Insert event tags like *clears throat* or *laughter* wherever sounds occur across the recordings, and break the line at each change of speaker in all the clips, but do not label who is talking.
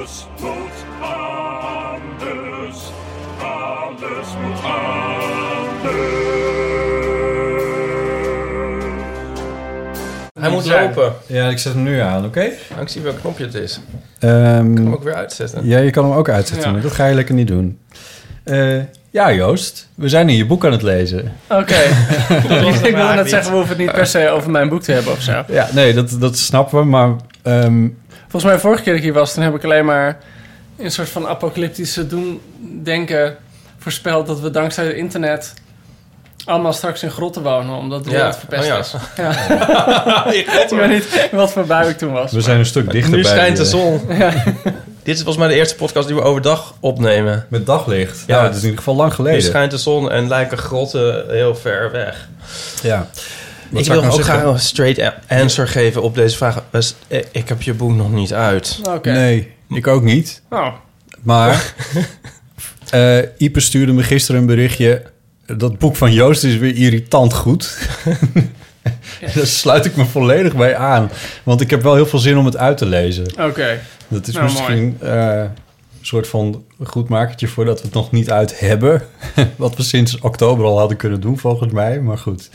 Alles moet anders. Alles moet anders.
Hij moet lopen.
Ja, ik zet hem nu aan, oké?
Nou, ik zie welk knopje het is.
Ehm,
Ik kan hem ook weer uitzetten.
ja, je kan hem ook uitzetten,
Ja.
maar dat ga je lekker niet doen. Eh, ja, Joost, we zijn hier je boek aan het lezen.
Oké. *laughs* ik wilde net zeggen, we hoeven het niet per se over mijn boek te hebben of zo.
Ja, nee, dat, dat snappen we, maar... ehm,
Volgens mij, vorige keer dat ik hier was, toen heb ik alleen maar in een soort van apocalyptische doen denken voorspeld dat we dankzij het internet allemaal straks in grotten wonen, omdat de
Ja.
wereld verpest
Oh ja.
is. *laughs* Ja. *laughs* ik weet niet wat voor bui ik toen was.
we zijn een stuk dichter
Nu
bij
schijnt de
die, eh,
zon. *laughs* Dit is volgens mij de eerste podcast die we overdag opnemen.
Met daglicht.
Ja.
Ja, dat is in ieder geval lang
Nu
geleden.
schijnt de zon en lijken grotten heel ver weg.
Ja. Wat
ik wil
nou
ook graag een straight answer geven op deze vraag. Eh, Ik heb je boek nog niet uit.
Oké.
Nee, ik ook niet.
Oh.
Maar *laughs* eh Ipe stuurde me gisteren een berichtje. Dat boek van Joost is weer irritant goed. *laughs* *laughs* Daar sluit ik me volledig bij aan. Want ik heb wel heel veel zin om het uit te lezen.
Oké.
Dat is
Nou,
misschien eh, een soort van goed makertje voordat we het nog niet uit hebben. Wat we sinds oktober al hadden kunnen doen, volgens mij. Maar goed.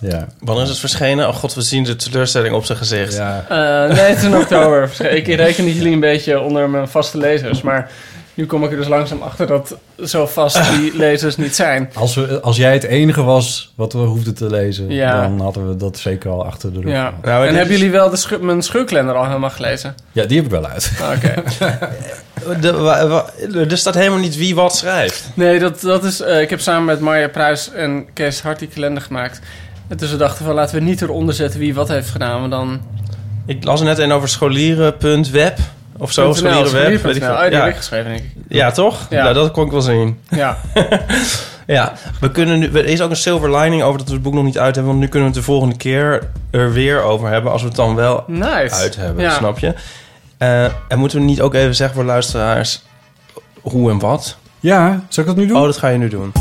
Ja.
Wanneer is het verschenen? Oh god, we zien de teleurstelling op zijn gezicht.
ja.
Eh, nee, het is in oktober. Ik reken niet jullie een beetje onder mijn vaste lezers, maar nu kom ik er dus langzaam achter dat zo vast die *laughs* lezers niet zijn.
Als, we, als jij het enige was wat we hoefden te lezen,
Ja.
dan hadden we dat zeker al achter de rug.
Ja.
Nou,
en hebben
is-
jullie wel de schu- mijn scheurkalender al helemaal gelezen?
Ja, die heb ik wel uit.
Ah, Oké. *laughs*
Wa- er staat helemaal niet wie wat schrijft.
Nee, dat, dat is... eh, ik heb samen met Marja Pruis en Kees Hart die kalender gemaakt. En dus we dachten van laten we niet eronder zetten wie wat heeft gedaan. Want dan...
Ik las er net een over scholieren.web of zo.
.nl,
Scholierenweb. weet ik
scholieren.nl.
veel.
Oh, die heb ik geschreven, denk ik.
ja, toch?
Ja.
Nou, dat kon ik wel zien.
Ja. *laughs*
Ja, we kunnen nu, er is ook een silver lining over dat we het boek nog niet uit hebben. Want nu kunnen we het de volgende keer er weer over hebben. Als we het dan wel
Nice.
uit hebben,
Ja.
snap je? Eh, en moeten we niet ook even zeggen voor luisteraars hoe en wat?
Ja, zal ik dat nu doen?
Oh, dat ga je nu doen.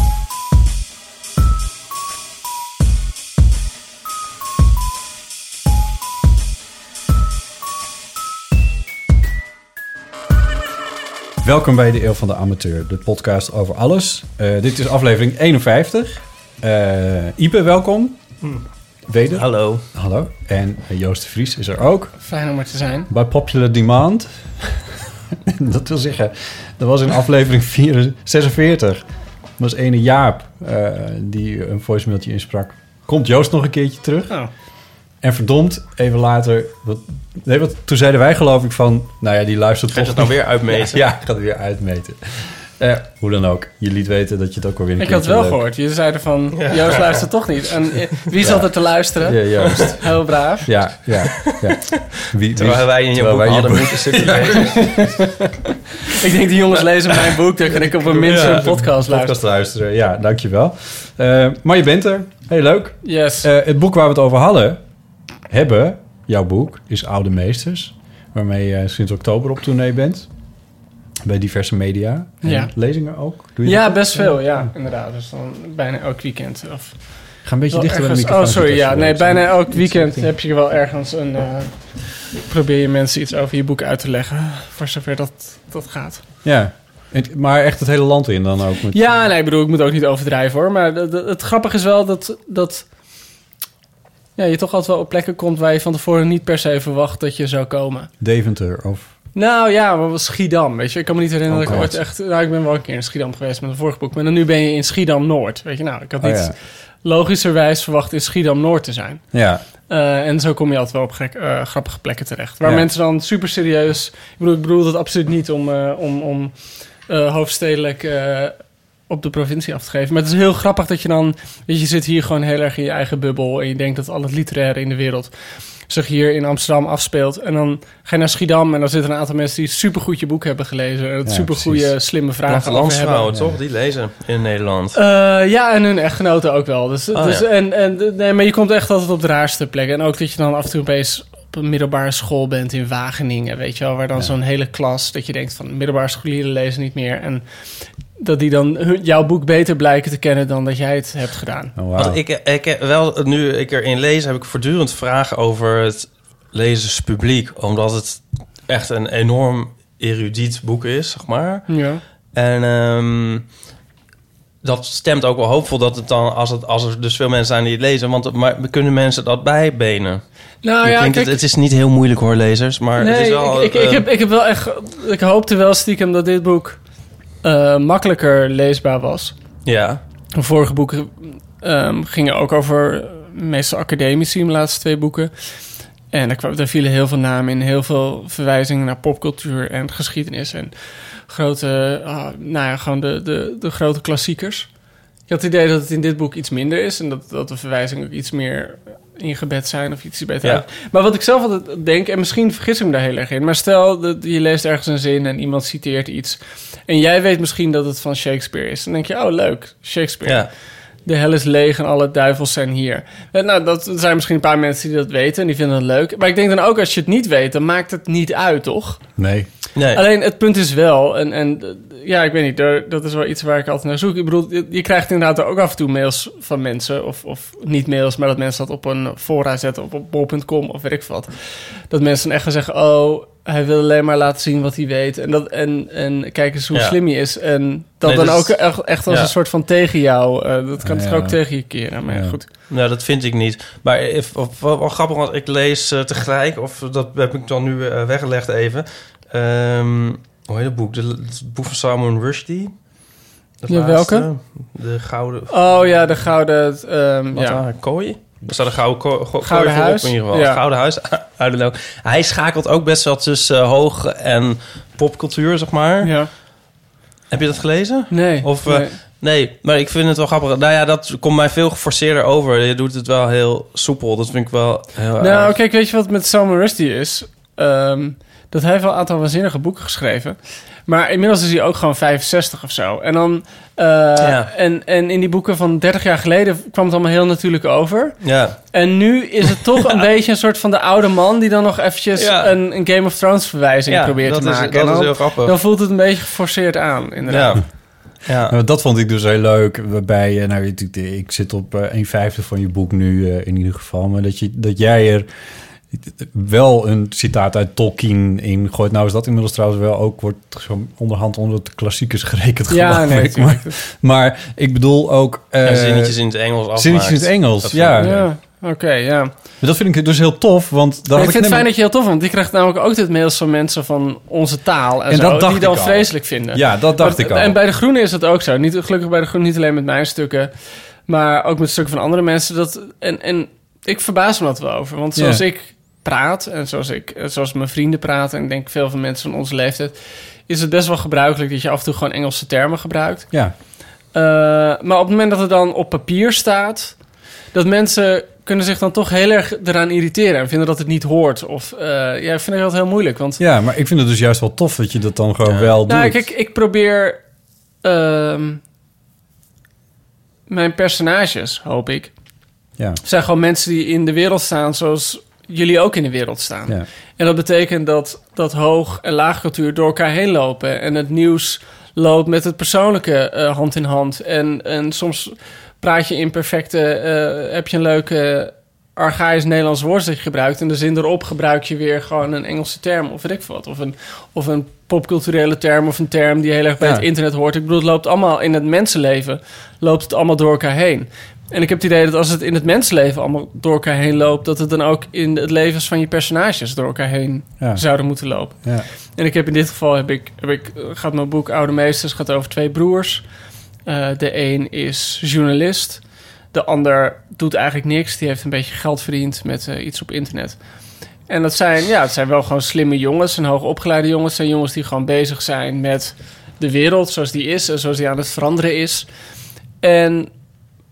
Welkom bij de Eeuw van de Amateur, de podcast over alles. Eh, dit is aflevering 51. Eh Ipe, welkom. Weder.
Hallo.
Hallo. En eh, Joost de Vries is er ook.
Fijn om er te zijn.
By popular demand. *laughs* dat wil zeggen, dat was in aflevering 4 46. Dat was ene Jaap eh, die een voicemailtje insprak. Komt Joost nog een keertje terug?
Oh.
En verdomd, even later... Wat, nee, wat, toen zeiden wij geloof ik van... Nou ja, die luistert toch
dat nou
niet.
weer uitmeten?
Ja, ja, *laughs* ik ga het weer uitmeten. Eh, hoe dan ook. Je liet weten dat je het ook alweer een
Ik had
keertje
wel
leuk-
gehoord. Je zei er van, Joost luistert toch niet. En eh, wie zat er te luisteren?
Ja, Joost.
Heel braaf.
Ja, ja, ja. Wie,
Terwijl wij in je boek
wij
hadden moeten sublimeren. *laughs*
Ik denk, die jongens lezen mijn boek. Dan kan ik op een minste
Ja,
podcast luisteren.
podcast luisteren. Ja, dankjewel. Eh maar je bent er. Heel leuk.
Yes.
Eh, het boek waar we het over hadden, hebben, jouw boek, is Oude Meesters. Waarmee je sinds oktober op tournee bent. Bij diverse media. En
Ja.
lezingen ook. Doe je
ja, best veel. Ja, inderdaad. Dus dan bijna elk weekend. Of
Ga een beetje dichter bij de microfoon.
Oh, sorry. Ja, nee, bijna elk weekend heb je wel ergens een... eh, probeer je mensen iets over je boek uit te leggen. Voor zover dat, dat gaat.
Ja, maar echt het hele land in dan ook. Met,
Ja, nee, ik bedoel, ik moet ook niet overdrijven hoor. Maar het grappige is wel dat, dat ja, je toch altijd wel op plekken komt waar je van tevoren niet per se verwacht dat je zou komen.
Deventer of
Nou ja, was Schiedam, weet je. Ik kan me niet herinneren
Oh
dat ik ooit echt... Nou, ik ben wel een keer in Schiedam geweest met een vorig boek. Maar dan nu ben je in Schiedam-Noord, weet je. Nou, ik had
Oh,
niet
ja.
logischerwijs verwacht in Schiedam-Noord te zijn.
Ja,
Eh, en zo kom je altijd wel op gek, eh, grappige plekken terecht. Waar
Ja.
mensen dan super serieus... Ik bedoel, ik bedoel dat absoluut niet om, eh, om, om hoofdstedelijk op de provincie af te geven. Maar het is heel grappig dat je dan... Weet je, je zit hier gewoon heel erg in je eigen bubbel... en je denkt dat al het literaire in de wereld zich hier in Amsterdam afspeelt. En dan ga je naar Schiedam en dan zitten een aantal mensen... die supergoed je boek hebben gelezen. En het
Ja,
slimme vragen over hebben.
Toch? Die lezen in Nederland.
Eh, ja, en hun echtgenoten ook wel. Dus,
Oh,
dus,
ja.
en, en, nee, maar je komt echt altijd op de raarste plekken. En ook dat je dan af en toe opeens op een middelbare school bent in Wageningen, weet je wel, waar dan zo'n hele klas, dat je denkt van middelbare scholieren lezen niet meer. En dat die dan hun- jouw boek beter blijken te kennen dan dat jij het hebt gedaan.
oh.
Want ik, ik wel, nu ik erin lees, heb ik voortdurend vragen over het lezerspubliek. Omdat het echt een enorm erudiet boek is, zeg maar.
Ja.
En ehm, dat stemt ook wel hoopvol dat het dan, als, het, als er dus veel mensen zijn die het lezen, want maar kunnen mensen dat bijbenen?
Nou
Ik
ja,
denk
kijk,
dat, het is niet heel moeilijk hoor, lezers, maar het is wel...
ik, ik, ik,
eh,
heb, ik heb wel echt, ik hoopte wel stiekem dat dit boek eh, makkelijker leesbaar was.
Ja,
De vorige boeken ehm, gingen ook over meestal academici, mijn laatste twee boeken. En daar, kwam, daar vielen heel veel namen in, heel veel verwijzingen naar popcultuur en geschiedenis en grote, ah, nou ja, gewoon de, de, de grote klassiekers. Ik had het idee dat het in dit boek iets minder is en dat, dat de verwijzingen ook iets meer ingebed zijn of iets beter.
Ja.
Maar wat ik zelf altijd denk, en misschien vergis ik me daar heel erg in, maar stel dat je leest ergens een zin en iemand citeert iets en jij weet misschien dat het van Shakespeare is. Dan denk je, oh leuk, Shakespeare.
ja.
De hel is leeg en alle duivels zijn hier. Eh, Nou, dat er zijn misschien een paar mensen die dat weten en die vinden het leuk. Maar ik denk dan ook, als je het niet weet, dan maakt het niet uit, toch?
Nee.
Nee.
Alleen het punt is wel, en, en ja, ik weet niet, dat is wel iets waar ik altijd naar zoek. Ik bedoel, je, je krijgt inderdaad ook af en toe mails van mensen, of, of niet mails, maar dat mensen dat op een fora zetten, of op bol.com of weet ik wat. Dat mensen dan echt gaan zeggen, oh, hij wil alleen maar laten zien wat hij weet. En, dat, en, en kijk eens hoe
Ja.
slim hij is. En dat
Nee,
dan
dat
ook echt, echt als
ja.
een soort van tegen jou. eh, dat kan
Ja.
toch ook tegen je keren. Maar ja,
Ja.
goed.
Nou, dat vind ik niet. Maar if, of, wel, wel grappig, want ik lees eh, tegelijk, of dat heb ik dan nu eh, weggelegd even. Ehm, hoe heet het boek? De, het boek van Salman Rushdie. Het
Ja,
laatste.
welke?
De Gouden...
Oh ja, de gouden... ehm,
Wat
ja.
Kooi? Er staat een gouden, ko go-
Gouden huis?
in ieder geval.
Ja.
Gouden huis. *laughs* I. Hij schakelt ook best wel tussen eh, hoog en popcultuur, zeg maar.
ja.
Heb je dat gelezen?
Nee.
Of, eh,
nee.
Nee, maar ik vind het wel grappig. Nou ja, dat komt mij veel geforceerder over. Je doet het wel heel soepel. Dat vind ik wel heel
Nou,
erg.
kijk, weet je wat met Salman Rushdie is? Ehm, dat hij heeft wel een aantal waanzinnige boeken geschreven. Maar inmiddels is hij ook gewoon 65 of zo. En dan... eh,
Ja.
en, en in die boeken van 30 jaar geleden kwam het allemaal heel natuurlijk over.
Ja,
En nu is het toch een *laughs* beetje een soort van de oude man... die dan nog eventjes
Ja.
een, een Game of Thrones verwijzing
ja
probeert
dat
te
is,
maken.
dat
En
is
dan,
heel grappig.
dan voelt het een beetje geforceerd aan, inderdaad.
ja. *laughs* Ja.
Nou, dat vond ik dus heel leuk. Waarbij, nou, ik zit op eh, een vijfde van je boek nu eh, in ieder geval. Maar dat, je, dat jij er wel een citaat uit Tolkien in gooit. Nou is dat inmiddels trouwens wel ook, wordt zo onderhand onder de klassiekers gerekend.
Ja, nee,
ik. maar, maar ik bedoel ook... eh,
En zinnetjes in het Engels afmaakt.
zinnetjes in het Engels,
Dat
ja.
ik-
Ja, oké, ja.
Dat vind ik dus heel tof, want... Daar
ik vind het fijn dat je heel tof vond. Die krijgt namelijk ook dit mails van mensen van onze taal en,
En
zo,
dat dacht
die dan
ik al.
vreselijk vinden.
Ja, dat dacht
Maar-
ik al.
En bij de Groene is dat ook zo. Niet, gelukkig bij de Groene niet alleen met mijn stukken, maar ook met stukken van andere mensen. Dat, en, en ik verbaas me dat wel over. Want zoals ik praat en zoals, ik, eh, zoals mijn vrienden praten... en ik denk veel van mensen van onze leeftijd... is het best wel gebruikelijk dat je af en toe gewoon Engelse termen gebruikt.
Ja,
Uh, maar op het moment dat het dan op papier staat, dat mensen kunnen zich dan toch heel erg eraan irriteren en vinden dat het niet hoort. Of uh, ja, ik vind dat heel moeilijk. Want
ja, maar ik vind het dus juist wel tof dat je dat dan gewoon wel doet.
nou, kijk, ik probeer ehm, mijn personages, hoop ik,
Ja,
zijn gewoon mensen die in de wereld staan zoals jullie ook in de wereld staan.
ja.
En dat betekent dat, dat hoog- en laagcultuur door elkaar heen lopen. En het nieuws loopt met het persoonlijke eh, hand in hand. En, en soms praat je in perfecte... eh, heb je een leuke archaïs Nederlands woord dat je gebruikt... en de zin erop gebruik je weer gewoon een Engelse term of weet ik wat. Of een, of een popculturele term of een term die heel erg bij
Ja.
het internet hoort. Ik bedoel, het loopt allemaal in het mensenleven... loopt het allemaal door elkaar heen. En ik heb het idee dat als het in het mensenleven allemaal door elkaar heen loopt... dat het dan ook in het levens van je personages door elkaar heen
Ja.
zouden moeten lopen.
Ja.
En ik heb in dit geval, heb ik, heb ik, gaat mijn boek Oude Meesters gaat over twee broers. Eh, de een is journalist. De ander doet eigenlijk niks. Die heeft een beetje geld verdiend met eh, iets op internet. En dat zijn, ja, het zijn wel gewoon slimme jongens. En hoogopgeleide jongens. Het zijn jongens die gewoon bezig zijn met de wereld zoals die is. En zoals die aan het veranderen is. En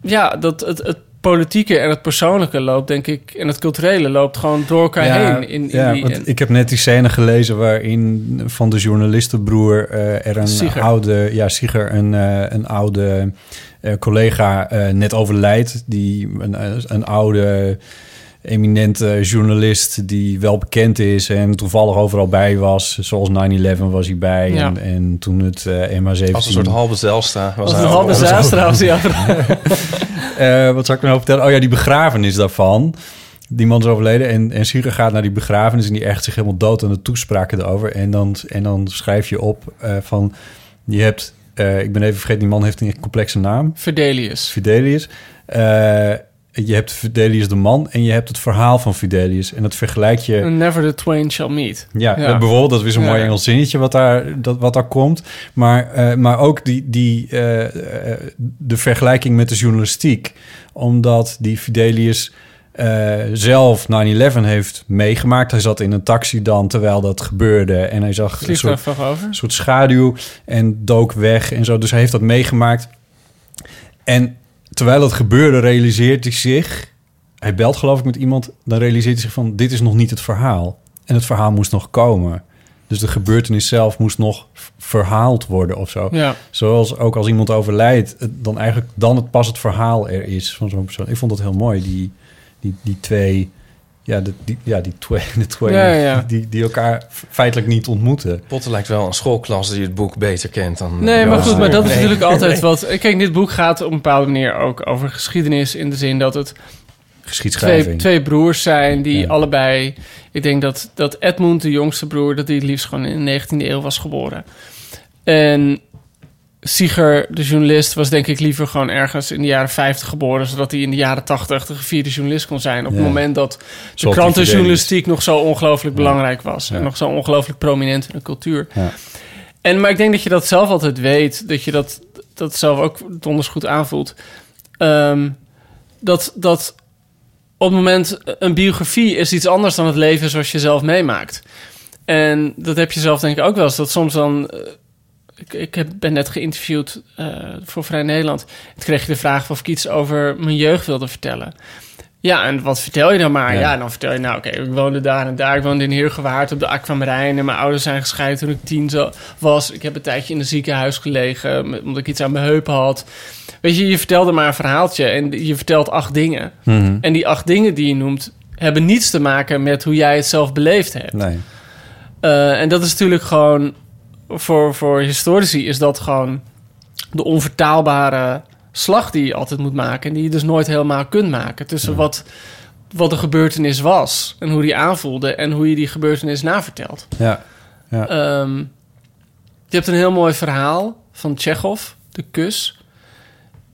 ja, dat, het, het politieke en het persoonlijke loopt, denk ik... en het culturele loopt gewoon door elkaar heen. In, in
ja,
die,
want
en-
ik heb net die scène gelezen waarin van de journalistenbroer eh, er een
Sieger.
oude, ja, Sieger, een, eh, een oude eh, collega net overlijdt. Die een, een oude eminente journalist die wel bekend is en toevallig overal bij was. Zoals 9-11 was hij bij
Ja.
en, en toen het eh MH17...
Als een soort halve Zelstra. Was
Als een halve Zijlstra was *laughs* hij
Eh, wat zou ik nou vertellen? Oh ja, die begrafenis daarvan. Die man is overleden en, en gaat naar die begrafenis... en die echt zich helemaal dood aan de toespraken erover. En dan, en dan schrijf je op eh, van... Je hebt... eh, ik ben even vergeten, die man heeft een complexe naam.
Fidelius.
Fidelius. Je hebt Fidelius de man en je hebt het verhaal van Fidelius. En dat vergelijk je...
Never the twain shall meet.
Ja,
Ja.
bijvoorbeeld, dat is een
Ja.
mooi Engels zinnetje wat daar, dat, wat daar komt. Maar, eh, maar ook die, die, eh, eh, de vergelijking met de journalistiek. Omdat die Fidelius zelf 9-11 heeft meegemaakt. Hij zat in een taxi dan terwijl dat gebeurde. En hij zag een soort, een soort schaduw en dook weg en zo. Dus hij heeft dat meegemaakt. En terwijl dat gebeurde, realiseert hij zich... Hij belt geloof ik met iemand, dan realiseert hij zich van... dit is nog niet het verhaal. En het verhaal moest nog komen. Dus de gebeurtenis zelf moest nog verhaald worden of zo.
Ja.
Zoals ook als iemand overlijdt, het- dan eigenlijk dan het pas het verhaal er is van zo'n persoon. Ik vond dat heel mooi, die, die, die twee... Ja, de, die, ja, die twee, *laughs* de twee
Ja, ja.
Die, die elkaar feitelijk niet ontmoeten.
Potter lijkt wel een schoolklas die het boek beter kent dan...
Nee, maar goed, maar dat is
Nee.
natuurlijk altijd *laughs* wat... Kijk, dit boek gaat op een bepaalde manier ook over geschiedenis... in de zin dat het
Geschiedschrijving.
twee, twee broers zijn die
Ja.
allebei... Ik denk dat, dat Edmund, de jongste broer... dat die het liefst gewoon in de 19e eeuw was geboren. En Sieger, de journalist, was denk ik liever gewoon ergens in de jaren 50 geboren... zodat hij in de jaren 80 de gevierde journalist kon zijn. Op
Ja.
het moment dat de
Zoals
krantenjournalistiek nog zo ongelooflijk belangrijk was. En nog zo ongelooflijk prominent in de cultuur.
Ja.
En, maar ik denk dat je dat zelf altijd weet. Dat je dat, dat zelf ook donders goed aanvoelt. Ehm, dat, dat op het moment... Een biografie is iets anders dan het leven zoals je zelf meemaakt. En dat heb je zelf denk ik ook wel eens. Dat soms dan... ik, ik heb, ben net geïnterviewd eh, voor Vrij Nederland. Toen kreeg je de vraag of ik iets over mijn jeugd wilde vertellen. Ja, en wat vertel je dan maar?
Ja.
Ja, dan vertel je nou, oké, ik woonde daar en daar. Ik woonde in Heergewaard op de Aquamarijn. En mijn ouders zijn gescheiden toen ik tien was. Ik heb een tijdje in een ziekenhuis gelegen, omdat ik iets aan mijn heupen had. Weet je, je vertelde maar een verhaaltje en je vertelt acht dingen.
Mhm.
En die acht dingen die je noemt, hebben niets te maken met hoe jij het zelf beleefd hebt.
Nee.
Eh, en dat is natuurlijk gewoon, voor, voor historici is dat gewoon de onvertaalbare slag die je altijd moet maken. En die je dus nooit helemaal kunt maken. Tussen wat, wat de gebeurtenis was en hoe die aanvoelde en hoe je die gebeurtenis navertelt.
Ja. Ja.
Ehm, je hebt een heel mooi verhaal van Tsjechov, De Kus.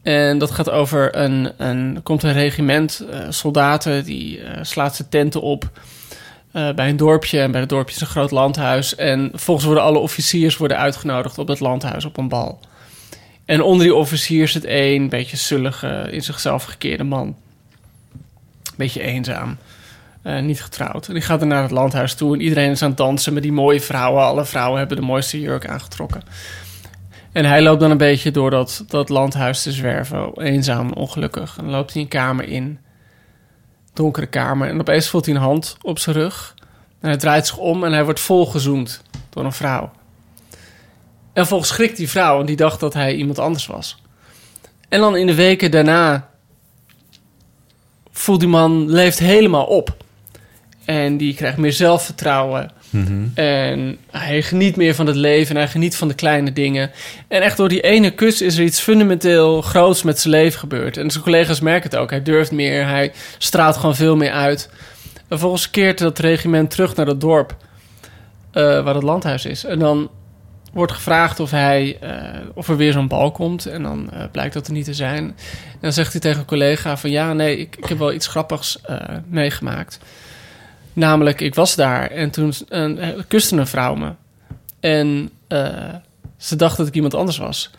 En dat gaat over een, een komt een regiment eh, soldaten die eh, slaat zijn tenten op eh, bij een dorpje. En bij het dorpje is een groot landhuis. En volgens worden alle officiers worden uitgenodigd op het landhuis op een bal. En onder die officiers zit één beetje zullige, in zichzelf gekeerde man. Beetje eenzaam. Eh, niet getrouwd. En die gaat dan naar het landhuis toe en iedereen is aan het dansen met die mooie vrouwen. Alle vrouwen hebben de mooiste jurk aangetrokken. En hij loopt dan een beetje door dat, dat landhuis te zwerven, eenzaam en ongelukkig. En dan loopt hij een kamer in, donkere kamer. En opeens voelt hij een hand op zijn rug. En hij draait zich om en hij wordt volgezoend door een vrouw. En volgens schrikt die vrouw en die dacht dat hij iemand anders was. En dan in de weken daarna voelt die man, leeft helemaal op. En die krijgt meer zelfvertrouwen.
Mhm.
En hij geniet meer van het leven en hij geniet van de kleine dingen. En echt door die ene kus is er iets fundamenteel groots met zijn leven gebeurd. En zijn collega's merken het ook. Hij durft meer, hij straalt gewoon veel meer uit. En vervolgens keert dat regiment terug naar dat dorp eh, waar het landhuis is. En dan wordt gevraagd of, hij, eh, of er weer zo'n bal komt. En dan eh, blijkt dat er niet te zijn. En dan zegt hij tegen een collega van... ja, nee, ik, ik heb wel iets grappigs meegemaakt. Namelijk, ik was daar en toen uh, kuste een vrouw me. En eh, ze dacht dat ik iemand anders was.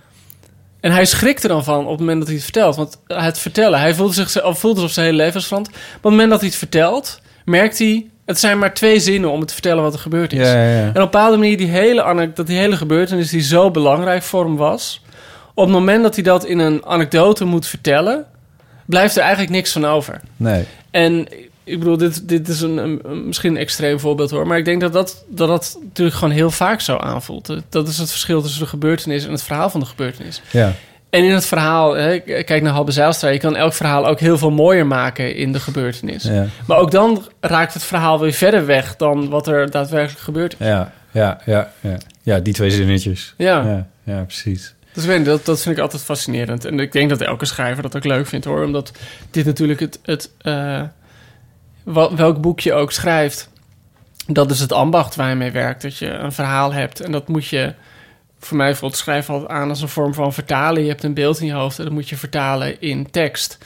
En hij schrikt er dan van op het moment dat hij het vertelt. Want het vertellen, hij voelde zich voelde alsof zijn hele leven was veranderd. Maar op het moment dat hij het vertelt, merkt hij... het zijn maar twee zinnen om het te vertellen wat er gebeurd is.
Ja, ja, ja.
En op een bepaalde manier, die hele, dat die hele gebeurtenis die zo belangrijk voor hem was... op het moment dat hij dat in een anekdote moet vertellen... blijft er eigenlijk niks van over.
Nee.
En ik bedoel, dit, dit is een, misschien een extreem voorbeeld hoor. Maar ik denk dat dat, dat dat natuurlijk gewoon heel vaak zo aanvoelt. Dat is het verschil tussen de gebeurtenis en het verhaal van de gebeurtenis.
Ja.
En in het verhaal, hè, kijk naar Halbe Zijlstra... je kan elk verhaal ook heel veel mooier maken in de gebeurtenis.
Ja.
Maar ook dan raakt het verhaal weer verder weg... dan wat er daadwerkelijk gebeurd is.
Ja, ja, ja, ja. Ja, die twee zinnetjes.
Ja.
Ja, ja precies.
Dus weet dat, dat vind ik altijd fascinerend. En ik denk dat elke schrijver dat ook leuk vindt hoor. Omdat dit natuurlijk het... het eh, wel- welk boek je ook schrijft... dat is het ambacht waar je mee werkt. Dat je een verhaal hebt. En dat moet je... Voor mij voelt schrijven altijd aan als een vorm van vertalen. Je hebt een beeld in je hoofd en dat moet je vertalen in tekst.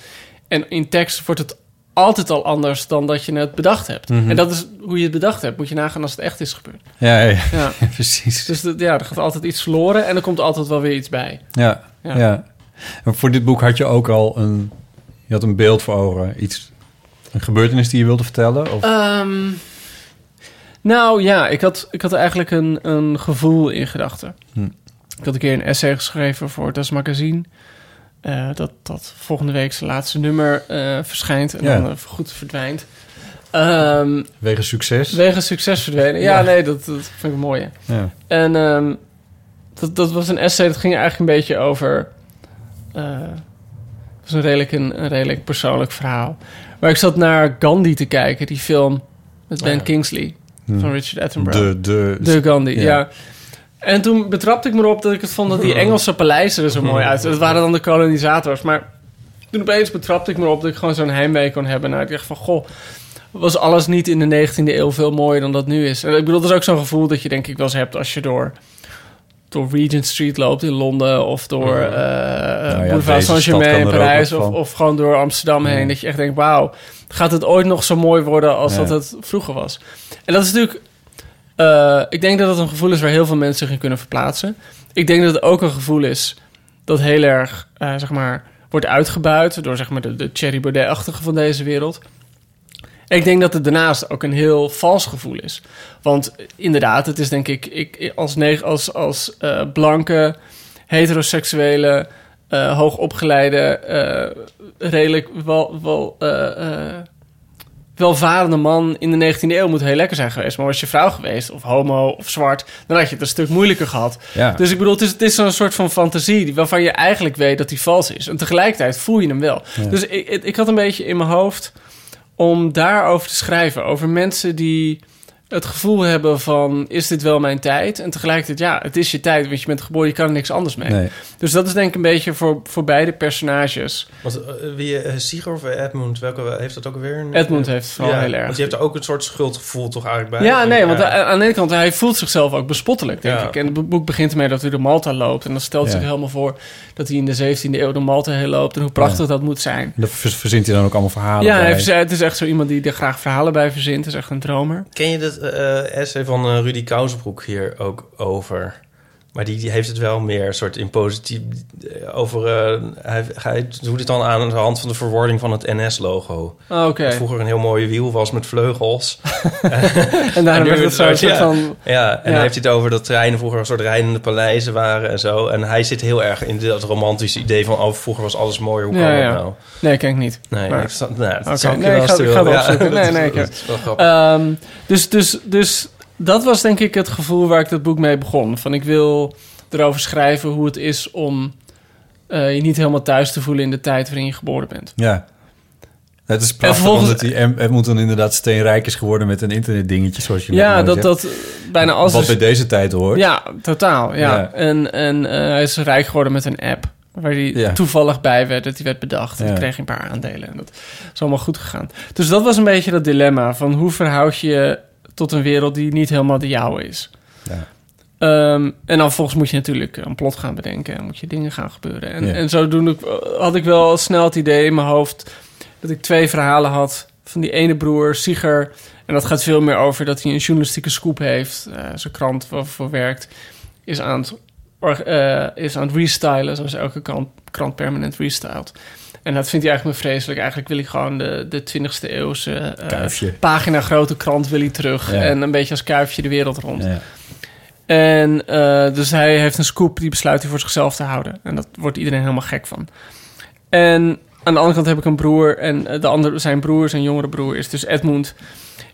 En in tekst wordt het altijd al anders dan dat je het bedacht hebt.
Mhm.
En dat is hoe je het bedacht hebt. Moet je nagaan als het echt is gebeurd.
Ja, ja, ja. *laughs*
Ja.
precies.
Dus dat- ja, er gaat altijd iets verloren en er komt altijd wel weer iets bij.
Ja,
Ja.
ja. En voor dit boek had je ook al een... Je had een beeld voor ogen. Iets, een gebeurtenis die je wilde vertellen? Of?
Ehm, nou ja, ik had, ik had eigenlijk een, een gevoel in gedachten.
Hm.
Ik had een keer een essay geschreven voor Das Magazine. eh, dat, dat volgende week zijn laatste nummer eh, verschijnt en
Ja.
dan eh, goed verdwijnt. Ehm
Wegens succes?
wegens succes verdwenen. Ja,
Ja.
nee, dat, dat vind ik een mooie.
Ja.
En ehm, dat, dat was een essay, dat ging eigenlijk een beetje over... het was een redelijk, een, een redelijk persoonlijk verhaal. Maar ik zat naar Gandhi te kijken, die film met Ben
Ja.
Kingsley
Hm.
van Richard Attenborough.
De, de,
De Gandhi,
ja.
ja. En toen betrapte ik me erop dat ik het vond dat die Engelse paleizen er zo mooi uit. Dat waren dan de kolonisators. Maar toen opeens betrapte ik me erop dat ik gewoon zo'n heimwee kon hebben. Nou, ik dacht van, goh, was alles niet in de 19e eeuw veel mooier dan dat nu is. En ik bedoel, dat is ook zo'n gevoel dat je denk ik wel eens hebt als je door, door Regent Street loopt in Londen... of door
ja,
Boulevard Saint-Germain in Parijs... Of, of gewoon door Amsterdam heen.
Ja.
Dat je echt denkt, wauw, gaat het ooit nog zo mooi worden als dat het vroeger was? En dat is natuurlijk... eh, ik denk dat het een gevoel is waar heel veel mensen zich in kunnen verplaatsen. Ik denk dat het ook een gevoel is dat heel erg, eh, zeg maar, wordt uitgebuit door zeg maar, de, de Thierry Baudet-achtige van deze wereld. Ik denk dat het daarnaast ook een heel vals gevoel is. Want inderdaad, het is denk ik, ik als, als, als eh, blanke, heteroseksuele, eh, hoogopgeleide, eh, redelijk wel, wel, welvarende man in de 19e eeuw moet heel lekker zijn geweest. Maar was je vrouw geweest, of homo, of zwart, dan had je het een stuk moeilijker gehad.
Ja.
Dus ik bedoel, het is, het is zo'n soort van fantasie die- waarvan je eigenlijk weet dat die vals is. En tegelijkertijd voel je hem wel.
Ja.
Dus ik, ik had een beetje in mijn hoofd om daarover te schrijven. Over mensen die het gevoel hebben van... is dit wel mijn tijd? En tegelijkertijd, ja, het is je tijd, want je bent geboren... je kan er niks anders mee.
Nee.
Dus dat is denk ik een beetje voor, voor beide personages.
Want, eh, wie, eh, Sieger of Edmund, welke heeft dat ook weer?
Edmund heeft het vooral heel erg.
Want je hebt er ook een soort schuldgevoel toch eigenlijk bij?
Ja, nee, want aan de ene kant, hij voelt zichzelf ook bespottelijk, denk
Ja.
ik. En het boek begint ermee dat hij door Malta loopt. En dan stelt
Ja.
zich helemaal voor dat hij in de 17e eeuw door Malta heen loopt... en hoe prachtig dat moet zijn.
En verzint hij dan ook allemaal verhalen
Ja,
bij.
het is echt zo iemand die er graag verhalen bij verzint. Het is echt een dromer.
Ken je dat eh, essay van eh, Rudy Kousenbroek hier ook over? Maar die, die heeft het wel meer soort in positief eh, over. eh, hij, hij doet het dan aan de hand van de verwoording van het NS-logo.
Oh, Oké.
Dat vroeger een heel mooie wiel was met vleugels. *laughs*
En daarom
nu
werd het soort
ja.
van...
Ja, en
Ja.
dan heeft hij het over dat treinen vroeger een soort rijdende paleizen waren en zo. En hij zit heel erg in dat romantische idee van... oh, vroeger was alles mooier, hoe
Ja,
kan dat nou?
Nee, ken ik niet.
Nee,
Maar-
ik nou, dat ik je
nee, ik ga- ik Nee, nee, ik-. *laughs* Ehm, dus, dus, dus dat was denk ik het gevoel waar ik dat boek mee begon. Van ik wil erover schrijven hoe het is om eh, je niet helemaal thuis te voelen in de tijd waarin je geboren bent.
Ja. Het is prachtig,
vervolgens-
omdat hij Em- Edmund dan inderdaad steenrijk is geworden met een internetdingetje, zoals je
Ja, dat,
zegt.
dat bijna alles
Wat bij deze tijd hoort.
Ja, totaal. Ja.
Ja.
En, en eh, hij is rijk geworden met een app. Waar hij
Ja.
toevallig bij werd, dat hij werd bedacht. En
Ja.
kreeg een paar aandelen. En dat is allemaal goed gegaan. Dus dat was een beetje dat dilemma. Van hoe verhoud je tot een wereld die niet helemaal de jouwe is.
Ja.
Ehm, en dan volgens moet je natuurlijk een plot gaan bedenken en moet je dingen gaan gebeuren. En,
Ja.
en zodoende had ik wel snel het idee in mijn hoofd dat ik twee verhalen had van die ene broer, Sieger. En dat gaat veel meer over dat hij een journalistieke scoop heeft. eh, zijn krant waarvoor werkt, is aan het, eh, is aan het restylen, zoals elke krant, krant permanent restylt. En dat vindt hij eigenlijk me vreselijk. Eigenlijk wil ik gewoon de, de 20e eeuwse
Kuifje.
pagina grote krant wil hij terug.
Ja.
En een beetje als kuifje de wereld rond.
Ja.
En eh, dus hij heeft een scoop die besluit hij voor zichzelf te houden. En dat wordt iedereen helemaal gek van. En aan de andere kant heb ik een broer. En eh, de andere, zijn broer, zijn jongere broer, is dus Edmund.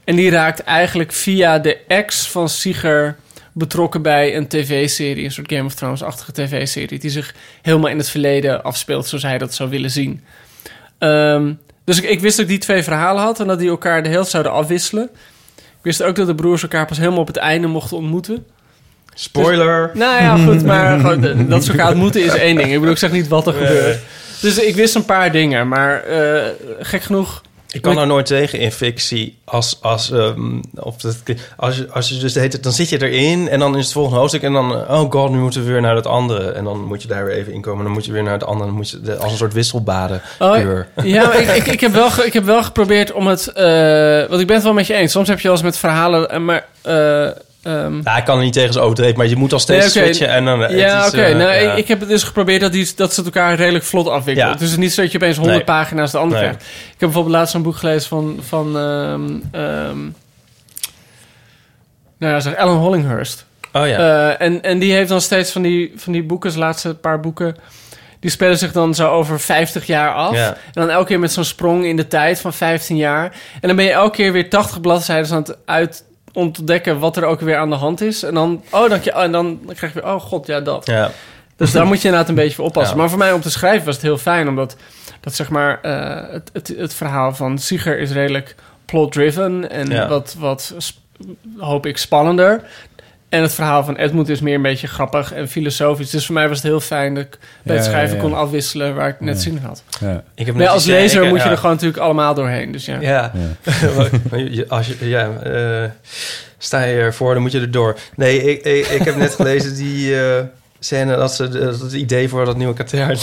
En die raakt eigenlijk via de ex van Sieger betrokken bij een tv-serie. Een soort Game of Thrones-achtige tv-serie. Die zich helemaal in het verleden afspeelt zoals hij dat zou willen zien. Ehm, dus ik, ik wist dat ik die twee verhalen had en dat die elkaar de hele tijd zouden afwisselen. Ik wist ook dat de broers elkaar pas helemaal op het einde mochten ontmoeten.
Spoiler.
Nou ja, goed, maar *laughs* gewoon, de- dat ze elkaar ontmoeten is één ding. Ik bedoel, ik zeg niet wat er gebeurt. Dus ik wist een paar dingen, maar eh, gek genoeg...
Ik kan er nooit tegen in fictie. Als, als, ehm, of dat, als, je, als je dus dan zit je erin en dan is het volgende hoofdstuk en dan, oh god, nu moeten we weer naar het andere. En dan moet je daar weer even inkomen. Dan moet je weer naar het andere. Dan moet je de, als een soort wisselbaden.
Oh. *laughs* Ja, maar ik, ik, ik, heb wel, ik heb wel geprobeerd om het... eh, want ik ben het wel met je eens. Soms heb je wel eens met verhalen... eh, Maar, eh,
Ja, ik kan er niet tegen zo overdreven, maar je moet al steeds
Nee,
switchen. En dan,
ja,
het
oké.
eh,
nou,
ja.
ik, ik heb het dus geprobeerd dat, die, dat ze het elkaar redelijk vlot afwikkelen.
Ja.
Dus het is niet zo dat je opeens 100
Nee.
pagina's de ander
Nee.
krijgt. Ik heb bijvoorbeeld laatst een boek gelezen van... van ehm, ehm, nou ja, zeg Ellen Hollinghurst.
Oh ja.
Eh, en, en die heeft dan steeds van die, van die boeken, zijn laatste paar boeken... die spelen zich dan zo over 50 jaar af.
Ja.
En dan elke keer met zo'n sprong in de tijd van 15 jaar. En dan ben je elke keer weer 80 bladzijden aan het uit ontdekken wat er ook weer aan de hand is. En dan, oh, dank je, en dan, krijg je weer, oh god, ja, dat.
ja.
Dus daar moet je inderdaad een beetje voor oppassen.
Ja.
Maar voor mij om te schrijven was het heel fijn, omdat dat zeg maar eh, het, het, het verhaal van Sieger is redelijk plot-driven en
Ja.
wat, wat hoop ik spannender. En het verhaal van Edmund is meer een beetje grappig en filosofisch. Dus voor mij was het heel fijn dat ik bij het
Ja,
schrijven
ja.
kon afwisselen waar ik net
Ja.
zin in had.
Ja.
Ik heb
Nee,
net
als lezer
ik-
moet je er gewoon natuurlijk allemaal doorheen. Dus ja.
Ja. *laughs* Je- als je, ja, eh, sta je ervoor, dan moet je er door. Nee, ik, ik, ik heb net gelezen die eh, scène dat ze dat het idee voor dat nieuwe katern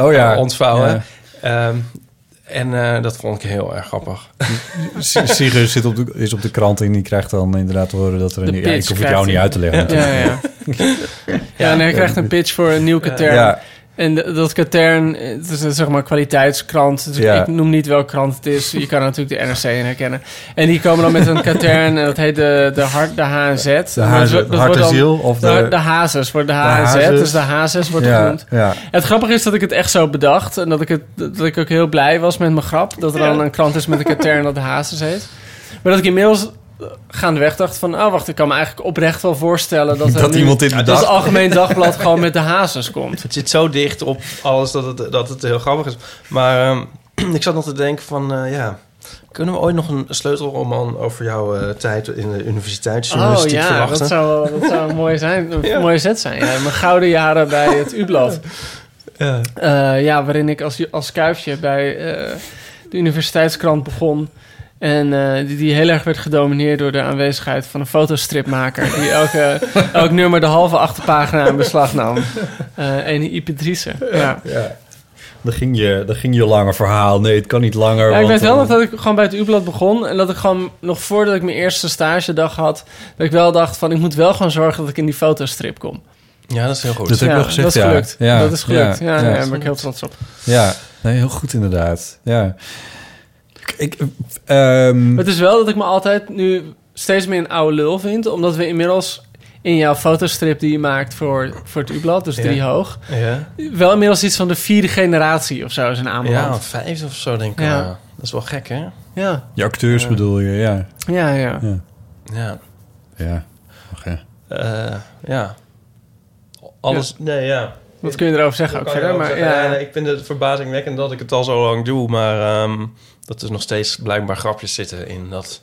Oh ja. *laughs*
ontvouwen. Ehm, en eh, dat vond ik heel erg grappig.
Sigurd zit op de, is op de krant en die krijgt dan inderdaad te horen dat er een... Ja, ik
pitch
hoef het jou niet uit te leggen
Ja.
Ja, ja, ja. ja, en hij krijgt een pitch voor een nieuw katern.
Ja,
En dat katern, het is een zeg maar kwaliteitskrant. Dus
Ja.
Ik noem niet welke krant het is. Je kan natuurlijk de NRC in herkennen. En die komen dan met een katern en dat heet de, de, hart, de HNZ.
de
Dat wordt- dat
hart
dan-
ziel of
De,
de...
de Hazes wordt de HNZ, dus de Hazes wordt
ja,
genoemd.
ja.
Het grappige is dat ik het echt zo bedacht. En dat ik, het, dat ik ook heel blij was met mijn grap. Dat er dan een krant is met een katern dat de Hazes heet. Maar dat ik inmiddels eh, gaandeweg dacht van... Oh, wacht, ik kan me eigenlijk oprecht wel voorstellen... dat, er
Dat
nu-
iemand dit
dat het. Algemeen Dagblad gewoon met de Hazes komt.
Het zit zo dicht op alles dat het, dat het heel grappig is. Maar ehm, *clears throat* ik zat nog te denken van, eh, ja... Kunnen we ooit nog een sleutelroman over jouw eh, tijd in de universiteitsjournalistiek
Oh ja,
verwachten?
dat zou, dat zou een mooi zijn, een *laughs*
Ja.
mooie zet zijn. Ja, mijn gouden jaren bij het U-blad.
Ja.
Eh, ja, waarin ik als, als kuifje bij eh, de universiteitskrant begon. En eh, die, die heel erg werd gedomineerd door de aanwezigheid van een fotostripmaker. Die elke, *laughs* elk nummer de halve achterpagina in beslag nam. *laughs* Eh ene Ipe Driessen. Ja.
Ja. Dan ging, je, dan ging je lange verhaal. Nee, het kan niet langer.
Ja, ik weet wel nog dat ik gewoon bij het U-blad begon. En dat ik gewoon nog voordat ik mijn eerste stagedag had... dat ik wel dacht van ik moet wel gewoon zorgen dat ik in die fotostrip kom.
ja, dat is heel goed.
Dat heb je
ja,
al gezegd,
dat is
ja.
gelukt.
Ja,
Dat is gelukt. Ja,
ja,
ja,
ja.
daar ben ik heel trots op.
Ja, nee, heel goed inderdaad. Ja. Ik, ik, ehm,
Het is wel dat ik me altijd nu steeds meer een oude lul vind. Omdat we inmiddels in jouw fotostrip die je maakt voor, voor het U-blad, dus
Ja.
drie hoog...
Ja,
wel inmiddels iets van de vierde generatie of zo is een
ja
aanbeland.
vijf of zo denk ik.
Ja.
Ja. Dat is wel gek, hè?
Ja,
je acteurs bedoel je, ja.
ja, ja.
Ja.
Ja.
Ja. Ja.
Eh, ja. Alles, nee, ja.
Wat kun je erover zeggen ook verder? Maar
zeggen,
ja,
nee, ik vind het verbazingwekkend dat ik het al zo lang doe, maar ehm, dat er nog steeds blijkbaar grapjes zitten in dat.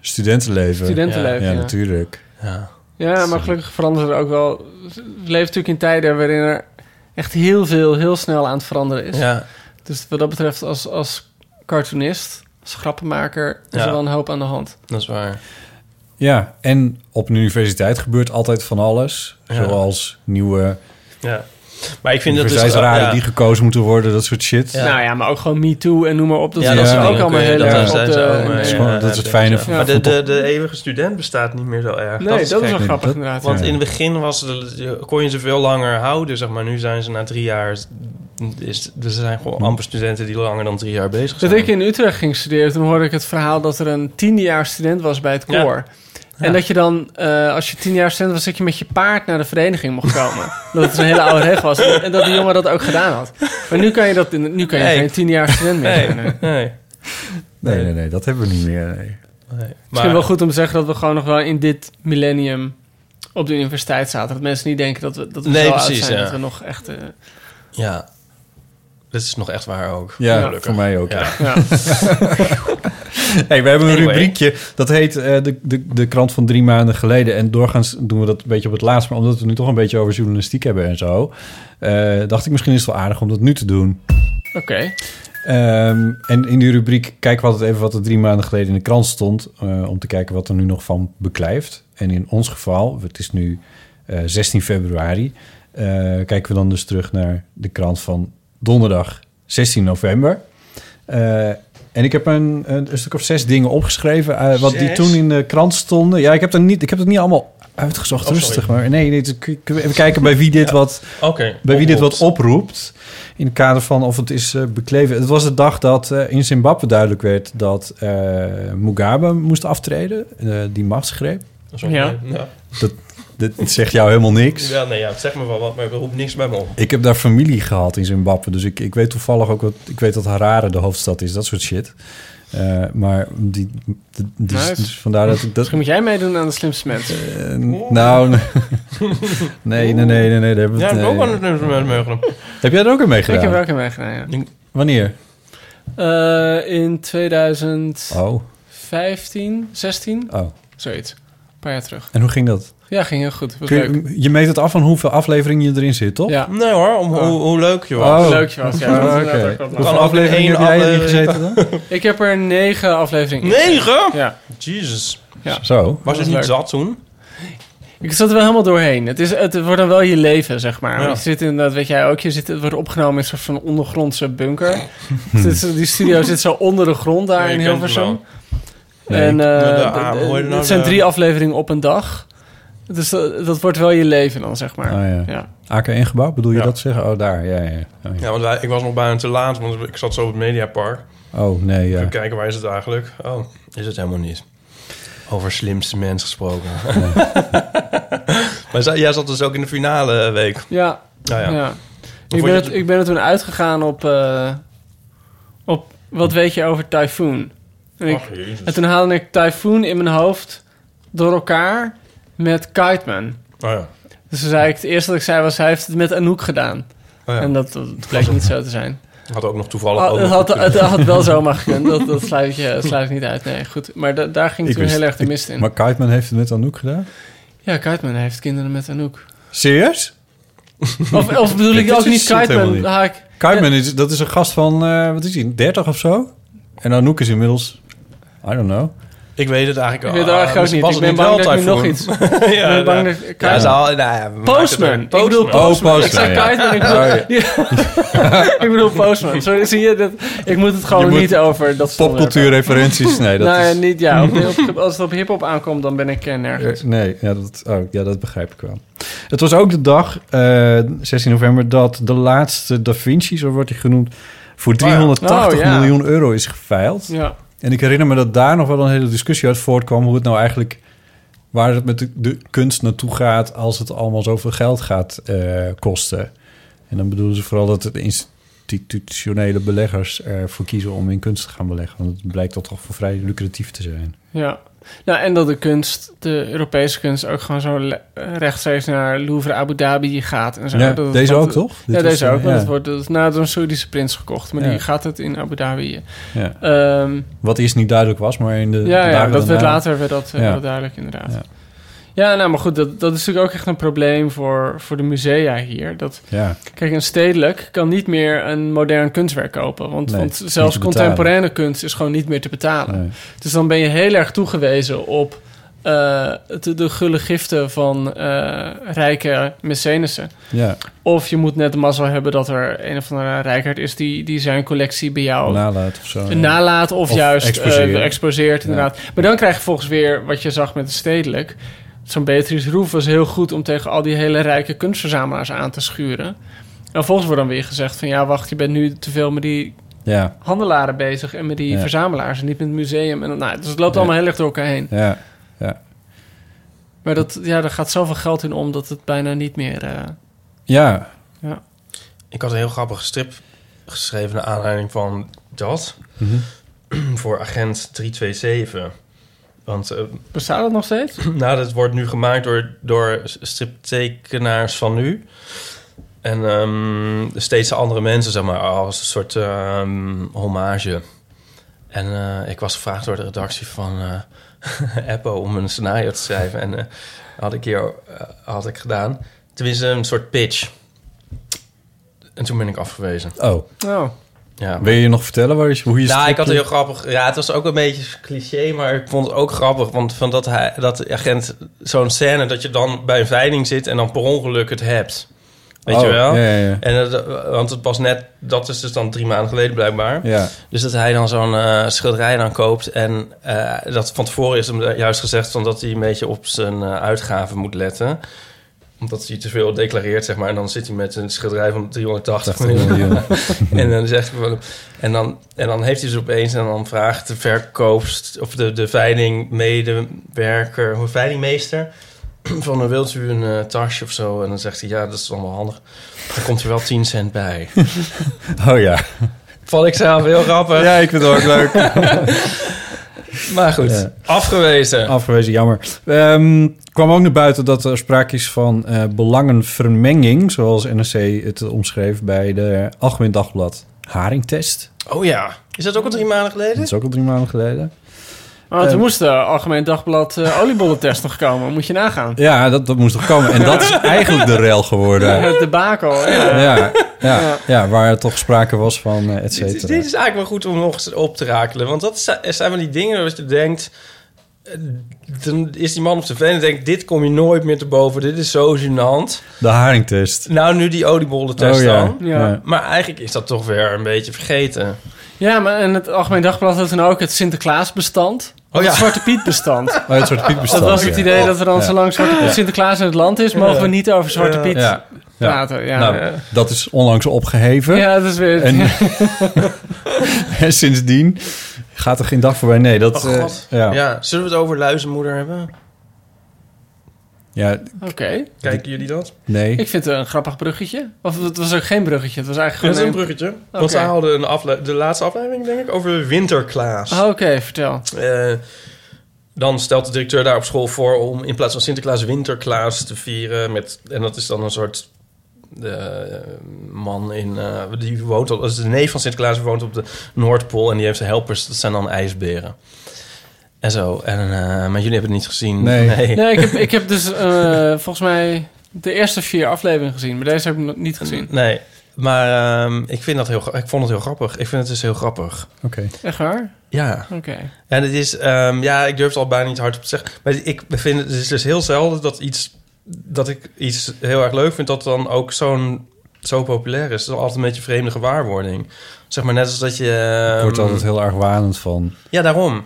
Studentenleven.
studentenleven.
Ja,
Ja,
natuurlijk.
Ja.
ja, maar gelukkig veranderen er ook wel... We leven natuurlijk in tijden waarin er echt heel veel, heel snel aan het veranderen is.
Ja.
Dus wat dat betreft, als, als cartoonist, als grappenmaker, is
Ja.
er wel een hoop aan de hand.
Dat is waar.
Ja, en op een universiteit gebeurt altijd van alles.
Ja.
Zoals nieuwe
Ja. Maar ik vind dat dus... ja.
die gekozen moeten worden, dat soort shit.
Ja.
Nou ja, maar ook gewoon Me Too en noem maar op. Dat
Ja,
is ook allemaal
kun
heel
dat
erg op de...
Dat is, het fijne van,
Maar de, de, de eeuwige student bestaat niet meer zo erg.
Nee, dat is, wel grappig inderdaad.
Want in het begin was het, kon je ze veel langer houden, zeg maar. Nu zijn ze na drie jaar... Is, er zijn gewoon amper studenten die langer dan drie jaar bezig zijn.
Dat ik in Utrecht ging studeren, toen hoorde ik het verhaal dat er een tiendejaars student was bij het
Ja.
koor. En dat je dan, eh, als je tien jaar student was, dat je met je paard naar de vereniging mocht komen. *laughs* dat het een hele oude regel was. En dat die jongen dat ook gedaan had. Maar nu kan je, dat in, nu kan je
Nee.
geen tien jaar student meer
Nee,
zijn. nee.
nee.
Nee, nee, nee, dat hebben we niet meer. Nee.
nee.
Misschien wel goed om te zeggen dat we gewoon nog wel in dit millennium op de universiteit zaten. Dat mensen niet denken dat we, dat we
Nee,
zo
precies,
oud zijn.
ja.
Dat we nog echt... eh,
Ja. Dat is nog echt waar ook.
Ja,
Gelukkig.
voor mij ook. Ja.
Ja. *laughs* *laughs*
ja. *laughs*
Hey, we hebben een
Anyway.
rubriekje, dat heet eh, de, de, de krant van drie maanden geleden. En doorgaans doen we dat een beetje op het laatst. Maar omdat we nu toch een beetje over journalistiek hebben en zo... eh, dacht ik misschien is het wel aardig om dat nu te doen.
Oké.
Ehm, en in die rubriek kijken we altijd even wat er drie maanden geleden in de krant stond. eh, om te kijken wat er nu nog van beklijft. En in ons geval, het is nu eh, 16 februari... kijken we dan dus terug naar de krant van donderdag 16 november. Eh, en ik heb een, een, een stuk of zes dingen opgeschreven... eh, wat die toen in de krant stonden. Ja, ik heb, er niet, ik heb het niet allemaal uitgezocht,
Oh, sorry.
rustig. Maar nee, nee, k- even kijken bij wie dit wat
Oké.
bij wie dit wat
Oproept.
oproept. In het kader van of het is eh, bekleven. Het was de dag dat eh, in Zimbabwe duidelijk werd dat eh, Mugabe moest aftreden. die machtsgreep.
Ja.
Ja.
Dit zegt jou helemaal niks.
Ja, nee, ja, zeg me wel wat, maar ik roep niks bij me op.
Ik heb daar familie gehad in Zimbabwe. Dus ik, ik weet toevallig ook wat. Ik weet dat Harare de hoofdstad is. Dat soort shit. Eh, maar die, die, die-
Nice.
dus vandaar dat ik dat.
Misschien moet jij meedoen aan de slimste mensen.
eh, nou, *laughs* nee, nee, nee, nee, nee. daar hebben we
Ja, ik heb ook
nee.
wel een nummer meegenomen.
Heb jij er ook aan meegedaan?
Ik heb er ook in meegedaan, ja.
Wanneer?
Eh, in 2015,
Oh,
16,
oh.
zoiets. Een paar jaar terug.
En hoe ging dat?
Ja, ging heel goed. Was
Kun
leuk.
je, je meet het af van hoeveel afleveringen je erin zit, toch?
Ja,
Nee hoor, om, hoe, hoe leuk je was.
Oh.
leuk je was. Ja,
Oh,
leuk.
Hoeveel afleveringen
in
heb jij gezeten dan? *laughs*
Ik heb er negen afleveringen in.
Negen?
Ja.
Jesus.
Ja.
Zo.
Was het niet
leuk.
zat toen?
Ik zat er wel helemaal doorheen. Het, is, het wordt dan wel je leven, zeg maar.
Ja.
Je zit inderdaad, weet jij ook, je zit, het wordt opgenomen in een soort van ondergrondse bunker. *laughs* Is- die studio zit zo onder de grond daar
Ja,
in Hilversum.
Nee,
en
de- de- hoe heet het
het zijn drie afleveringen op een dag. Dus dat, dat wordt wel je leven dan, zeg maar.
Oh, ja.
ja.
AK1 gebouw, bedoel je
Ja.
dat zeggen? Oh, daar. Ja, ja. Oh, ja.
Ja, want wij, ik was nog bijna te laat, want ik zat zo op het Mediapark.
Oh, nee, ja.
Even kijken, waar is het eigenlijk? Oh, is het helemaal niet. Over slimste mens gesproken. *laughs* maar jij zat dus ook in de finale week.
Ja,
Nou ja.
ja. Ik, ben het,
het-
ik ben er toen uitgegaan op, eh, op wat weet je over Typhoon. En, ik,
Ach,
en toen haalde ik Typhoon in mijn hoofd door elkaar met Kiteman.
Oh ja.
Dus toen zei ik, het eerste dat ik zei was, hij heeft het met Anouk gedaan.
Oh ja.
En dat, dat bleek niet zo te zijn.
Had ook nog toevallig
Ah,
ook
het,
nog
had, het had wel zomaar *laughs* gekund. Dat, dat sluit je sluit niet uit. Nee, goed. Maar da- daar ging
Ik
toen
wist-
heel erg de
ik-
mist in.
Maar Kiteman heeft het met Anouk gedaan?
Ja, Kiteman heeft kinderen met Anouk.
Serieus?
Of, of *laughs* bedoel ik ook niet Kiteman? ik,
Kiteman, is, dat is een gast van, eh, wat is hij, 30 of zo? En Anouk is inmiddels, I don't know.
Ik weet het eigenlijk
ik weet het
ah,
eigenlijk ook niet. Ik ben bang
wel
dat ik nu nog iets... *laughs*
ja,
ik ben bang
ja.
dat...
Ja,
Kiteman.
zal, nou ja,
Postman. Ik bedoel
Postman.
Postman.
Oh,
Ik zei
Postman, ja.
Kiteman. Ik *laughs* bedoel, *laughs*
ja.
ik bedoel Postman. Sorry, zie je? Dat, ik moet het gewoon
moet
niet over dat
Popcultuurreferenties, nee, dat
Nou ja,
is...
niet, ja. Op, op- als het op hiphop aankomt, dan ben ik eh, nergens.
Eh, Nee, ja dat, oh, ja, dat begrijp ik wel. Het was ook de dag, eh 16 november, dat de laatste Da Vinci, zo wordt hij genoemd, voor 380
Oh, ja.
miljoen euro is geveild.
Ja.
En ik herinner me dat daar nog wel een hele discussie uit voortkwam... hoe het nou eigenlijk, waar het met de, kunst naartoe gaat... als het allemaal zoveel geld gaat eh, kosten. En dan bedoelen ze vooral dat de institutionele beleggers ervoor kiezen... om in kunst te gaan beleggen. Want het blijkt toch voor vrij lucratief te zijn.
Ja. Nou, en dat de kunst, de Europese kunst, ook gewoon zo rechtstreeks naar Louvre Abu Dhabi gaat. En zo.
Ja,
Dat-
deze ook, toch?
Ja,
Dit
deze
eh,
ook. Want
ja.
het wordt dat na door een Saoedische prins gekocht. Maar
Ja.
die gaat het in Abu Dhabi.
Ja.
Ehm,
Wat eerst niet duidelijk was, maar in de,
ja,
dagen
dat werd later werd dat, eh, wel duidelijk inderdaad.
Ja.
Nou, maar goed, dat, dat is natuurlijk ook echt een probleem voor, voor de musea hier. Dat,
Ja,
kijk, een stedelijk kan niet meer een modern kunstwerk kopen. Want,
Nee,
want zelfs contemporaine kunst is gewoon niet meer te betalen.
nee.
Dus dan ben je heel erg toegewezen op eh, de, de gulle giften van eh, rijke mecenussen.
Ja,
Of je moet net de mazzel hebben dat er een of andere rijkaard is die, die zijn collectie bij jou
nalaat of zo.
nalaat of,
Of
juist
exposeert.
exposeert. exposeert inderdaad. Maar dan krijg je volgens weer wat je zag met de stedelijk. Zo'n Beatrice Roef was heel goed om tegen al die hele rijke kunstverzamelaars aan te schuren. En vervolgens wordt dan weer gezegd van ja, wacht, je bent nu te veel met die
Ja,
handelaren bezig en met die
Ja.
verzamelaars en niet met het museum. En, nou, dus het loopt
Ja.
allemaal heel erg door elkaar heen.
ja.
Maar dat, ja, daar gaat zoveel geld in om dat het bijna niet meer... eh,
Ja,
Ik had een heel grappige strip geschreven naar aanleiding van dat. *clears throat* Voor agent 327. Want eh,
bestaat dat nog steeds? *clears throat*
nou, dat wordt nu gemaakt door, door striptekenaars van nu. En ehm, steeds andere mensen, zeg maar, als een soort ehm, hommage. En eh, ik was gevraagd door de redactie van eh *laughs* Apple om een scenario te schrijven. En eh, had ik hier had ik gedaan. Tenminste, een soort pitch. En toen ben ik afgewezen.
oh.
Oh,
Ja,
Wil je je nog vertellen waar je, hoe je
nou, ik had het heel grappig. Ja, het was ook een beetje cliché, maar ik vond het ook grappig. Want van dat, hij, dat de agent zo'n scène dat je dan bij een veiling zit en dan per ongeluk het hebt. Weet
Oh,
je wel?
Ja, ja, ja.
En dat, want het was net, dat is dus dan drie maanden geleden blijkbaar.
ja.
Dus dat hij dan zo'n eh, schilderij dan koopt. En eh, dat van tevoren is hem juist gezegd van dat hij een beetje op zijn eh, uitgaven moet letten. Omdat hij te veel declareert, zeg maar. En dan zit hij met een schilderij van 380 miljoen. *laughs* En dan zegt hij van, en dan, en dan heeft hij dus opeens en dan vraagt de verkoopst of de, de veilingmedewerker, hoe veilingmeester, *clears throat* van dan wilt u een eh, tasje of zo? En dan zegt hij ja, dat is allemaal handig. Dan komt er wel 10 cent bij. *laughs*
Oh ja.
Vond ik zelf heel grappig.
Ja, ik vind het ook leuk. *laughs*
Maar goed,
Ja.
afgewezen.
Afgewezen, jammer. Ehm kwam ook naar buiten dat er sprake is van eh, belangenvermenging, zoals NRC het omschreef bij de Algemeen Dagblad Haringtest.
Oh ja, is dat ook al drie maanden
Dat
geleden?
is ook al drie maanden geleden.
Oh toen
Eh,
moest de Algemeen Dagblad eh oliebollentest nog komen. Moet je nagaan.
Ja, dat, dat moest toch komen. En dat is eigenlijk de rel geworden.
Het debakel, ja.
Ja, ja,
Ja.
ja, waar toch sprake was van eh, et
Dit,
cetera.
dit is eigenlijk wel goed om nog eens op te rakelen. Want dat zijn- zijn van die dingen dat je denkt... eh, Dan is die man op tv en denkt... dit kom je nooit meer te boven. Dit is zo gênant.
De haringtest.
Nou, nu die oliebollentest
Oh ja.
dan.
Ja.
Maar eigenlijk is dat toch weer een beetje vergeten.
Ja, maar en het Algemeen Dagblad had toen ook het Sinterklaasbestand. Of
ja.
het Zwarte Piet bestand.
Oh, het soort Piet bestand.
Dat was het
ja.
idee dat we dan
Ja.
zolang Zwarte Piet Sinterklaas in het land is... mogen we niet over Zwarte. Piet
Ja, ja.
praten. Ja,
Nou,
ja.
dat is onlangs opgeheven.
ja, dat is weer...
En, *laughs* en sindsdien gaat er geen dag voorbij. Nee, dat...
Oh god.
ja.
Ja. Zullen we het over luizenmoeder hebben?
Ja,
Oké.
Kijken jullie dat?
nee.
Ik vind het een grappig bruggetje. Of het was ook geen bruggetje. Het was
Dat
eigenlijk
is een
gewoon
bruggetje.
Oké.
Want ze hadden een afle- de laatste aflevering, denk ik, over Winterklaas.
Oh, Oké, vertel.
Eh, dan stelt de directeur daar op school voor om in plaats van Sinterklaas Winterklaas te vieren. Met, en dat is dan een soort eh, man in. eh, die woont op, dat is de neef van Sinterklaas, die woont op de Noordpool. En die heeft zijn helpers, dat zijn dan ijsberen. En zo. En, eh, maar jullie hebben het niet gezien. *laughs*
Nee.
Nee, ik heb, ik heb dus eh, volgens mij de eerste vier afleveringen gezien. Maar deze heb ik nog niet gezien.
Nee. Maar ehm, ik, vind dat heel, ik vond het heel grappig. Ik vind het dus heel grappig.
Oké.
Echt waar?
Ja.
Oké.
En het is, ehm, ja, ik durf het al bijna niet hardop te zeggen. Maar ik vind het, het is dus heel zelden dat iets, dat ik iets heel erg leuk vind, dat dan ook zo'n, zo populair is. Het is altijd een beetje een vreemde gewaarwording. Zeg maar net als dat je...
Ik word
ehm,
altijd heel erg wanend van.
Ja, daarom.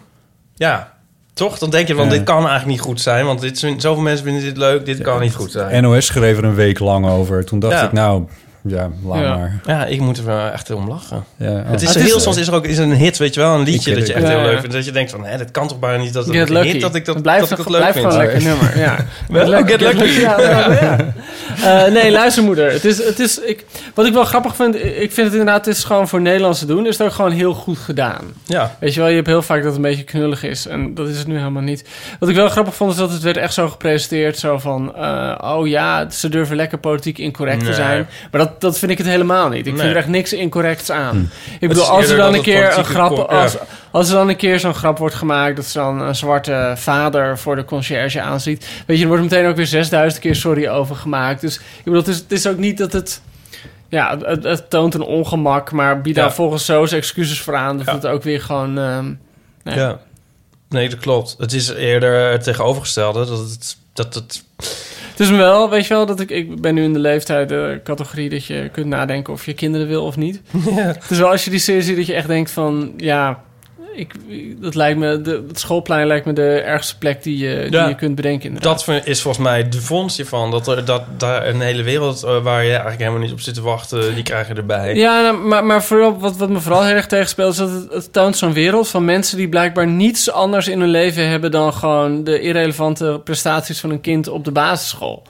Ja. Toch? Dan denk je, want
Ja.
dit kan eigenlijk niet goed zijn. Want dit, zijn- zoveel mensen vinden dit leuk, dit kan niet goed zijn.
NOS schreef er een week lang over. Toen dacht
Ja.
ik, nou, ja, laat
Ja.
maar.
Ja, ik moet er wel echt om lachen.
Ja, oh.
Het is
het
heel
is-
soms is er ook is een hit, weet je wel, een liedje
Ik
dat je echt
het.
heel
Ja,
leuk vindt. Dat je denkt van, hè, dat kan toch bijna niet dat het een hit dat ik dat,
het blijft,
dat ik dat leuk
blijft
vind.
gewoon een lekker *laughs* nummer. Ja.
Wel,
Get
Get Lucky.
Ja, ja, ja. *laughs* Eh, nee, luistermoeder. Het is, het is, ik, wat ik wel grappig vind, ik vind het inderdaad, het is gewoon voor Nederlands te doen, is het ook gewoon heel goed gedaan.
Ja,
Weet je wel, je hebt heel vaak dat het een beetje knullig is. En dat is het nu helemaal niet. Wat ik wel grappig vond, is dat het werd echt zo gepresenteerd. Zo van, eh, oh ja, ze durven lekker politiek incorrect te zijn. Maar dat, dat vind ik het helemaal niet. Ik
Nee.
vind er echt niks incorrects aan. Ik bedoel, als er dan een keer een grap...
kom- ja.
Als, als er dan een keer zo'n grap wordt gemaakt... dat ze dan een zwarte vader voor de conciërge aanziet... weet je, er wordt meteen ook weer 6000 keer sorry over gemaakt. Dus ik bedoel, het is, het is ook niet dat het... Ja, het, het toont een ongemak, maar bied daar
Ja.
volgens zo zijn excuses voor aan... dat
Ja.
het ook weer gewoon... ehm, Nee.
ja. Nee, dat klopt. Het is eerder het tegenovergestelde. Dat het, dat het
Het is me wel, weet je wel, dat ik, ik ben nu in de leeftijd, de categorie dat je kunt nadenken of je kinderen wil of niet. *laughs* Het is wel als je die serie ziet dat je echt denkt van, ja, ik, dat lijkt me, de, het schoolplein lijkt me de ergste plek die je, die
Ja.
je kunt bedenken. Inderdaad.
Dat is volgens mij de vondst hiervan. Dat, er, dat daar een hele wereld eh, waar je eigenlijk helemaal niet op zit te wachten, die krijg je erbij.
Ja, nou, maar, maar vooral, wat, wat me vooral heel erg tegenspeelt... is dat het, het toont zo'n wereld van mensen... die blijkbaar niets anders in hun leven hebben... dan gewoon de irrelevante prestaties van een kind op de basisschool.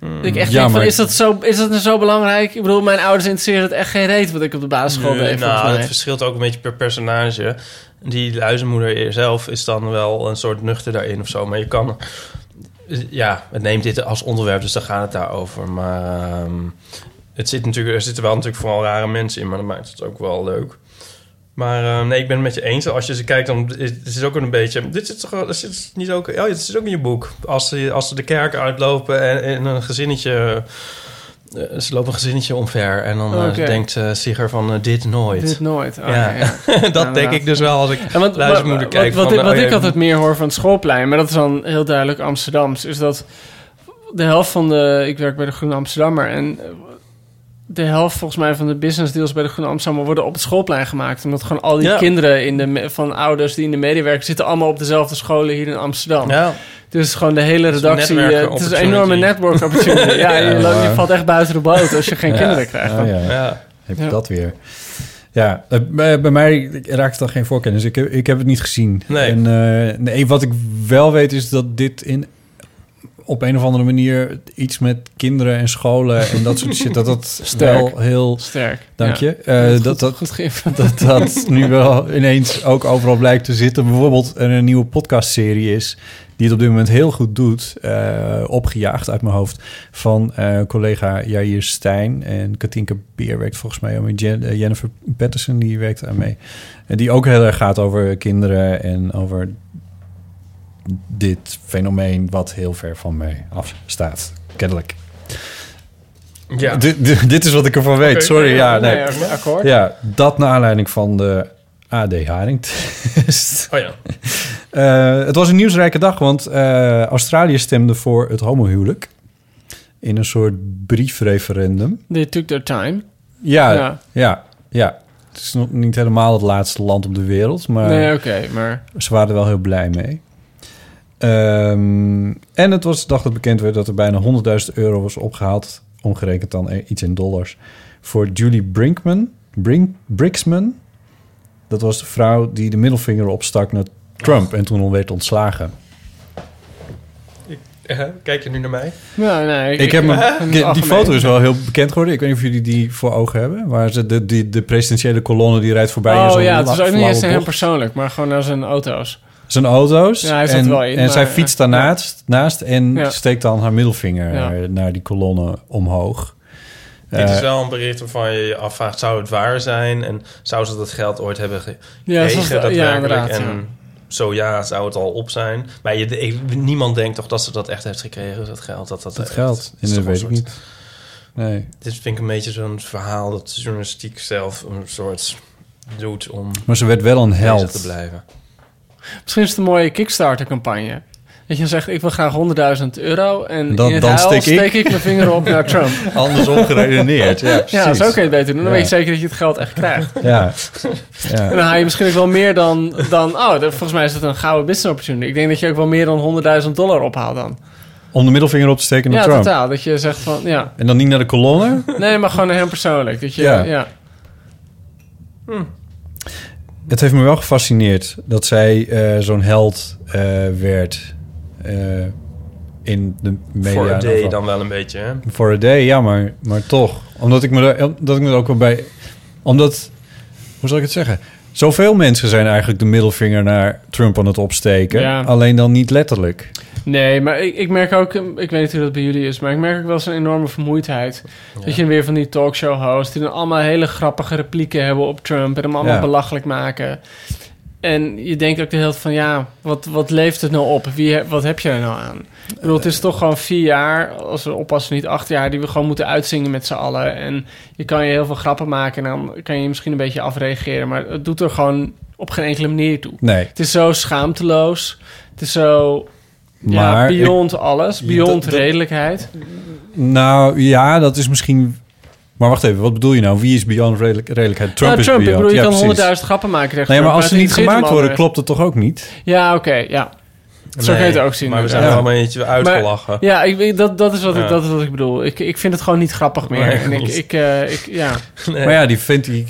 Dat Ik echt
Ja,
denk van,
maar-
is dat, zo, is dat nou zo belangrijk? Ik bedoel, mijn ouders interesseren het echt geen reet... wat ik op de basisschool
Nee,
deed,
nou, het verschilt ook een beetje per personage. Die luizenmoeder zelf is dan wel een soort nuchter daarin of zo. Maar je kan... Ja, het neemt dit als onderwerp, dus dan gaat het daarover. Maar ehm, het zit natuurlijk, er zitten wel natuurlijk vooral rare mensen in, maar dat maakt het ook wel leuk. Maar eh, nee, ik ben het met je eens. Als je ze kijkt, dan is het is ook een beetje... Dit zit toch dat zit niet ook... Ja, dit zit ook in je boek. Als ze, als ze de kerk uitlopen en, en een gezinnetje... eh, ze lopen een gezinnetje omver en dan eh, denkt eh Sigger van dit nooit.
Dit nooit. Oh,
Ja.
ja. ja. *laughs*
dat
inderdaad.
denk ik dus wel als ik
En wat,
luizenmoeder
wat,
kijk.
Wat,
van,
wat, wat
oh ja,
ik altijd meer hoor van het schoolplein, maar dat is dan heel duidelijk Amsterdams, is dat de helft van de. Ik werk bij de Groene Amsterdammer en de helft volgens mij van de business deals bij de Groene Amsterdammer worden op het schoolplein gemaakt. Omdat gewoon al die
Ja.
kinderen in de, van ouders die in de media werken zitten allemaal op dezelfde scholen hier in Amsterdam.
Ja,
Dus gewoon de hele
is een
redactie. eh, het is een enorme network opportunity. *laughs* ja, je, loopt- valt echt buiten de boot als je geen kinderen krijgt.
Ja.
ja.
Heb je
Ja.
dat weer? Ja, eh, bij, bij mij raakt het dan geen voorkennis. Ik heb, ik heb het niet gezien.
Nee.
En eh, nee, wat ik wel weet is dat dit in op een of andere manier iets met kinderen en scholen en dat soort shit, dat dat
Sterk.
wel heel...
Sterk.
Dank
Ja.
je. Eh,
Goed-
dat, dat,
goed geïnformeerd.
dat dat *laughs* nu wel ineens ook overal blijkt te zitten. Bijvoorbeeld er een nieuwe podcastserie is... die het op dit moment heel goed doet. eh, opgejaagd uit mijn hoofd. Van eh, collega Jair Stijn. En Katinka Beer werkt volgens mij ook met Jen- Jennifer Patterson. Die werkt daar mee. En die ook heel erg gaat over kinderen... en over dit fenomeen wat heel ver van mij afstaat. Kennelijk.
ja.
Dit, is wat ik ervan weet. Sorry, ja. Nee.
Akkoord.
Ja, dat naar aanleiding van de AD Haring-test.
Oh ja. *laughs*
Eh, het was een nieuwsrijke dag, want eh, Australië stemde voor het homohuwelijk. In een soort briefreferendum.
They took their time.
Ja,
Ja.
ja, ja. Het is nog niet helemaal het laatste land op de wereld, maar
Nee, oké, maar...
ze waren er wel heel blij mee. Ehm, en het was de dag dat bekend werd dat er bijna 100.000 euro was opgehaald, omgerekend dan eh, iets in dollars, voor Julie Brinkman, Brink, Brixman. Dat was de vrouw die de middelvinger opstak naar Trump en toen al werd ontslagen.
Eh, Kijk je nu naar mij?
Ja, nee,
Ik heb me,
in
die, foto is wel heel bekend geworden. Ik weet niet of jullie die voor ogen hebben. Waar ze de, die, de presidentiële kolonne die rijdt voorbij. in
Oh
zo'n
ja, het is ook niet eens
bocht.
persoonlijk, maar gewoon naar zijn auto's.
Zijn auto's.
Ja, hij zat
en,
wel in,
En zij fietst
eh,
daarnaast naast en
Ja.
steekt dan haar middelvinger
Ja.
eh, naar die kolonne omhoog.
Dit
Eh,
is wel een bericht waarvan je je afvraagt... zou het waar zijn? En zou ze dat geld ooit hebben
Ja,
gekregen
de- ja,
daadwerkelijk?
inderdaad,
en
ja.
zo ja, zou het al op zijn. Maar je, ik- niemand denkt toch dat ze dat echt heeft gekregen, dat geld. Dat, dat,
dat
echt-
geld.
het is
dat
toch
weet ik niet. Nee.
Dit vind ik een beetje zo'n verhaal dat de journalistiek zelf een soort doet om
Maar ze werd wel een held.
te blijven.
Misschien is het een mooie Kickstarter-campagne. Dat je dan zegt, ik wil graag 100.000 euro... en
Dan-
in
dan
huil
steek
steek,
ik-
ik... mijn vinger op naar Trump. *laughs*
Andersom geredeneerd. *laughs* Ja, precies.
Ja, zo kun je het beter doen. Dan
Ja.
weet je zeker dat je het geld echt krijgt. *laughs*
Ja.
En
ja.
dan haal je misschien ook wel meer dan... dan oh, volgens mij is dat een gouden business opportunity. Ik denk dat je ook wel meer dan 100.000 dollar ophaalt dan.
Om de middelvinger op te steken naar
Ja,
Trump.
totaal. Dat je zegt van, ja.
En dan niet naar de kolonne.
Nee, maar gewoon naar hem persoonlijk. Dat je,
Ja.
ja.
Het heeft me wel gefascineerd dat zij eh, zo'n held eh, werd eh, in de media.
Voor a
en
day dan wel een beetje, hè?
Voor a day, ja, maar, maar toch. Omdat ik me er, omdat ik me er ook wel bij... Omdat, hoe zal ik het zeggen? Zoveel mensen zijn eigenlijk de middelvinger naar Trump aan het opsteken.
Ja.
Alleen dan niet letterlijk.
Nee, maar ik, ik merk ook... Ik weet niet hoe dat bij jullie is... maar ik merk ook wel eens een enorme vermoeidheid. Dat je weer van die talkshow host... die dan allemaal hele grappige replieken hebben op Trump... en hem allemaal
Ja.
belachelijk maken. En je denkt ook de hele tijd van... ja, wat, wat leeft het nou op? Wie, wat heb je er nou aan? Ik bedoel, het is toch gewoon vier jaar... als we oppassen niet acht jaar... die we gewoon moeten uitzingen met z'n allen. En je kan je heel veel grappen maken... en dan kan je je misschien een beetje afreageren... maar het doet er gewoon op geen enkele manier toe.
Nee,
Het is zo schaamteloos. Het is zo
maar...
ja, beyond alles. Beyond
dat- dat-
redelijkheid.
Nou, ja, dat is misschien... Maar wacht even, wat bedoel je nou? Wie is beyond redelijk, redelijkheid? Trump
nou,
is
Trump, ik
beyond.
bedoel, je
ja,
kan honderdduizend grappen maken tegen
Nee, maar als ze niet gemaakt worden, klopt het toch ook niet?
Ja, oké, ja. Zo kan je het ook zien.
Maar we zijn er allemaal eentje uitgelachen.
Ja, ik, weet- dat, dat, is wat
Ja.
ik, dat is wat ik bedoel. Ik, ik vind het gewoon niet grappig meer.
Nee,
en ik, ik, eh, ik, ja. *laughs*
Nee.
Maar ja, die vindt die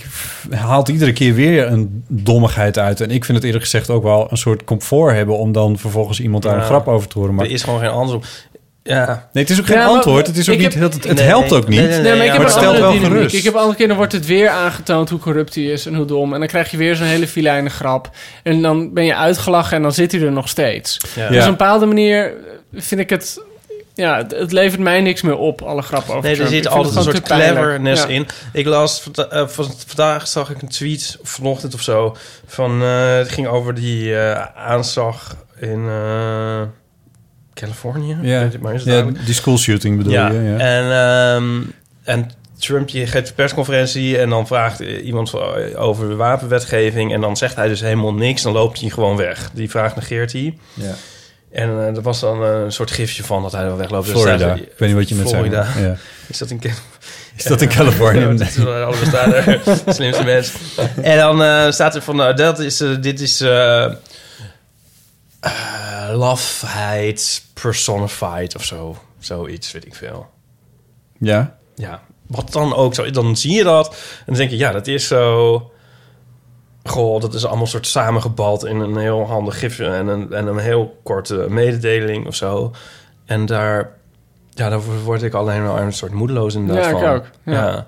haalt iedere keer weer een dommigheid uit. En ik vind het eerlijk gezegd ook wel een soort comfort hebben... om dan vervolgens iemand daar een grap over te horen. Maar
Er is gewoon geen antwoord op. Ja.
nee, het is ook geen
Ja, maar
antwoord. Het is ook niet...
heb-
Het, het
Nee,
helpt ook niet.
nee, nee,
Nee, maar ik heb
maar het stelt wel
dynamiek.
gerust.
Ik heb andere keer, dan wordt het weer aangetoond hoe corrupt hij is en hoe dom. En dan krijg je weer zo'n hele filijne grap. En dan ben je uitgelachen en dan zit hij er nog steeds.
Ja.
Dus op een bepaalde manier vind ik het... Ja, het, het levert mij niks meer op, alle grappen over
Nee, er zit altijd een soort cleverness
Ja.
in. Ik las eh, van- vandaag zag ik een tweet, of vanochtend of zo, van eh, het ging over die eh, aanslag in eh, Californië.
Ja,
maar, is
ja, die school shooting bedoel
ja.
je. Ja.
En, ehm, en Trump die geeft een persconferentie en dan vraagt eh, iemand van- over de wapenwetgeving en dan zegt hij dus helemaal niks. Dan loopt hij gewoon weg. Die vraag negeert hij.
Ja.
En eh, er was dan een soort gifje van dat hij wel wegloopt. Dus
Florida.
staat er-
Ik weet niet wat je net zei. Ja.
Is dat in Californië?
Is dat in Californië? *laughs*
Ja, dat is. *laughs* Slimste mens. En dan eh, staat er van, nou, dat is, eh, dit is eh eh, lafheid personified of zo. Zoiets, weet ik veel.
ja.
Ja, wat dan ook zo. Dan zie je dat en dan denk je, ja, dat is zo... Goh, dat is allemaal soort samengebald in een heel handig gifje en een, en een heel korte mededeling of zo. En daar, ja, daar word ik alleen maar een soort moedeloos inderdaad
Ja, ik
van.
ook, ja.
ja.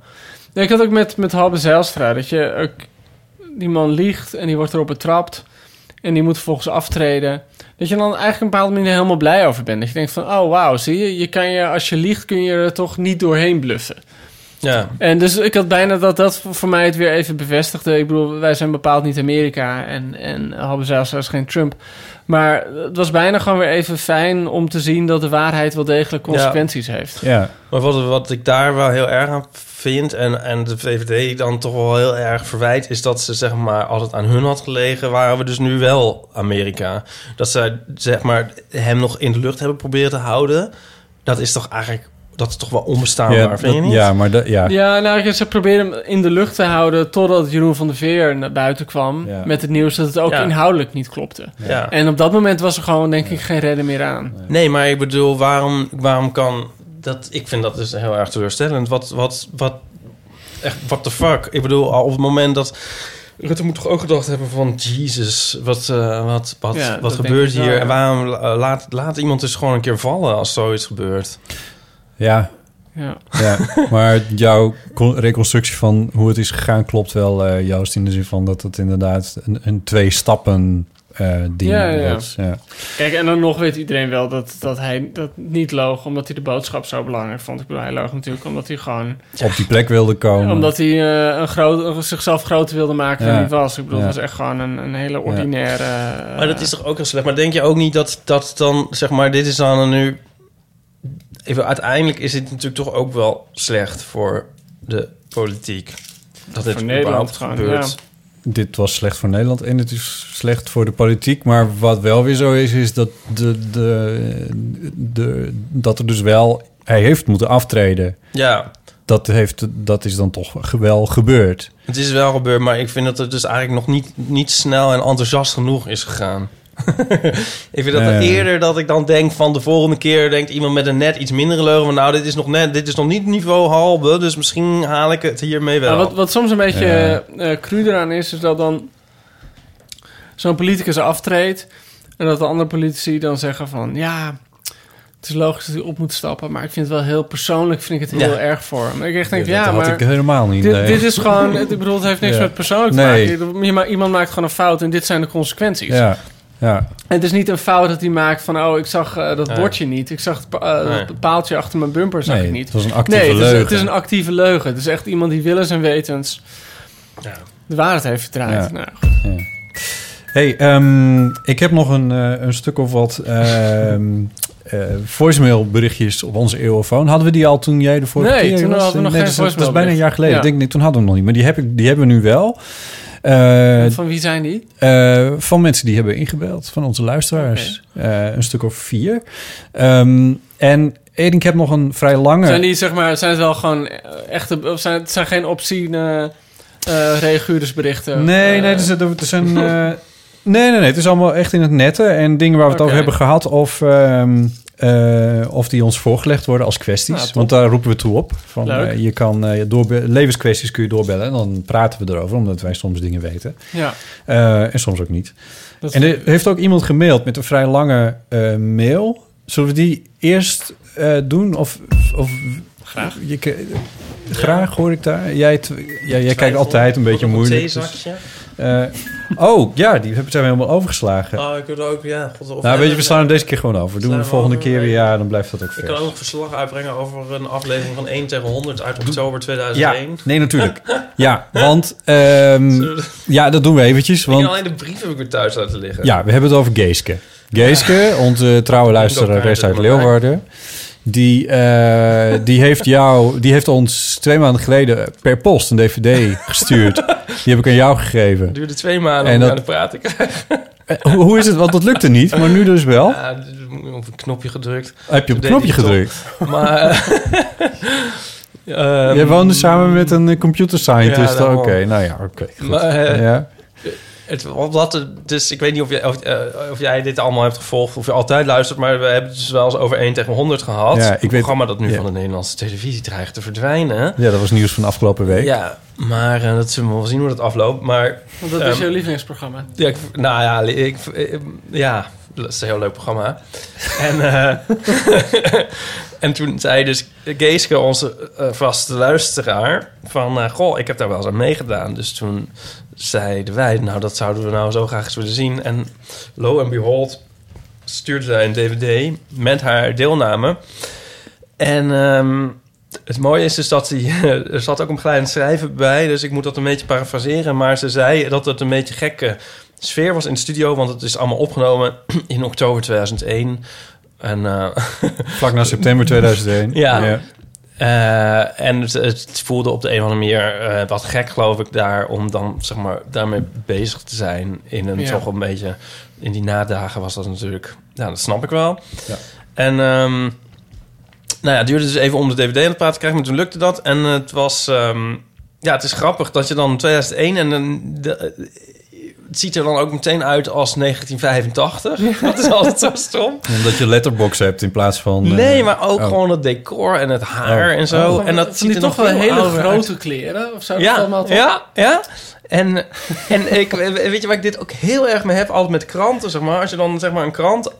Nee, ik had ook met, met Halbe Zijlstra dat je ook... Die man liegt en die wordt erop betrapt. En die moet vervolgens aftreden. Dat je dan eigenlijk op een bepaalde manier helemaal blij over bent. Dat je denkt van, oh wauw, zie je? je, kan je als je liegt kun je er toch niet doorheen bluffen.
ja.
En dus ik had bijna dat dat voor mij het weer even bevestigde. Ik bedoel, wij zijn bepaald niet Amerika en, en Zijlstra is geen Trump. Maar het was bijna gewoon weer even fijn om te zien dat de waarheid wel degelijk consequenties heeft.
ja.
Maar wat, wat ik daar wel heel erg aan vind... En, en de VVD dan toch wel heel erg verwijt... is dat ze zeg maar, als het aan hun had gelegen... waren we dus nu wel Amerika. Dat ze zeg maar, hem nog in de lucht hebben proberen te houden... dat is toch eigenlijk... dat is toch wel onbestaanbaar,
Ja,
vind je niet?
ja, maar dat, ja.
Ja, nou, ze probeerden hem in de lucht te houden totdat Jeroen van der Veer naar buiten kwam
Ja.
met het nieuws dat het ook
Ja.
inhoudelijk niet klopte.
Ja.
En op dat moment was er gewoon, denk ik, geen redden meer aan.
Nee, maar ik bedoel, waarom, waarom kan dat... Ik vind dat dus heel erg teleurstellend. Wat, wat, wat, echt, what the fuck? Ik bedoel, al op het moment dat... Rutte moet toch ook gedacht hebben van... Jesus, wat, eh, wat, wat,
Ja,
wat gebeurt
wel,
hier?
ja.
En waarom laat, laat iemand dus gewoon een keer vallen als zoiets gebeurt?
Ja,
Ja.
ja. maar jouw con- reconstructie van hoe het is gegaan klopt wel, eh, Joost. In de zin van dat het inderdaad een, een twee stappen eh ding
Ja, ja, ja.
was. Ja.
Kijk, en dan nog weet iedereen wel dat, dat hij dat niet loog omdat hij de boodschap zo belangrijk vond. Ik bedoel, hij loog natuurlijk omdat hij gewoon...
Op die plek wilde komen.
Omdat hij eh, een groot, zichzelf groter wilde maken dan hij was. Ik bedoel,
Ja.
het was echt gewoon een, een hele ordinaire... eh,
Maar dat is toch ook heel slecht. Maar denk je ook niet dat, dat dan, zeg maar, dit is dan nu... Even, uiteindelijk is dit natuurlijk toch ook wel slecht voor de politiek. Dat dit
Nederland
überhaupt gebeurt.
Dit was slecht voor Nederland en het is slecht voor de politiek. Maar wat wel weer zo is, is dat, de, de, de, dat er dus wel... Hij heeft moeten aftreden.
Ja,
Dat, heeft, dat is dan toch wel gebeurd.
het is wel gebeurd, maar ik vind dat het dus eigenlijk nog niet, niet snel en enthousiast genoeg is gegaan. *laughs* ik vind dat
Ja, ja.
eerder dat ik dan denk van de volgende keer denkt iemand met een net iets mindere leugen van nou dit is nog net dit is nog niet niveau halve dus misschien haal ik het hiermee wel.
Nou, wat, wat soms een beetje
Ja.
eh cru eraan is, is dat dan zo'n politicus aftreedt en dat de andere politici dan zeggen van ja, het is logisch dat hij op moet stappen, maar ik vind het wel heel persoonlijk, vind ik het heel
Ja.
erg voor hem. Ik echt denk,
dat
ja,
had
maar
ik helemaal niet.
dit,
nee.
dit is gewoon, ik bedoel, het heeft niks
Ja.
met persoonlijk te
Nee.
maken. Iemand maakt gewoon een fout en dit zijn de consequenties.
Ja, ja.
En het is niet een fout dat hij maakt van, oh, ik zag eh, dat
Nee.
bordje niet. Ik zag het pa- eh,
Nee.
dat paaltje achter mijn bumper zag
nee,
ik niet.
het was een actieve
Nee, het is,
leugen.
het is een actieve leugen. Het is echt iemand die willens en wetens
Ja.
de waarheid heeft verdraaid.
Ja.
Nou,
Hey, ehm, ik heb nog een, eh, een stuk of wat ehm *laughs* eh, voicemail berichtjes op onze eeuwofoon. Hadden we die al toen jij de vorige
Nee,
keer
toen
was?
hadden we nog
nee,
geen
dat is- Dat is bijna een jaar geleden.
Ja.
Ik denk, nee, toen hadden we hem nog niet. Maar die, heb ik, die hebben we nu wel. Eh,
Van wie zijn die?
eh, van mensen die hebben ingebeld, van onze luisteraars. Eh, een stuk of vier. Ehm, en ik heb nog een vrij lange...
Zijn die, zeg maar, zijn het wel gewoon echte... Of zijn het zijn geen obscene eh reaguurdersberichten?
Nee, nee, er zijn... Er zijn *laughs* nee, nee, nee, het is allemaal echt in het nette. En dingen waar we het over hebben gehad... of, ehm, eh, of die ons voorgelegd worden als kwesties.
Nou.
Want daar roepen we toe op. Van, eh, je kan eh, doorbe- levenskwesties kun je doorbellen. En dan praten we erover, omdat wij soms dingen weten.
Ja.
Eh, en soms ook niet.
Dat
En er heeft ook iemand gemaild met een vrij lange eh, mail. Zullen we die eerst eh, doen? Of, of
Graag.
Je, graag hoor ik daar. Jij, ja, jij kijkt altijd een beetje moeilijk.
Een
dus- eh, oh, ja, die hebben- zijn we helemaal overgeslagen.
Oh, ik wil ook, ja. God,
nou, weet je, we slaan hem deze keer gewoon over. Doen we de
we
volgende keer weer, ja, dan blijft dat ook
Ik kan
vers.
ook nog verslag uitbrengen over een aflevering van 1 tegen 100 uit oktober
Ja,
2001.
nee, natuurlijk. Ja, *laughs* want... ehm,
we-
ja, dat doen we eventjes.
Ik
Want
alleen de brief heb ik weer thuis laten liggen.
Ja, we hebben het over Geeske. Geeske, onze trouwe luisterares uit Leeuwarden. Die, eh, die, heeft jou, die heeft ons twee maanden geleden per post een dvd gestuurd. Die heb ik aan jou gegeven.
Het duurde twee maanden
En
om
dat-
aan praten.
Eh, Hoe, hoe is het? Want dat lukte niet, maar nu dus wel.
Ja, op een knopje gedrukt.
Heb je op een knopje gedrukt?
Maar... eh, *laughs* ehm,
Jij woonde samen met een computer scientist.
Ja,
Oké, nou ja, oké. ja.
Het, wat, het- dus ik weet niet of, jij of, eh, of jij dit allemaal hebt gevolgd... of je altijd luistert... maar we hebben het dus wel eens over 1 tegen 100 gehad.
Ja, ik
een
weet-
programma dat nu
ja.
van de Nederlandse televisie dreigt te verdwijnen.
ja, dat was nieuws van de afgelopen week.
Ja, maar eh, dat zullen we wel zien hoe dat afloopt. Maar
Want dat is
Ehm,
jouw lievelingsprogramma.
ja, ik, nou ja, ik, ik- ja, dat is een heel leuk programma. *laughs* en, eh, *laughs* en toen zei dus Geeske, onze eh, vaste luisteraar... van, eh, goh, ik heb daar wel eens aan meegedaan. Dus toen zeiden wij, nou, dat zouden we nou zo graag eens willen zien. En lo and behold stuurde zij een dvd met haar deelname. En... ehm, het mooie is dus dat hij... *laughs* Er zat ook een klein schrijven bij, dus ik moet dat een beetje parafraseren. Maar ze zei dat het een beetje gekke sfeer was in de studio... want het is allemaal opgenomen in oktober 2001. En, eh, *laughs*
Vlak na september 2001.
Ja. Eh, en het, het voelde op de een of andere manier eh, wat gek, geloof ik, daar... om dan, zeg maar, daarmee bezig te zijn in een
Ja.
toch een beetje... In die nadagen was dat natuurlijk... Ja, dat snap ik wel.
Ja.
En... ehm, nou ja, het duurde dus even om de DVD aan het praten te krijgen, maar toen lukte dat. En het was... ehm, ja, het is grappig dat je dan 2001 en dan... De, het ziet er dan ook meteen uit als 1985. Dat is altijd zo stom.
Omdat je letterbox hebt in plaats van... eh,
Nee, maar ook
oh.
gewoon het decor en het haar
Oh.
en zo.
Oh,
en dat ziet er
toch wel hele
uit.
grote kleren. Of zo? Dat
Ja,
allemaal toch?
ja, ja. En, en ik, *laughs* weet je waar ik dit ook heel erg mee heb? Altijd met kranten, zeg maar. Als je dan zeg maar een krant eh,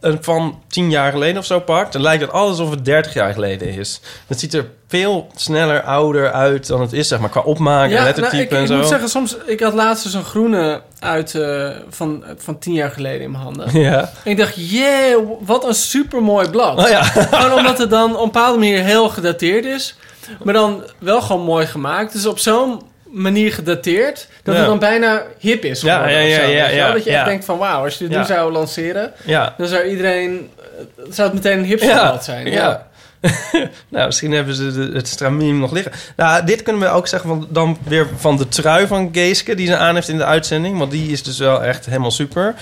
van tien jaar geleden of zo pakt... dan lijkt het alles alsof het 30 jaar geleden is. Het ziet er veel sneller ouder uit dan het is, zeg maar. Qua opmaken,
Ja,
lettertype
nou, ik,
en
ik
zo.
moet zeggen, soms... Ik had laatst dus een groene uit eh, van, van tien jaar geleden in mijn handen. *laughs*
Ja.
En ik dacht, yeah, wat een supermooi blad.
Oh ja. *laughs*
Gewoon omdat het dan op een bepaalde manier heel gedateerd is. Maar dan wel gewoon mooi gemaakt. Dus op zo'n manier gedateerd... dat
Ja.
het dan bijna hip is
Ja,
Dat je echt denkt van... wauw, als je dit nu zou lanceren... Dan zou iedereen... eh, zou het meteen een hipsterblad zijn.
Ja. *laughs* nou, misschien hebben ze de- het stramien nog liggen. Nou, dit kunnen we ook zeggen van, dan weer van de trui van Geeske... die ze aan heeft in de uitzending. Want die is dus wel echt helemaal super.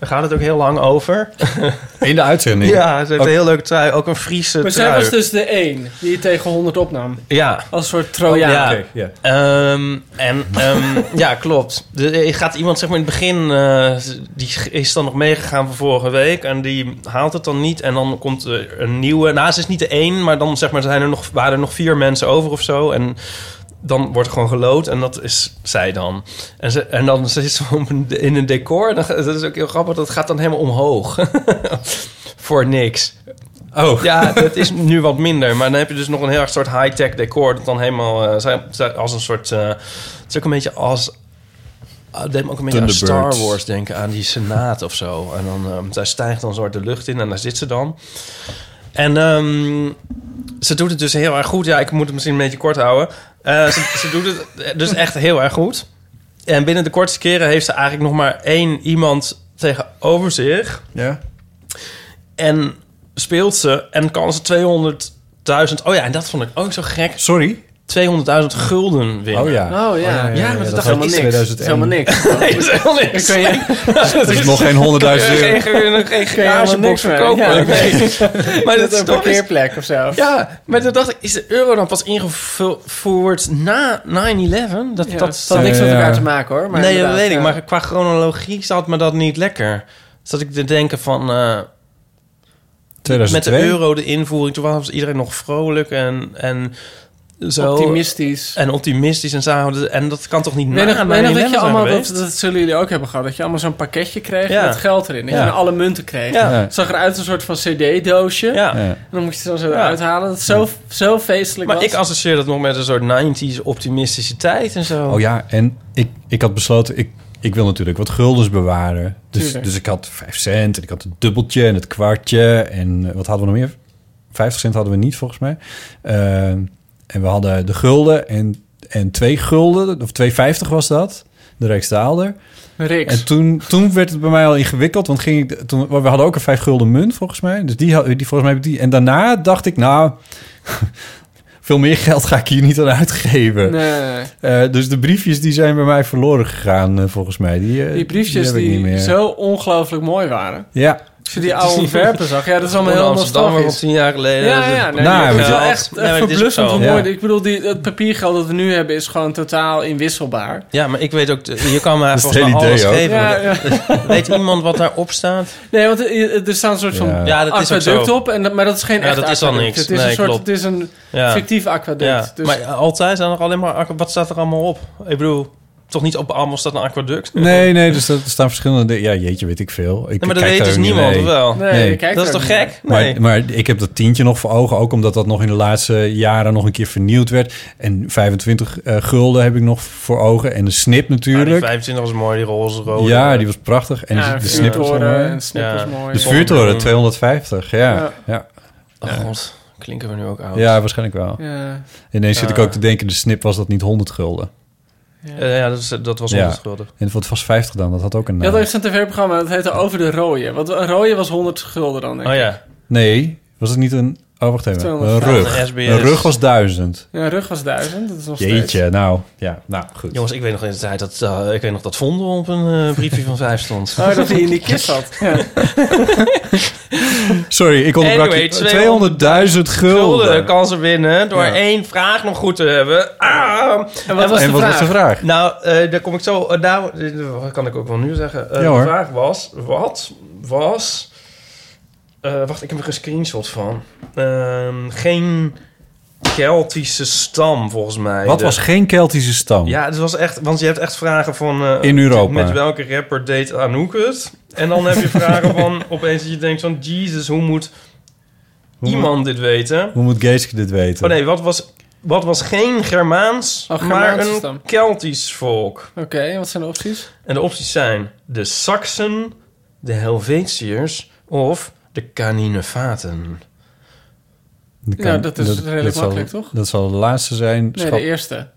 Daar gaat het ook heel lang over. *laughs*
In de uitzending?
Ja, ze heeft
Ook-
een heel leuke trui. Ook een Friese
Maar zij
trui.
was dus de één die het tegen 100 opnam.
Ja.
Als een soort Trojaan.
Ja. Ehm, en ehm, *laughs* ja, klopt. De, er gaat iemand zeg maar in het begin, eh, die is dan nog meegegaan van vorige week en die haalt het dan niet. En dan komt er een nieuwe. Nou, ze is niet de één, maar dan zeg maar zijn er nog, waren er nog vier mensen over of zo. En dan wordt er gewoon gelood en dat is zij dan. En, ze, en dan zit ze in een decor. En dan, dat is ook heel grappig, dat gaat dan helemaal omhoog. *laughs* Voor niks.
Oh.
Ja, het is nu wat minder. Maar dan heb je dus nog een heel erg soort high-tech decor... dat dan helemaal eh, zij- als een soort... eh, het is ook een beetje als... deed me ook een beetje aan Star. Wars denken, aan die senaat of zo. En dan, ehm, zij stijgt dan soort de lucht in en daar zit ze dan. En ehm, ze doet het dus heel erg goed. Ja, ik moet het misschien een beetje kort houden. Eh, ze, ze doet het dus echt heel erg goed. En binnen de kortste keren heeft ze eigenlijk nog maar één iemand tegenover zich.
Ja.
En speelt ze en kan ze 200.000... Oh ja, en dat vond ik ook zo gek.
Sorry?
200.000 gulden winnen.
Oh ja.
Oh ja.
Ja, maar dat dacht
helemaal
ik
niks. Dat is
2001.
helemaal niks. *laughs*
Nee, dat is helemaal niks. *laughs* *laughs*
Dan kun je,
Dat is nog geen 100.000 euro.
Geen, geen,
helemaal
garagebox verkopen. Nee. Maar dat
dat
is
een
toch eens-
parkeerplek of zo.
Ja, maar toen dacht ik, is de euro dan pas ingevoerd na 9-11? Dat, dat,
dat had niks met elkaar te maken hoor. Maar
nee, dat weet ik. Maar qua chronologie zat me dat niet lekker. Zat ik te denken van... eh, met
2002.
de euro, de invoering, toen was iedereen nog vrolijk en, en zo...
optimistisch.
En optimistisch en zo. En dat kan toch niet
Weet
na
nog,
9-11
weet nog dat je allemaal, dat, dat zullen jullie ook hebben gehad, dat je allemaal zo'n pakketje kreeg
Ja.
met geld erin. Dat
Ja.
je alle munten kreeg.
Ja.
Ja.
Het zag eruit als een soort van cd-doosje.
Ja.
Ja.
En dan moest je dan zo
Ja.
eruit halen. Dat het zo, zo feestelijk
Maar
was.
ik associeer dat nog met een soort 90s optimistische tijd en zo.
Oh ja, en ik, ik had besloten, ik, ik wil natuurlijk wat guldens bewaren. Dus,
Tuurlijk.
dus ik had 5 cent en ik had het dubbeltje en het kwartje. En eh, wat hadden we nog meer? 50 cent hadden we niet, volgens mij. Eh, en we hadden de gulden en, en twee gulden, of 2,50 was dat. De Rijksdaalder.
Riks.
En toen, toen werd het bij mij al ingewikkeld, want ging ik, toen, we hadden ook een 5 gulden munt, volgens mij. Dus die, die volgens mij heb ik die. En daarna dacht ik, nou, *laughs* veel meer geld ga ik hier niet aan uitgeven.
Nee.
Eh, dus de briefjes die zijn bij mij verloren gegaan, eh, volgens mij. Die, eh,
Die briefjes die,
meer.
zo ongelooflijk mooi waren.
Ja,
Als je die oude ontwerpen zag. Ja, dat is allemaal heel
Amsterdam van tien jaar geleden.
Ja,
is-
ja, nee,
Nou,
is
je
wel echt
Nee, maar is
verbluffend hoe mooi.
Ja.
Ik bedoel, die, het papiergeld dat we nu hebben is gewoon totaal inwisselbaar.
Ja, maar ik weet ook... Je kan
is
volgens mij alles
ook.
geven.
Ja, ja.
Weet iemand wat daarop staat?
Nee, want er er staat een soort van
Ja.
Ja, dat is
aquaduct op, en dat, maar dat is geen
Ja,
echt
dat is al
aquaduct.
niks.
Het is,
Nee,
een soort,
klopt.
het is een
Ja.
fictief aquaduct.
ja.
Dus,
Maar altijd zijn er alleen maar... Wat staat er allemaal op? Ik bedoel, toch niet op allemaal staat een aquaduct?
nee, nee, dus er staan verschillende... dingen. Ja, jeetje, weet ik veel. Ik
Nee, maar dat weet dus niemand,
mee.
wel?
nee,
nee,
Dat is toch gek? Nee.
Maar, maar ik heb dat tientje nog voor ogen, ook omdat dat nog in de laatste jaren nog een keer vernieuwd werd. En 25 eh, gulden heb ik nog voor ogen. En de snip
Ah, die
natuurlijk.
25 was mooi, die roze rode.
ja, die was prachtig. En
Ja,
de, de snip was mooi.
en snip
Ja.
was mooi.
De vuurtoren, 250. Ja,
Ja.
ja.
Oh god, klinken we nu ook oud?
ja waarschijnlijk wel.
Ja,
Ineens zit ik ook te denken, de snip was dat niet 100 gulden.
Ja.
Eh, ja, dat, is, dat was
Ja.
onschuldig.
En wat was 50 dan? Dat had ook een
Je
naam.
had ook zo'n tv-programma, dat heette Over de Rode. Want een rode was 100 gulden dan, denk
Oh
ik.
ja.
Nee, was het niet een... Oh, wacht even. Een
250.
rug. Een rug was 1000.
Ja, rug was 1000, dat is nog steeds.
Jeetje, nou, ja, nou, goed.
Jongens, ik weet nog in de tijd dat, eh, ik weet nog dat Vondel op een eh, briefje van vijf stond. *laughs*
Oh, dat hij in die kist zat. *laughs* Ja.
Sorry, ik onderbrak
Anyway,
je. 200.000
Gulden
gulden.
kan ze winnen door
Ja.
één vraag nog goed te hebben. Ah!
En wat was
en
de
wat
vraag?
was de vraag?
Nou, eh, daar kom ik zo. daar dat kan ik ook wel nu zeggen.
Ja,
de vraag was: wat was. Eh, wacht, ik heb er een screenshot van. Ehm, geen Keltische stam, volgens mij.
Wat
De-
was geen Keltische stam?
Ja, het was echt, want je hebt echt vragen van... eh,
In Europa.
Met welke rapper date Anouk het? En dan heb je vragen van *laughs* opeens dat je denkt van... Jesus, hoe moet iemand dit weten?
Hoe moet Geeske dit weten?
Oh nee, wat was, wat was geen Germaans,
Oh,
maar een
stam.
Keltisch volk?
Oké, wat zijn de opties?
En de opties zijn de Saksen, de Helvetiërs of de Caninefaten.
Dat
Ja, dat is redelijk
zal,
makkelijk, toch?
Dat zal de laatste zijn.
Nee, de eerste.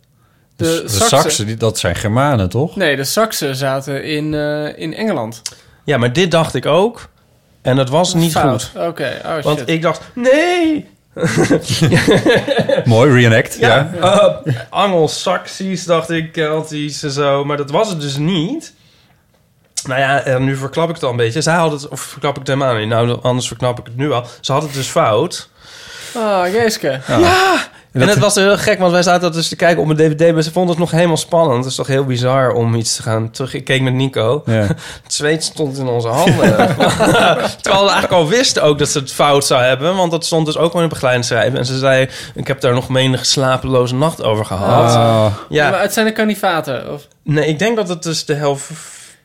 de,
De. Saksen,
die- dat zijn Germanen, toch?
Nee, de Saksen zaten in, eh, in Engeland.
Ja, maar dit dacht ik ook. En dat was niet
Fout.
goed.
Oké, oh shit.
Want ik dacht, nee, *laughs*
Mooi, reenact. Ja.
Ja, uh, Anglo-Saxisch dacht ik, Keltisch en zo. Maar dat was het dus niet. Nou ja, nu verklap ik het al een beetje. Zij had het, of verklap ik het helemaal niet. Nou, anders verklap ik het nu al. Ze had het dus fout.
Oh, Geeske.
En het was heel gek, want wij zaten dat dus te kijken op een dvd... maar ze vonden het nog helemaal spannend. Het is toch heel bizar om iets te gaan terug... Ik keek met Nico.
Ja. *laughs*
Het zweet stond in onze handen. *laughs* Terwijl we eigenlijk al wisten ook dat ze het fout zou hebben. Want dat stond dus ook wel in het begeleidend schrijven. En ze zei, ik heb daar nog menig slapeloze nacht over gehad.
Ah,
Ja,
Maar het zijn de kanifaten. Of...
Nee, ik denk dat het dus de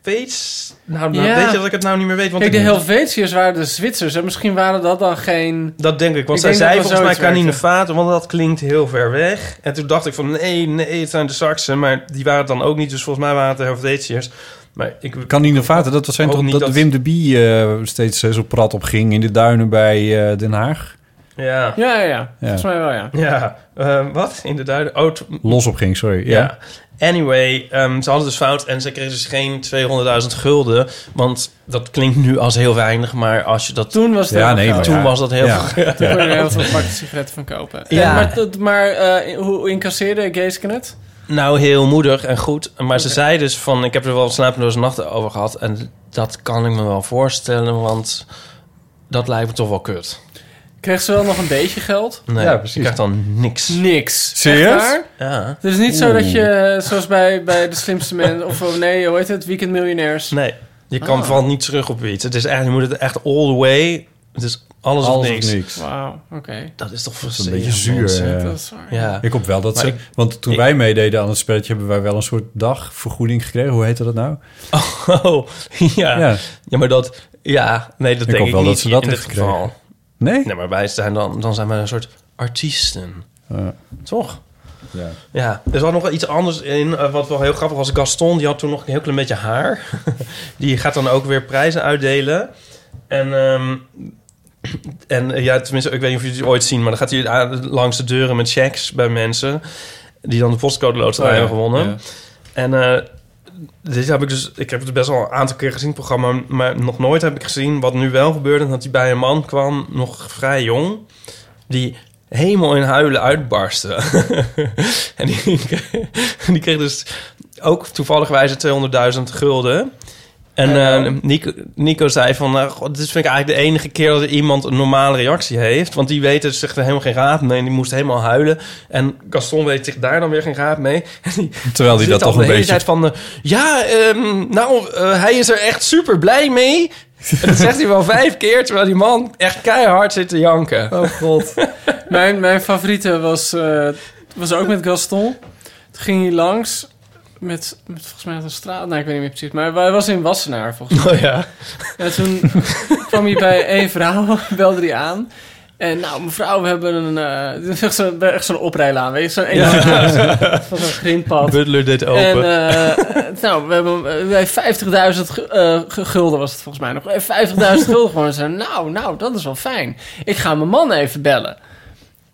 Helveets... Nou, nou
Ja.
weet je dat ik het nou niet meer weet? Want
Kijk, de Helvetiërs waren de Zwitsers. En misschien waren dat dan geen...
Dat denk ik, want
Ik
zij zei volgens mij
zoiets
Caninefaten, want dat klinkt heel ver weg. En toen dacht ik van, nee, nee, het zijn de Saksen. Maar die waren het dan ook niet, dus volgens mij waren het de Helvetiërs. Maar ik...
Kaninevaten, dat was zijn toch
niet
dat,
dat-
Wim de Bie eh, steeds eh, zo prat op ging in de duinen bij eh, Den Haag?
Ja.
Ja, ja, ja. Volgens mij wel, ja.
Ja, eh, wat? In de duiden? Oh,
Los op ging, sorry. Ja.
ja. Anyway, ehm, ze hadden dus fout en ze kregen dus geen 200.000 gulden. Want dat klinkt nu als heel weinig, maar als je dat...
Toen was het
Ja,
heel
nee,
geld.
maar
Toen
ja.
was dat heel
Ja.
veel.
Toen kon je er heel veel pakjes sigaretten van kopen.
Ja.
En maar dat- maar eh, hoe incasseerde Geeske het?
Nou, heel moedig en goed. Maar ze zei dus van, ik heb er wel slapeloze nachten over gehad. En dat kan ik me wel voorstellen, want dat lijkt me toch wel kut.
Kreeg ze wel nog een beetje geld?
Nee,
Ja,
je
precies.
krijgt dan niks.
Niks.
Serieus?
Ja.
Het is niet zo dat je, zoals bij, bij de slimste mensen... *laughs* of oh, nee, hoe heet het? Weekend Miljonairs.
Nee, je kan
Ah.
valt niet terug op iets. Het is echt, je moet het echt all the way. Het is alles,
Alles
of niks.
of niks.
Wauw, oké.
Dat is toch
Dat is
voor
een beetje zuur. eh.
Dat is waar.
Ja.
Ik hoop wel dat
Maar
ze...
ik-
want toen
ik-
wij meededen aan het spelletje... hebben wij wel een soort dagvergoeding gekregen. Hoe heette dat nou? *laughs*
Oh, *laughs* ja. ja.
Ja.
maar dat... Ja, nee, dat
Ik
denk
hoop
ik
wel
niet
dat ze dat
in dit
gekregen.
geval.
Nee?
Nee, maar wij zijn dan, dan zijn wij een soort artiesten.
Ja.
Toch?
Ja.
Ja, er zat nog wel iets anders in, eh, wat wel heel grappig was. Gaston, die had toen nog een heel klein beetje haar. *laughs* die gaat dan ook weer prijzen uitdelen. En, ehm, en eh, ja, tenminste, ik weet niet of jullie het ooit zien... maar dan gaat hij langs de deuren met checks bij mensen... die dan de postcode loterij
Oh, ja.
hebben gewonnen.
Ja.
En eh, dit heb ik dus... Ik heb het best wel een aantal keer gezien, het programma... maar nog nooit heb ik gezien wat nu wel gebeurde... dat hij bij een man kwam, nog vrij jong... die helemaal in huilen uitbarstte. *laughs* en die, *laughs* die kreeg dus ook toevallig wijze 200.000 gulden... En eh, Nico, Nico zei van, nou, god, dit vind ik eigenlijk de enige keer dat iemand een normale reactie heeft. Want die dus zich er helemaal geen raad mee en die moest helemaal huilen. En Gaston weet zich daar dan weer geen raad mee. *laughs* Die
Terwijl die dat toch
de
een
hele
beetje...
tijd van, eh, ja, ehm, nou, eh, hij is er echt super blij mee. En dat zegt hij wel *laughs* vijf keer, terwijl die man echt keihard zit te janken.
Oh god. *laughs* mijn, mijn favoriete was, was ook met Gaston. Toen ging hij langs met, met volgens mij een straat. Nee, ik weet niet meer precies. Maar hij was in Wassenaar volgens mij. *laughs*
Oh ja.
En toen *laughs* kwam hij bij één vrouw, *laughs* belde hij aan. En nou, mevrouw, we hebben een... eh, dit is echt zo'n echt zo'n oprijlaan, weet je? Zo'n van zo'n grindpad.
Butler dit open.
En eh, nou, we hebben eh, wij 50.000 gu- eh, gu- gulden was het volgens mij nog. Eh, 50.000 gulden gewoon. En zei, nou, nou, dat is wel fijn. Ik ga mijn man even bellen.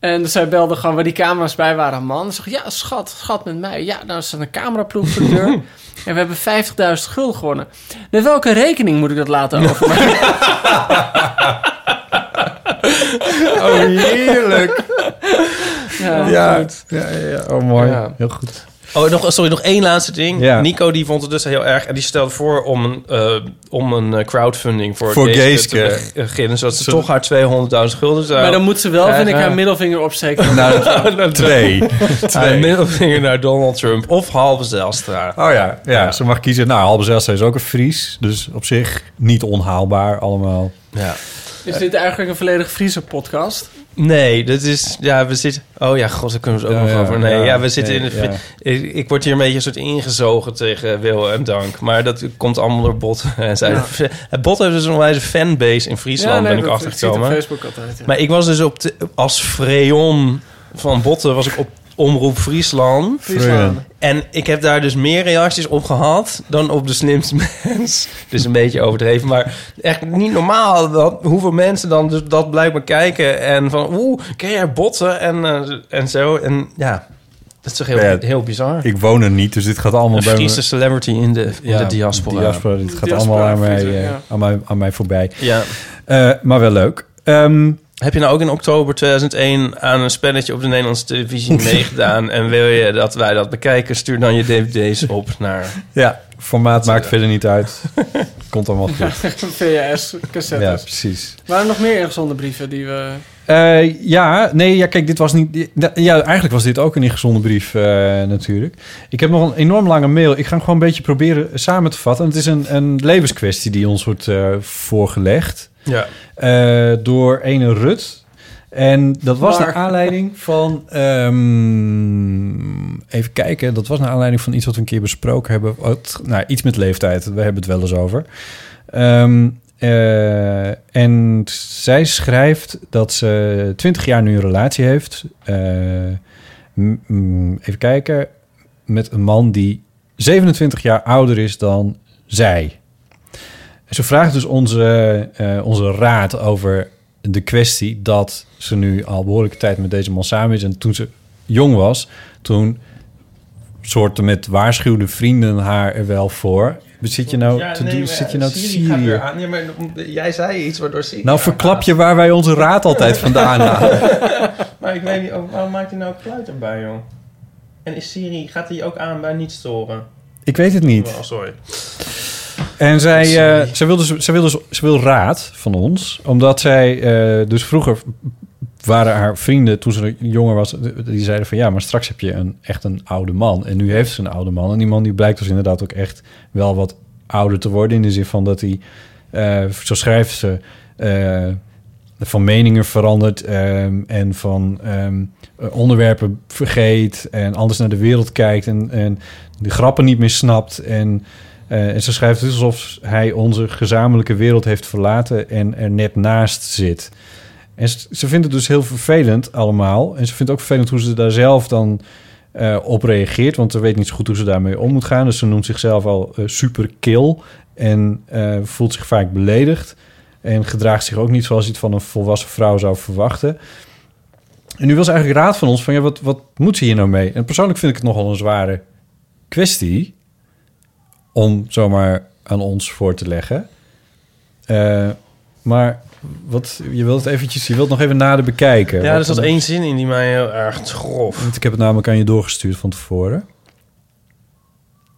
En dus zij belde gewoon waar die camera's bij waren een man. Zei, ja, schat, schat met mij. Ja, nou staat een cameraploeg voor de deur. *laughs* en we hebben 50.000 gulden gewonnen. Naar welke rekening moet ik dat laten *laughs* overmaken?
Oh, heerlijk.
ja.
Ja, ja, ja, ja. Oh, mooi. Heel goed.
Oh, nog, sorry, nog één laatste ding.
Ja.
Nico die vond het dus heel erg. En die stelde voor om een, eh, om een eh, crowdfunding voor,
Voor
Geeske te beginnen. Zodat ze
Zo-
toch haar 200.000 gulden zou...
Maar dan moet ze wel, vind ik, haar middelvinger opsteken.
Nou, *laughs* twee. *laughs*
Haar
twee.
middelvinger naar Donald Trump of Halve Zijlstra.
Oh ja, ja, ze mag kiezen. Nou, Halbe Zijlstra is ook een Fries. Dus op zich niet onhaalbaar allemaal.
Ja.
Is dit eigenlijk een volledig Friese podcast?
Nee, dat is... Ja, we zitten... Oh ja, god, daar kunnen we het ook
Ja,
nog
ja,
over. Nee, ja,
ja,
we zitten
nee,
in de... Ik, ik word hier een beetje een soort ingezogen tegen Wil en Dank. Maar dat komt allemaal door Bot. *laughs* Bot heeft dus een wijze fanbase in Friesland, ben ik achtergekomen.
Facebook altijd.
Maar ik was dus op de, als freon van Botten was ik op Omroep Friesland.
Friesland.
En ik heb daar dus meer reacties op gehad dan op de slimste *laughs* mens. Dus een beetje overdreven, maar echt niet normaal dat, hoeveel mensen dan dus dat blijkbaar kijken. En van, oeh, ken jij Botten? En, eh, en zo. En ja, dat is toch heel,
Ja,
heel bizar.
Ik woon er niet, dus dit gaat allemaal
een
bij me...
Friese celebrity in de, in de diaspora.
diaspora, dit gaat
Diaspora,
allemaal aan mij, eh,
ja.
aan, mij, aan mij voorbij.
Ja.
Eh, maar wel leuk. Ehm,
Heb je nou ook in oktober 2001 aan een spelletje op de Nederlandse televisie *laughs* meegedaan? En wil je dat wij dat bekijken? Stuur dan je dvd's op naar...
ja, formaat maakt verder niet uit. *laughs* Komt allemaal goed. *laughs*
VHS, cassettes.
Ja, precies.
Waren er nog meer ingezonden brieven die we...
Eh, ja, nee, ja, kijk, dit was niet. Ja, eigenlijk was dit ook een ingezonde brief, eh, natuurlijk. Ik heb nog een enorm lange mail. Ik ga hem gewoon een beetje proberen samen te vatten. Het is een, een levenskwestie die ons wordt eh, voorgelegd
Ja.
eh, door ene Rut. En dat was naar aanleiding *laughs* van. ehm, even kijken, dat was naar aanleiding van iets wat we een keer besproken hebben. Wat, nou, iets met leeftijd. We hebben het wel eens over. Ehm, eh, en zij schrijft dat ze 20 jaar nu een relatie heeft. Eh, even kijken. Met een man die 27 jaar ouder is dan zij. Ze vraagt dus onze, eh, onze raad over de kwestie dat ze nu al behoorlijke tijd met deze man samen is. En toen ze jong was, toen soorten met waarschuwde vrienden haar er wel voor. Zit je nou te, doen, zit je nou te Syrië?
Ja, maar jij zei iets waardoor Siri...
Nou verklap je waar wij onze raad altijd vandaan *laughs* halen.
Maar ik weet niet, oh, waarom maakt hij nou geluid erbij, joh? En is Siri, gaat hij ook aan bij niet storen?
Ik weet het niet.
Oh, sorry.
En zij, eh, zij, wil dus, zij, wil dus, zij wil raad van ons. Omdat zij eh, dus vroeger waren haar vrienden, toen ze jonger was... die zeiden van ja, maar straks heb je een, echt een oude man. En nu heeft ze een oude man. En die man die blijkt dus inderdaad ook echt wel wat ouder te worden... in de zin van dat hij, eh, zo schrijft ze... van meningen verandert en van onderwerpen vergeet en anders naar de wereld kijkt en, en de grappen niet meer snapt. En, en ze schrijft dus alsof hij onze gezamenlijke wereld heeft verlaten en er net naast zit. En ze, vindt het dus heel vervelend allemaal. En ze vindt ook vervelend hoe ze daar zelf dan eh, op reageert. Want ze weet niet zo goed hoe ze daarmee om moet gaan. Dus ze noemt zichzelf al eh, super kill. En eh, voelt zich vaak beledigd. En gedraagt zich ook niet zoals je het van een volwassen vrouw zou verwachten. En nu wil ze eigenlijk raad van ons van... Ja, wat, wat moet ze hier nou mee? En persoonlijk vind ik het nogal een zware kwestie... om zomaar aan ons voor te leggen. Eh, maar wat, je wilt het eventjes, je wilt nog even nader bekijken.
Ja,
Wat
er zat één zin in die mij heel erg grof.
Want ik heb het namelijk aan je doorgestuurd van tevoren.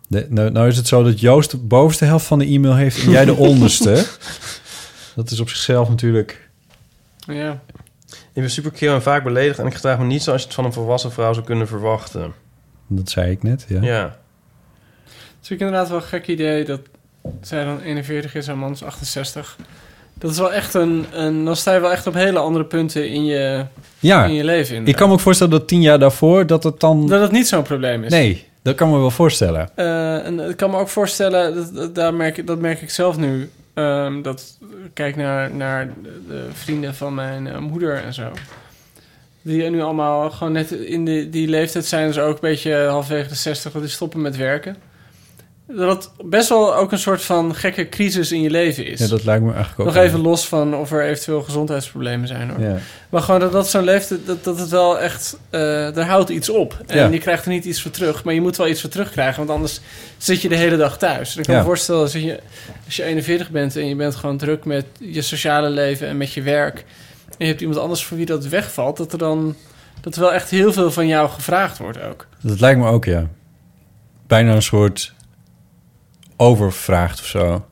De, nou, nou is het zo dat Joost de bovenste helft van de e-mail heeft en jij de *laughs* onderste. Dat is op zichzelf natuurlijk...
Ja.
Ik ben super kill en vaak beledigd en ik gedraag me niet zoals je het van een volwassen vrouw zou kunnen verwachten.
Dat zei ik net, ja.
Ja.
Is ook inderdaad wel een gek idee dat zij dan 41 is en man is 68. Dat is wel echt een, een... Dan sta je wel echt op hele andere punten in je,
Ja,
in je leven.
ik
inderdaad.
kan me ook voorstellen dat tien jaar daarvoor dat het dan...
Dat het niet zo'n probleem is.
Nee, dat kan me wel voorstellen.
Eh, en ik kan me ook voorstellen, dat, dat, daar merk, ik- dat merk ik zelf nu. ehm, dat ik kijk naar, naar de, de vrienden van mijn eh, moeder en zo. Die nu allemaal gewoon net in die, die leeftijd zijn, dus ook een beetje halfwege de 60, dat die stoppen met werken. Dat het best wel ook een soort van gekke crisis in je leven is.
Ja, dat lijkt me eigenlijk ook...
Nog even los van of er eventueel gezondheidsproblemen zijn hoor.
Ja.
Maar gewoon dat dat zo'n leeftijd, dat, dat het wel echt, eh daar houdt iets op. En
Ja.
je krijgt er niet iets voor terug, maar je moet wel iets voor terugkrijgen, want anders zit je de hele dag thuis. En ik kan me voorstellen, als je, als je 41 bent en je bent gewoon druk met je sociale leven en met je werk, en je hebt iemand anders voor wie dat wegvalt, dat er dan, dat er wel echt heel veel van jou gevraagd wordt ook.
Dat lijkt me ook, ja. Bijna een soort overvraagd of zo.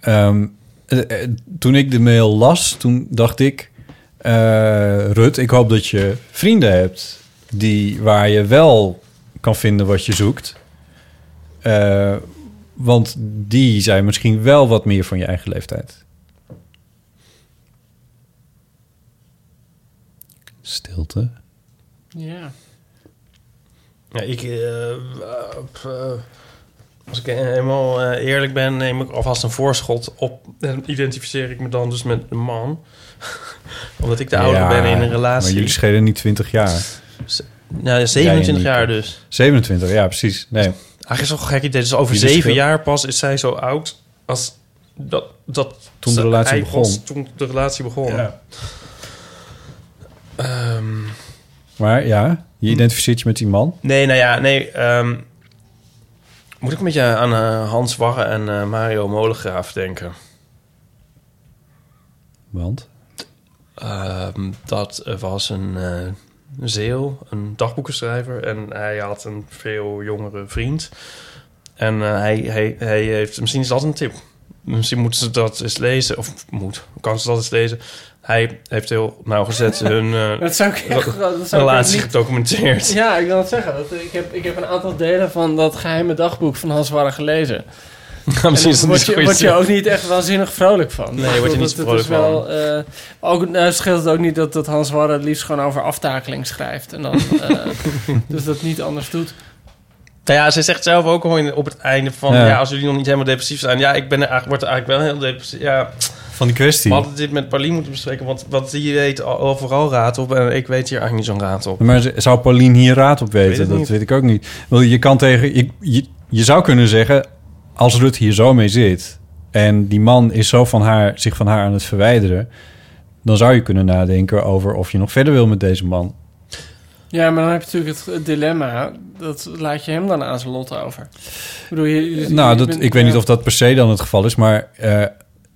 Ehm, eh, eh, toen ik de mail las, toen dacht ik... eh, Rut, ik hoop dat je vrienden hebt... Die, waar je wel kan vinden wat je zoekt. Eh, want die zijn misschien wel wat meer van je eigen leeftijd. Stilte.
Ja.
Ja, ik... als ik helemaal eh, eerlijk ben, neem ik alvast een voorschot op... en identificeer ik me dan dus met een man. *laughs* Omdat ik de ouder
Ja,
ben in een
Maar
relatie.
jullie schelen niet 20 jaar.
Ja, 27
Nico.
jaar dus.
27, ja, precies. Nee.
Eigenlijk is het gek idee. Dus over zeven
schil-
jaar pas is zij zo oud als dat... dat
Toen de relatie begon.
was toen de relatie begon.
Ja.
Ehm,
Maar ja, je identificeert je met die man.
nee, nou ja, nee. ehm, moet ik een beetje aan eh, Hans Warre en eh, Mario Molengraaf denken.
Want?
Ehm, dat was een eh zeeuw, een dagboekenschrijver. En hij had een veel jongere vriend. En hij, hij, hij heeft... Misschien is dat een tip. Misschien moeten ze dat eens lezen. Of moet, kan ze dat eens lezen. Hij heeft heel nauwgezet *laughs* hun eh,
Dat zou ik echt dat zou ik
relatie
niet-
gedocumenteerd.
Ja, ik wil het zeggen. Dat, ik, heb, ik heb een aantal delen van dat geheime dagboek van Hans Warre gelezen. *laughs*
Misschien is
word
zo
je, word je ook niet echt waanzinnig vrolijk van.
Nee, word je niet
Dat-
zo
dat is
vrolijk
wel, eh, ook, nou, scheelt het ook niet dat, dat Hans Warre het liefst gewoon over aftakeling schrijft. En dan, *laughs* eh, dus dat niet anders doet.
Nou ja, ze zegt zelf ook al in- op het einde van...
Ja.
Ja. als jullie nog niet helemaal depressief zijn... Ja, ik ben er eigenlijk, word er eigenlijk wel heel depressief. Ja,
Van die kwestie.
we hadden dit met Paulien moeten bespreken... want wat die weet al- overal raad op... en ik weet hier eigenlijk niet zo'n raad op.
Maar zou Paulien hier raad op weten? dat
niet.
weet ik ook niet. Want je kan tegen... Je, je, je zou kunnen zeggen, als Rut hier zo mee zit... en die man is zo van haar, zich van haar aan het verwijderen... dan zou je kunnen nadenken over of je nog verder wil met deze man.
Ja, maar dan heb je natuurlijk het, dilemma. Dat laat je hem dan aan zijn lot over. Ik bedoel, je, je-
nou,
je
dat,
bent-
ik weet niet of dat per se dan het geval is, maar eh,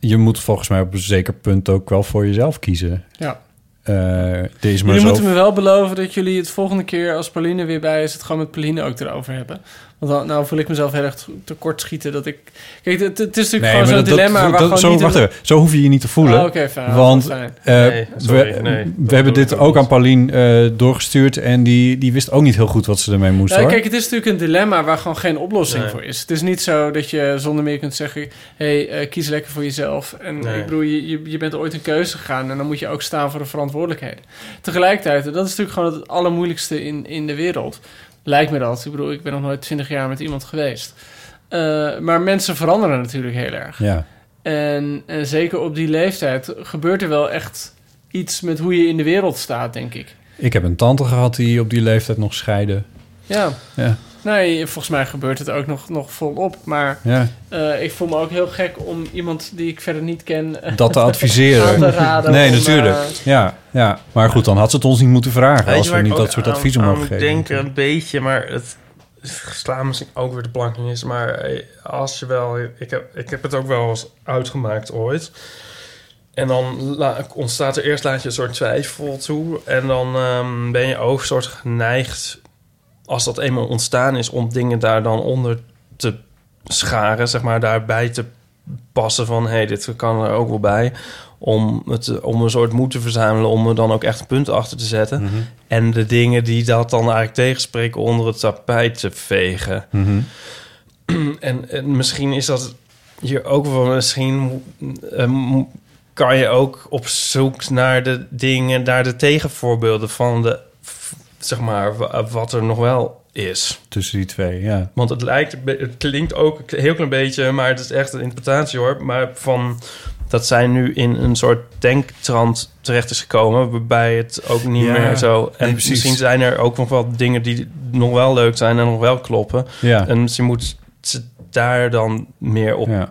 je moet volgens mij op een zeker punt ook wel voor jezelf kiezen.
Ja.
Is maar
Jullie
zo...
moeten me wel beloven dat jullie het volgende keer als Pauline weer bij is... het gewoon met Pauline ook erover hebben. Want dan nou voel ik mezelf heel erg tekort schieten dat ik... Kijk, het, het is natuurlijk gewoon zo'n dilemma
dat-
waar
dat-
gewoon
zo,
niet...
wacht even. Zo hoef je je niet te voelen.
Oh, oké, fijn.
want
Fijn.
eh,
Nee, sorry,
we,
nee,
we
dat
hebben dit ook aan. Paulien eh, doorgestuurd... en die, die wist ook niet heel goed wat ze ermee moest, hoor.
kijk, het is natuurlijk een dilemma waar gewoon geen oplossing
Nee.
voor is. Het is niet zo dat je zonder meer kunt zeggen... hé, hey, eh, kies lekker voor jezelf. En
Nee.
ik bedoel, je, je, je bent ooit een keuze gegaan... en dan moet je ook staan voor de verantwoordelijkheden. Tegelijkertijd, en dat is natuurlijk gewoon het allermoeilijkste in, in de wereld. Lijkt me dat. Ik bedoel, ik ben nog nooit twintig jaar met iemand geweest. Eh, maar mensen veranderen natuurlijk heel erg.
Ja.
En, en zeker op die leeftijd gebeurt er wel echt iets met hoe je in de wereld staat, denk ik.
Ik heb een tante gehad die op die leeftijd nog scheidde.
Ja.
Ja,
Nee, volgens mij gebeurt het ook nog, nog volop. Maar
ja.
eh, ik voel me ook heel gek om iemand die ik verder niet ken... eh,
dat te adviseren. *laughs*
aan te raden.
Nee,
om,
natuurlijk.
eh,
ja, ja, maar goed, dan had ze het ons niet moeten vragen... Als we
ik
niet dat soort adviezen
aan
mogen geven.
denken een beetje, maar het slaat misschien ook weer de plank in is. Maar als je wel... Ik heb, ik heb het ook wel eens uitgemaakt ooit. En dan ontstaat er eerst laat je een soort twijfel toe. En dan ehm, ben je ook een soort geneigd... als dat eenmaal ontstaan is... om dingen daar dan onder te scharen. Zeg maar daarbij te passen van... hé, hey, dit kan er ook wel bij. Om, het, om een soort moed te verzamelen... om er dan ook echt een punt achter te zetten.
Mhm.
En de dingen die dat dan eigenlijk tegenspreken onder het tapijt te vegen.
Mhm. *clears throat*
En, en misschien is dat hier ook wel, misschien eh, mo- kan je ook op zoek naar de dingen, naar de tegenvoorbeelden van de, zeg maar, wa- wat er nog wel is.
Tussen die twee, ja.
Want het lijkt, het klinkt ook een heel klein beetje, maar het is echt een interpretatie hoor. Maar van dat zij nu in een soort denktrand terecht is gekomen, waarbij het ook niet
Ja,
meer zo. En
nee,
misschien zijn er ook nog wel dingen die nog wel leuk zijn en nog wel kloppen.
Ja,
En misschien moet ze daar dan meer op
ja.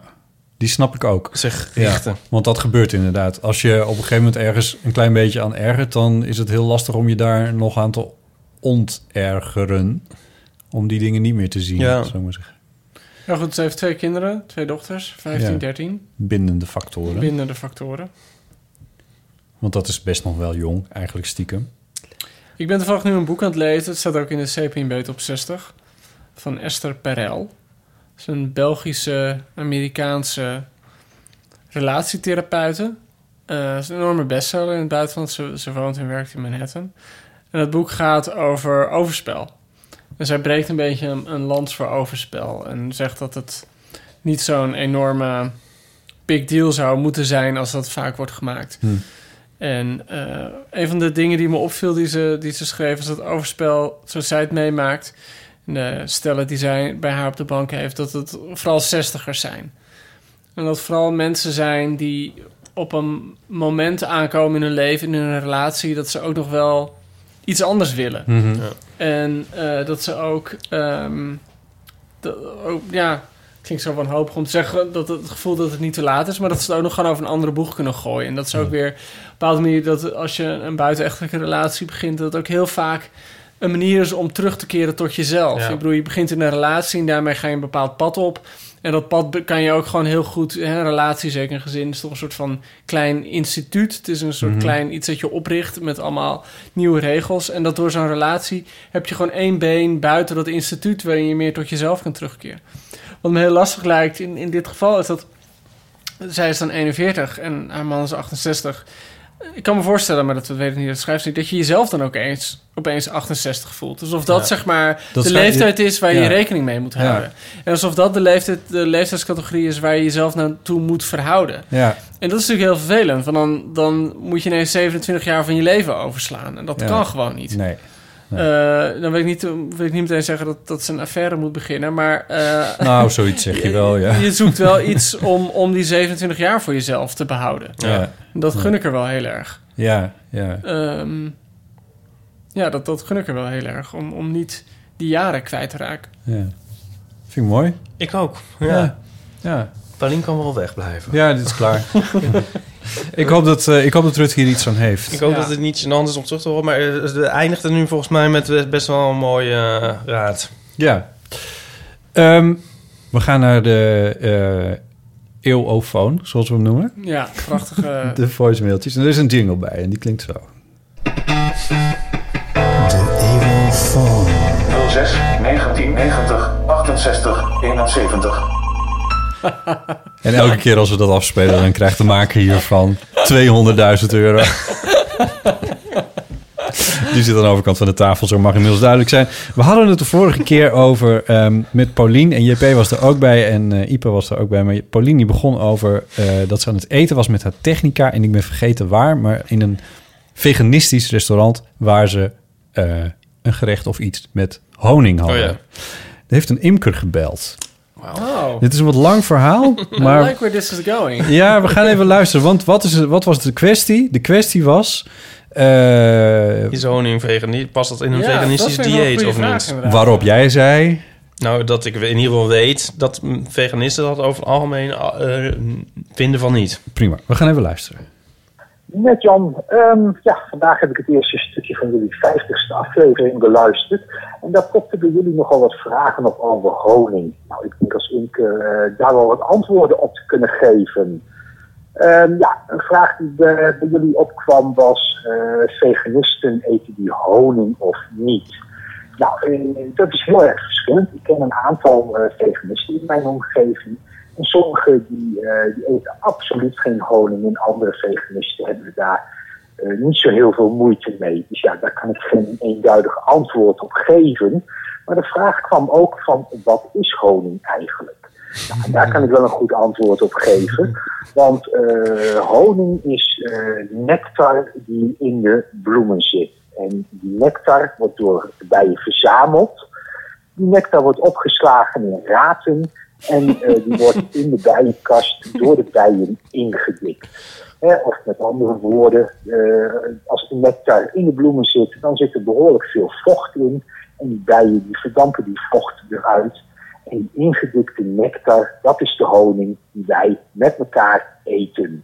Die snap ik ook.
zich
Ja,
richten.
want dat gebeurt inderdaad. Als je op een gegeven moment ergens een klein beetje aan ergert... dan is het heel lastig om je daar nog aan te ontergeren. Om die dingen niet meer te zien,
Ja.
zou ik maar zeggen.
Ja goed, ze heeft twee kinderen, twee dochters, 15,
Ja.
13.
Bindende factoren.
Binnen de factoren.
Want dat is best nog wel jong, eigenlijk stiekem.
Ik ben toevallig nu een boek aan het lezen. Het staat ook in de CPNB op 60. Van Esther Perel. Dat is een Belgische, Amerikaanse relatietherapeute. Eh, het is een enorme bestseller in het buitenland. Ze, ze woont en werkt in Manhattan. En het boek gaat over overspel. En zij breekt een beetje een, een lans voor overspel. En zegt dat het niet zo'n enorme big deal zou moeten zijn als dat vaak wordt gemaakt.
Hm.
En eh, een van de dingen die me opviel die ze, die ze schreef... is dat overspel, zoals zij het meemaakt... de stellen die zij bij haar op de bank heeft... dat het vooral zestigers zijn. En dat vooral mensen zijn die op een moment aankomen in hun leven... in hun relatie, dat ze ook nog wel iets anders willen.
Mhm.
En eh, dat ze ook, ehm, dat, ook... Ja, klinkt zo wanhopig om te zeggen... dat het gevoel dat het niet te laat is... maar dat ze het ook nog gewoon over een andere boeg kunnen gooien. En dat is ook weer op een bepaalde manier... dat als je een buitenechtelijke relatie begint... dat het ook heel vaak een manier is om terug te keren tot jezelf.
Ja.
Ik bedoel, je begint in een relatie... en daarmee ga je een bepaald pad op... En dat pad kan je ook gewoon heel goed... Hè, relatie, zeker een gezin, is toch een soort van klein instituut. Het is een soort
Mhm.
klein iets dat je opricht met allemaal nieuwe regels. En dat door zo'n relatie heb je gewoon één been buiten dat instituut... waarin je meer tot jezelf kan terugkeren. Wat me heel lastig lijkt in, in dit geval is dat... Zij is dan 41 en haar man is 68. Ik kan me voorstellen, maar dat weet ik niet, dat schrijft niet... dat je jezelf dan ook eens, opeens 68 voelt. Alsof dat
Ja.
zeg maar
Dat
de leeftijd is waar je
Ja.
rekening mee moet
Ja.
houden. En alsof dat de, leeftijd, de leeftijdscategorie is waar je jezelf naartoe moet verhouden.
Ja,
En dat is natuurlijk heel vervelend, want dan, dan moet je ineens 27 jaar van je leven overslaan. En dat kan gewoon niet.
nee.
Eh, dan wil ik, niet, wil ik niet meteen zeggen dat, dat ze een affaire moet beginnen, maar... eh, *laughs*
Nou, zoiets zeg je wel, ja.
Je zoekt wel iets om, om die 27 jaar voor jezelf te behouden.
Ja,
Dat gun ik er wel heel erg.
ja, ja.
Ehm, ja, dat, dat gun ik er wel heel erg. Om, om niet die jaren kwijt te raken.
ja. Vind ik mooi.
Ik ook. Ja.
Ja.
Paulien kan wel wegblijven.
ja dit is klaar. *laughs* Ik hoop dat, eh, ik hoop dat Rut hier iets aan heeft.
Ik hoop
Ja.
dat het niet gênant is om terug te horen. Maar eh, het eindigt er nu volgens mij met best wel een mooie eh, raad.
Ja. Ehm, we gaan naar de eh eeuwofoon, zoals we hem noemen.
Ja, prachtige... *laughs*
De voicemailtjes. En er is een jingle bij en die klinkt zo.
06 1990 68 71. *laughs*
En elke keer als we dat afspelen, dan krijgt de maker hiervan 200.000 euro. *laughs* Die zit aan de overkant van de tafel, zo mag inmiddels duidelijk zijn. We hadden het de vorige keer over ehm, met Paulien. En JP was er ook bij en eh Ipe was er ook bij. Maar Paulien die begon over eh, dat ze aan het eten was met haar technica. En ik ben vergeten waar, maar in een veganistisch restaurant... waar ze eh, een gerecht of iets met honing hadden.
Oh ja.
Er heeft een imker gebeld.
Oh,
Dit is een wat lang verhaal, *laughs*
I
maar
like where this is going. *laughs*
ja, we gaan even luisteren. Want wat, is, wat was de kwestie? De kwestie was... eh,
Is honing veganistisch? Past dat in een
Ja,
veganistisch dieet of
vraag,
niet?
inderdaad.
waarop jij zei...
Nou, dat ik in ieder geval weet dat veganisten dat over het algemeen eh, vinden van niet.
Prima, we gaan even luisteren.
Met Jan, Ehm, ja, vandaag heb ik het eerste stukje van jullie 50ste aflevering beluisterd. En daar popten bij jullie nogal wat vragen op over honing. Nou, ik denk als ik eh, daar wel wat antwoorden op te kunnen geven. Ehm, ja, een vraag die bij, jullie opkwam was: eh, veganisten eten die honing of niet? Nou, eh, dat is heel erg verschillend. Ik ken een aantal veganisten in mijn omgeving. En sommigen die, eh, die eten absoluut geen honing. En andere veganisten hebben daar eh, niet zo heel veel moeite mee. Dus ja, daar kan ik geen eenduidig antwoord op geven. Maar de vraag kwam ook van, wat is honing eigenlijk? Nou, daar kan ik wel een goed antwoord op geven. Want eh, honing is nectar die in de bloemen zit. En die nectar wordt door de bijen verzameld. Die nectar wordt opgeslagen in raten. En eh, die wordt in de bijenkast door de bijen ingedikt. Of met andere woorden, eh, als de nectar in de bloemen zit, dan zit er behoorlijk veel vocht in. En die bijen die verdampen die vocht eruit. En die ingedikte nectar, dat is de honing die wij met elkaar eten.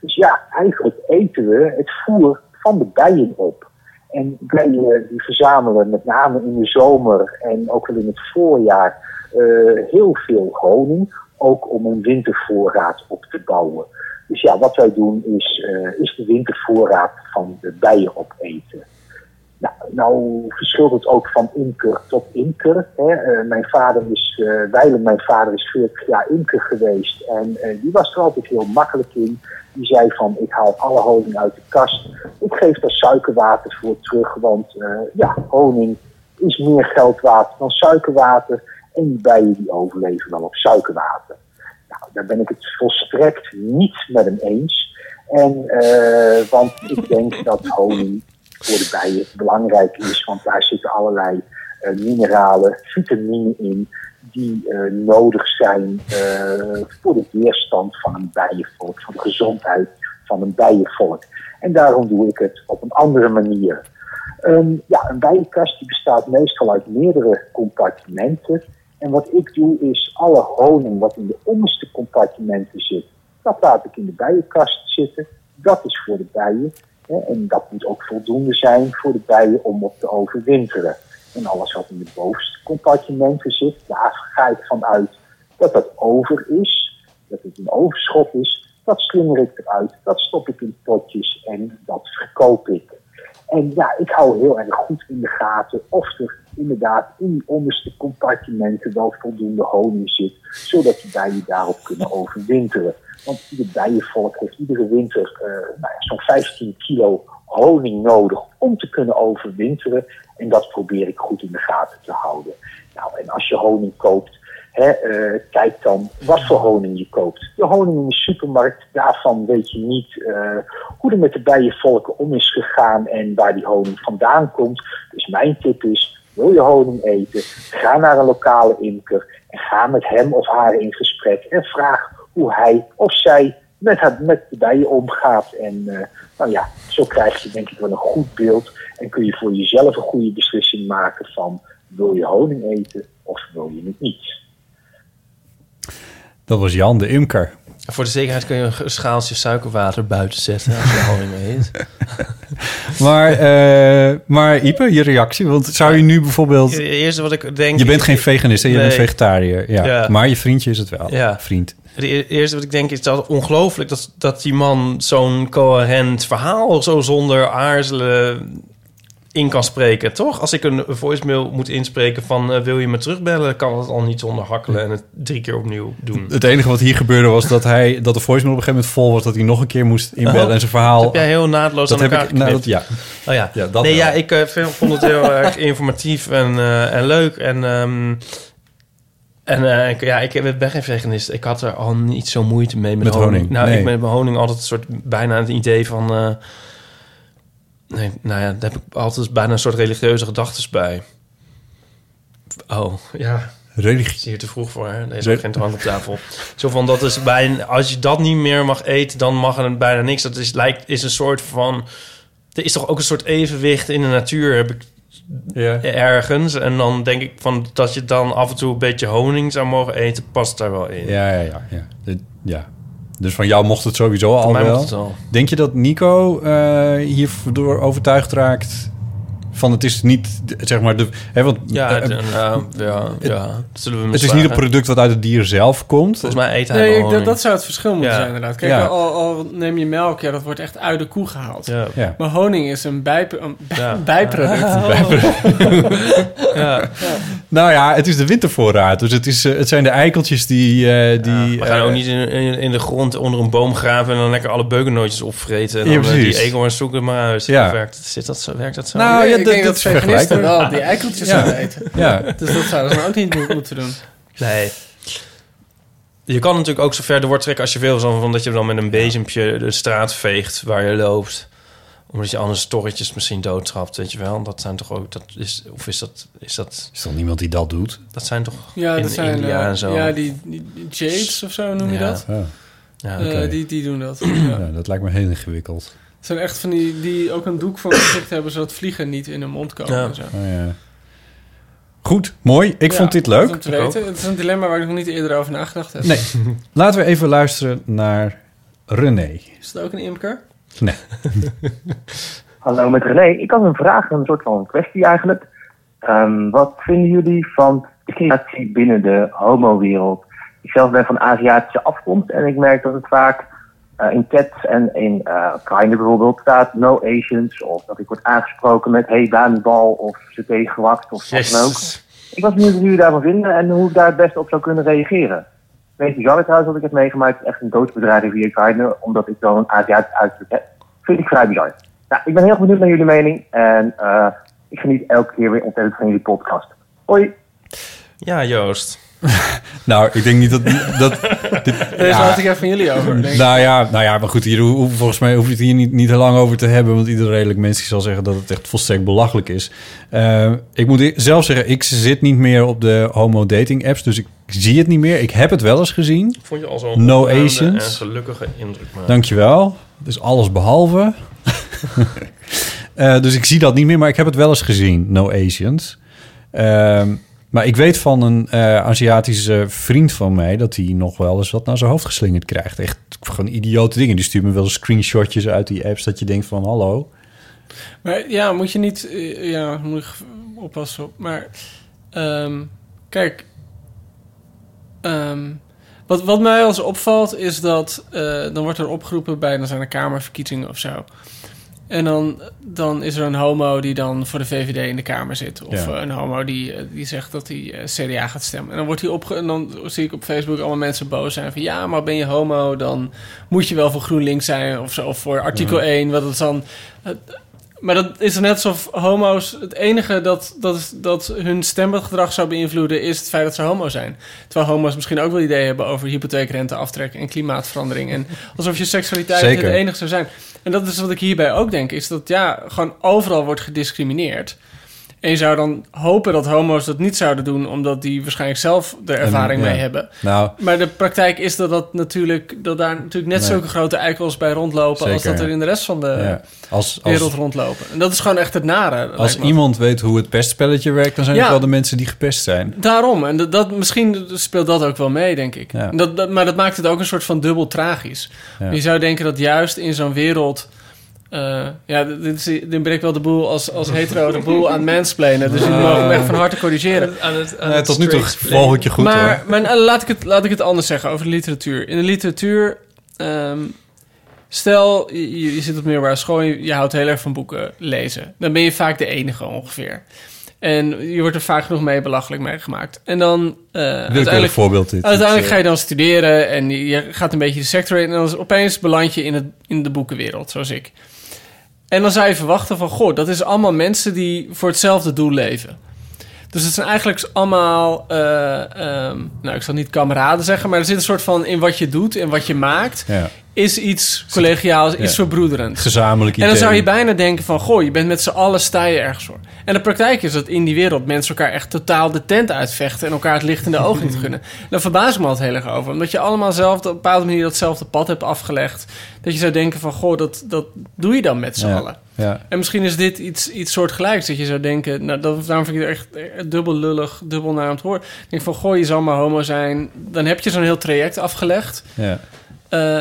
Dus ja, eigenlijk eten we het voer van de bijen op. En bijen die verzamelen met name in de zomer en ook wel in het voorjaar eh, heel veel honing. Ook om een wintervoorraad op te bouwen. Dus ja, wat wij doen is, eh, is de wintervoorraad van de bijen opeten. Nou, nou verschilt het ook van imker tot imker. Hè. Eh, mijn vader is, wijlen mijn vader is 40 jaar imker geweest. En eh, die was er altijd heel makkelijk in. Die zei van, ik haal alle honing uit de kast. Ik geef daar suikerwater voor terug. Want ja, honing is meer geld dan suikerwater. En die bijen die overleven wel op suikerwater. Nou, daar ben ik het volstrekt niet met hem eens. En, want ik denk dat honing voor de bijen belangrijk is, want daar zitten allerlei eh, mineralen, vitamine in, die eh, nodig zijn eh, voor de weerstand van een bijenvolk, voor de gezondheid van een bijenvolk. En daarom doe ik het op een andere manier. Ehm, ja, een bijenkast die bestaat meestal uit meerdere compartimenten. En wat ik doe is alle honing wat in de onderste compartimenten zit, dat laat ik in de bijenkast zitten. Dat is voor de bijen. En dat moet ook voldoende zijn voor de bijen om op te overwinteren. En alles wat in de bovenste compartimenten zit, daar ga ik van uit dat dat over is, dat het een overschot is. Dat slinger ik eruit, dat stop ik in potjes en dat verkoop ik. En ja, ik hou heel erg goed in de gaten of er inderdaad in die onderste compartimenten wel voldoende honing zit, zodat de bijen daarop kunnen overwinteren. Want ieder bijenvolk heeft iedere winter eh, nou zo'n 15 kilo honing nodig om te kunnen overwinteren. En dat probeer ik goed in de gaten te houden. Nou, en als je honing koopt, eh, kijk dan wat voor honing je koopt. De honing in de supermarkt, daarvan weet je niet eh, hoe er met de bijenvolken om is gegaan en waar die honing vandaan komt. Dus mijn tip is, wil je honing eten, ga naar een lokale imker en ga met hem of haar in gesprek en vraag hoe hij of zij met, haar, met de bijen omgaat. En eh, nou ja, zo krijg je denk ik wel een goed beeld en kun je voor jezelf een goede beslissing maken van wil je honing eten of wil je het niet.
Dat was Jan de imker.
Voor de zekerheid kun je een schaaltje suikerwater buiten zetten als je honing heet. *laughs*
Maar, eh, maar Ipe, je reactie? Want zou je nu bijvoorbeeld...
Het eerste wat ik denk...
Je bent geen veganist en je bent vegetariër. Ja.
Ja.
Maar je vriendje is het wel.
Ja.
Vriend.
Het e- eerste wat ik denk is dat ongelooflijk dat, dat die man zo'n coherent verhaal zo zonder aarzelen in kan spreken, toch? Als ik een voicemail moet inspreken van eh, wil je me terugbellen, kan het al niet zonder hakkelen en het drie keer opnieuw doen.
Het enige wat hier gebeurde was dat, hij, dat de voicemail op een gegeven moment vol was... dat hij nog een keer moest inbellen
Oh,
en zijn verhaal...
Dat heb jij heel naadloos
Dat
aan
heb
elkaar
ik- nou, dat- ja.
Oh ja.
Ja, dat
nee,
wel.
ja, ik eh, vond het heel erg informatief en, eh, en leuk. En, ehm, en eh, ik, ja, ik ben geen veganist. Ik had er al niet zo moeite mee met,
Met honing,
Nou,
nee.
ik ben bij honing altijd een soort bijna het idee van... nee, nou ja, daar heb ik altijd bijna een soort religieuze gedachtes bij. Oh, ja.
Religie.
Is hier te vroeg voor, hè? Deze geen drank op tafel. Zo van, dat is bij een, als je dat niet meer mag eten, dan mag er bijna niks. Dat is, lijkt, is een soort van... Er is toch ook een soort evenwicht in de natuur, heb ik
Ja.
ergens. En dan denk ik van dat je dan af en toe een beetje honing zou mogen eten, past daar wel in.
Ja, ja, ja. ja. Ja. Dus van jou mocht het sowieso al wel.
al.
Denk je dat Nico eh hierdoor overtuigd raakt van het is niet, zeg maar, de... Hè, want,
Ja,
eh,
het, nou, ja, ja. Dat zullen we
het is niet een product wat uit het dier zelf komt.
Volgens mij eet hij
Nee, ik- dat,
honing.
dat zou het verschil moeten
Ja.
zijn inderdaad. Kijk,
Ja.
al, al neem je melk, ja, dat wordt echt uit de koe gehaald.
Ja.
Ja.
Maar honing is een, bij, een *laughs* bij- *laughs*
Ja.
bijproduct. *laughs*
Ja.
Nou ja, het is de wintervoorraad. Dus het, is, eh, het zijn de eikeltjes die... eh, die
We gaan
eh,
ook niet in, in, in de grond onder een boom graven... en dan lekker alle beukennootjes opvreten. En
Ja,
dan eh, die eekhoorns zoeken maar uit.
Ja.
Werkt, zit dat zo, werkt dat zo?
Nou, ja,
denk
dat
dat
is
veganisten
vergelijkbaar.
wel *laughs* die eikeltjes
Ja.
zouden eten.
Ja.
Dus dat zouden ze dan ook niet mo- moeten doen.
Nee. Je kan natuurlijk ook zo ver de woord trekken als je wil... Zo van dat je dan met een bezempje de straat veegt waar je loopt. Omdat je anders torretjes misschien doodtrapt, weet je wel. Dat zijn toch ook... Dat is, of is dat... Is dat,
Is er niemand die dat doet?
dat zijn toch
Ja,
in
dat zijn
India
eh,
en zo...
Ja, die, die, jades of zo noem je
Ja.
dat.
Ja,
Ja,
Eh, die, die doen dat.
ja,
Ja.
dat lijkt me heel ingewikkeld.
Het zijn echt van die die ook een doek voor gezicht hebben... zodat vliegen niet in hun mond komen.
Ja.
En zo.
Oh, ja. Goed, mooi. Ik
Ja,
vond dit leuk.
Om te weten. Het is een dilemma waar ik nog niet eerder over nagedacht heb.
Nee. Laten we even luisteren naar René.
Is het ook een imker?
Nee. *laughs*
Hallo met René. Ik had een vraag, een soort van kwestie eigenlijk. Ehm, wat vinden jullie van discriminatie binnen de homo-wereld? Ik zelf ben van Aziatische afkomst en ik merk dat het vaak eh, in chats en in uh, Grindr bijvoorbeeld staat no Asians. Of dat ik word aangesproken met hey Danibal of ze tegengewakt of wat dan ook. Ik was benieuwd wat jullie daarvan vinden en hoe ik daar het beste op zou kunnen reageren. Weet je, bizar trouwens wat ik heb meegemaakt. Echt een doodsbedreiging via Grindr, omdat ik zo'n Aziatisch uiterlijk heb. Vind ik vrij bizar. Nou, ik ben heel benieuwd naar jullie mening en eh, ik geniet elke keer weer ontzettend van jullie podcast. Hoi!
Ja, Joost. *laughs*
Nou, ik denk niet dat... dat
Deze *laughs*
Ja.
laat ik even van jullie over. Denk
nou, ja, nou ja, maar goed, hier, hoe- volgens mij hoef je het hier niet, niet te lang over te hebben... want ieder redelijk mens zal zeggen dat het echt volstrekt belachelijk is. Eh, ik moet e- zelf zeggen, ik zit niet meer op de homo-dating-apps... dus ik zie het niet meer. Ik heb het wel eens gezien.
Vond je al zo'n
No Asians.
en gelukkige indruk maken?
Dankjewel. Dus alles behalve. *laughs* Eh, dus ik zie dat niet meer, maar ik heb het wel eens gezien, No Asians. Ehm, maar ik weet van een eh, Aziatische vriend van mij... dat hij nog wel eens wat naar zijn hoofd geslingerd krijgt. Echt gewoon idiote dingen. Die stuurt me wel eens screenshotjes uit die apps... dat je denkt van, hallo.
Maar ja, moet je niet... eh, ja, moet je oppassen op. Maar ehm, kijk... ehm, wat, wat mij als opvalt is dat... eh, dan wordt er opgeroepen bij... dan zijn er kamerverkiezingen of zo. En dan, dan is er een homo die dan voor de VVD in de Kamer zit. Of
Ja.
eh, een homo die, eh, die zegt dat hij eh, CDA gaat stemmen. En dan, wordt hij opge en dan zie ik op Facebook allemaal mensen boos zijn van... ja, maar ben je homo, dan moet je wel voor GroenLinks zijn of zo. Of voor artikel 1, wat het dan... maar dat is net alsof homo's... Het enige dat, dat, dat hun stemgedrag zou beïnvloeden... is het feit dat ze homo zijn. Terwijl homo's misschien ook wel ideeën hebben... over hypotheekrenteaftrek en klimaatverandering. En alsof je seksualiteit
Zeker.
het enige zou zijn. En dat is wat ik hierbij ook denk. Is dat ja, gewoon overal wordt gediscrimineerd. En je zou dan hopen dat homo's dat niet zouden doen, omdat die waarschijnlijk zelf er ervaring
En, ja.
mee hebben.
Nou,
Maar de praktijk is dat, dat, natuurlijk, dat daar natuurlijk net
Nee.
zulke grote eikels bij rondlopen als dat er in de rest van de
ja. als,
wereld
als,
rondlopen. En dat is gewoon echt het nare.
als iemand weet hoe het pestspelletje werkt... dan zijn
Ja.
het wel de mensen die gepest zijn.
Daarom. En dat, dat, misschien speelt dat ook wel mee, denk ik. Dat, dat, maar dat maakt het ook een soort van dubbel tragisch. Je zou denken dat juist in zo'n wereld... eh, ja, dit, is, dit ben ik wel de boel als, als hetero de boel aan mansplainen. Dus ik mag hem echt van harte corrigeren.
Aan het, aan
Nee,
het
tot nu toe volg ik je goed
maar
hoor.
maar eh, laat, ik het, laat ik het anders zeggen over de literatuur. In de literatuur... ehm, stel, je, je zit op middelbare school... en je, je houdt heel erg van boeken lezen. Dan ben je vaak de enige ongeveer. En je wordt er vaak genoeg mee belachelijk mee gemaakt. En dan... eh,
Willekeurig
uiteindelijk,
voorbeeld dit.
uiteindelijk ga je dan studeren... en je- je gaat een beetje de sector in... en dan is opeens beland je in, het, in de boekenwereld, zoals ik. En dan zou je verwachten van... goh, dat is allemaal mensen die voor hetzelfde doel leven. Dus het zijn eigenlijk allemaal, eh, ehm, nou ik zal niet kameraden zeggen, maar er zit een soort van in wat je doet en wat je maakt,
ja.
is iets collegiaals, iets
Ja.
verbroederends.
Gezamenlijk
En dan zou je
idee.
bijna denken van, goh, je bent met z'n allen sta je ergens voor. En de praktijk is dat in die wereld mensen elkaar echt totaal de tent uitvechten en elkaar het licht in de ogen niet *laughs* gunnen. Daar verbaas ik me altijd heel erg over. Omdat je allemaal zelf op een bepaalde manier datzelfde pad hebt afgelegd. Dat je zou denken van, goh, dat, dat doe je dan met z'n
Ja.
allen.
Ja.
En misschien is dit iets, iets soortgelijks. Dat je zou denken, nou, dat, daarom vind ik het echt dubbel lullig, dubbel naar het horen. Ik denk van, goh, je zal maar homo zijn. Dan heb je zo'n heel traject afgelegd.
Ja.
eh,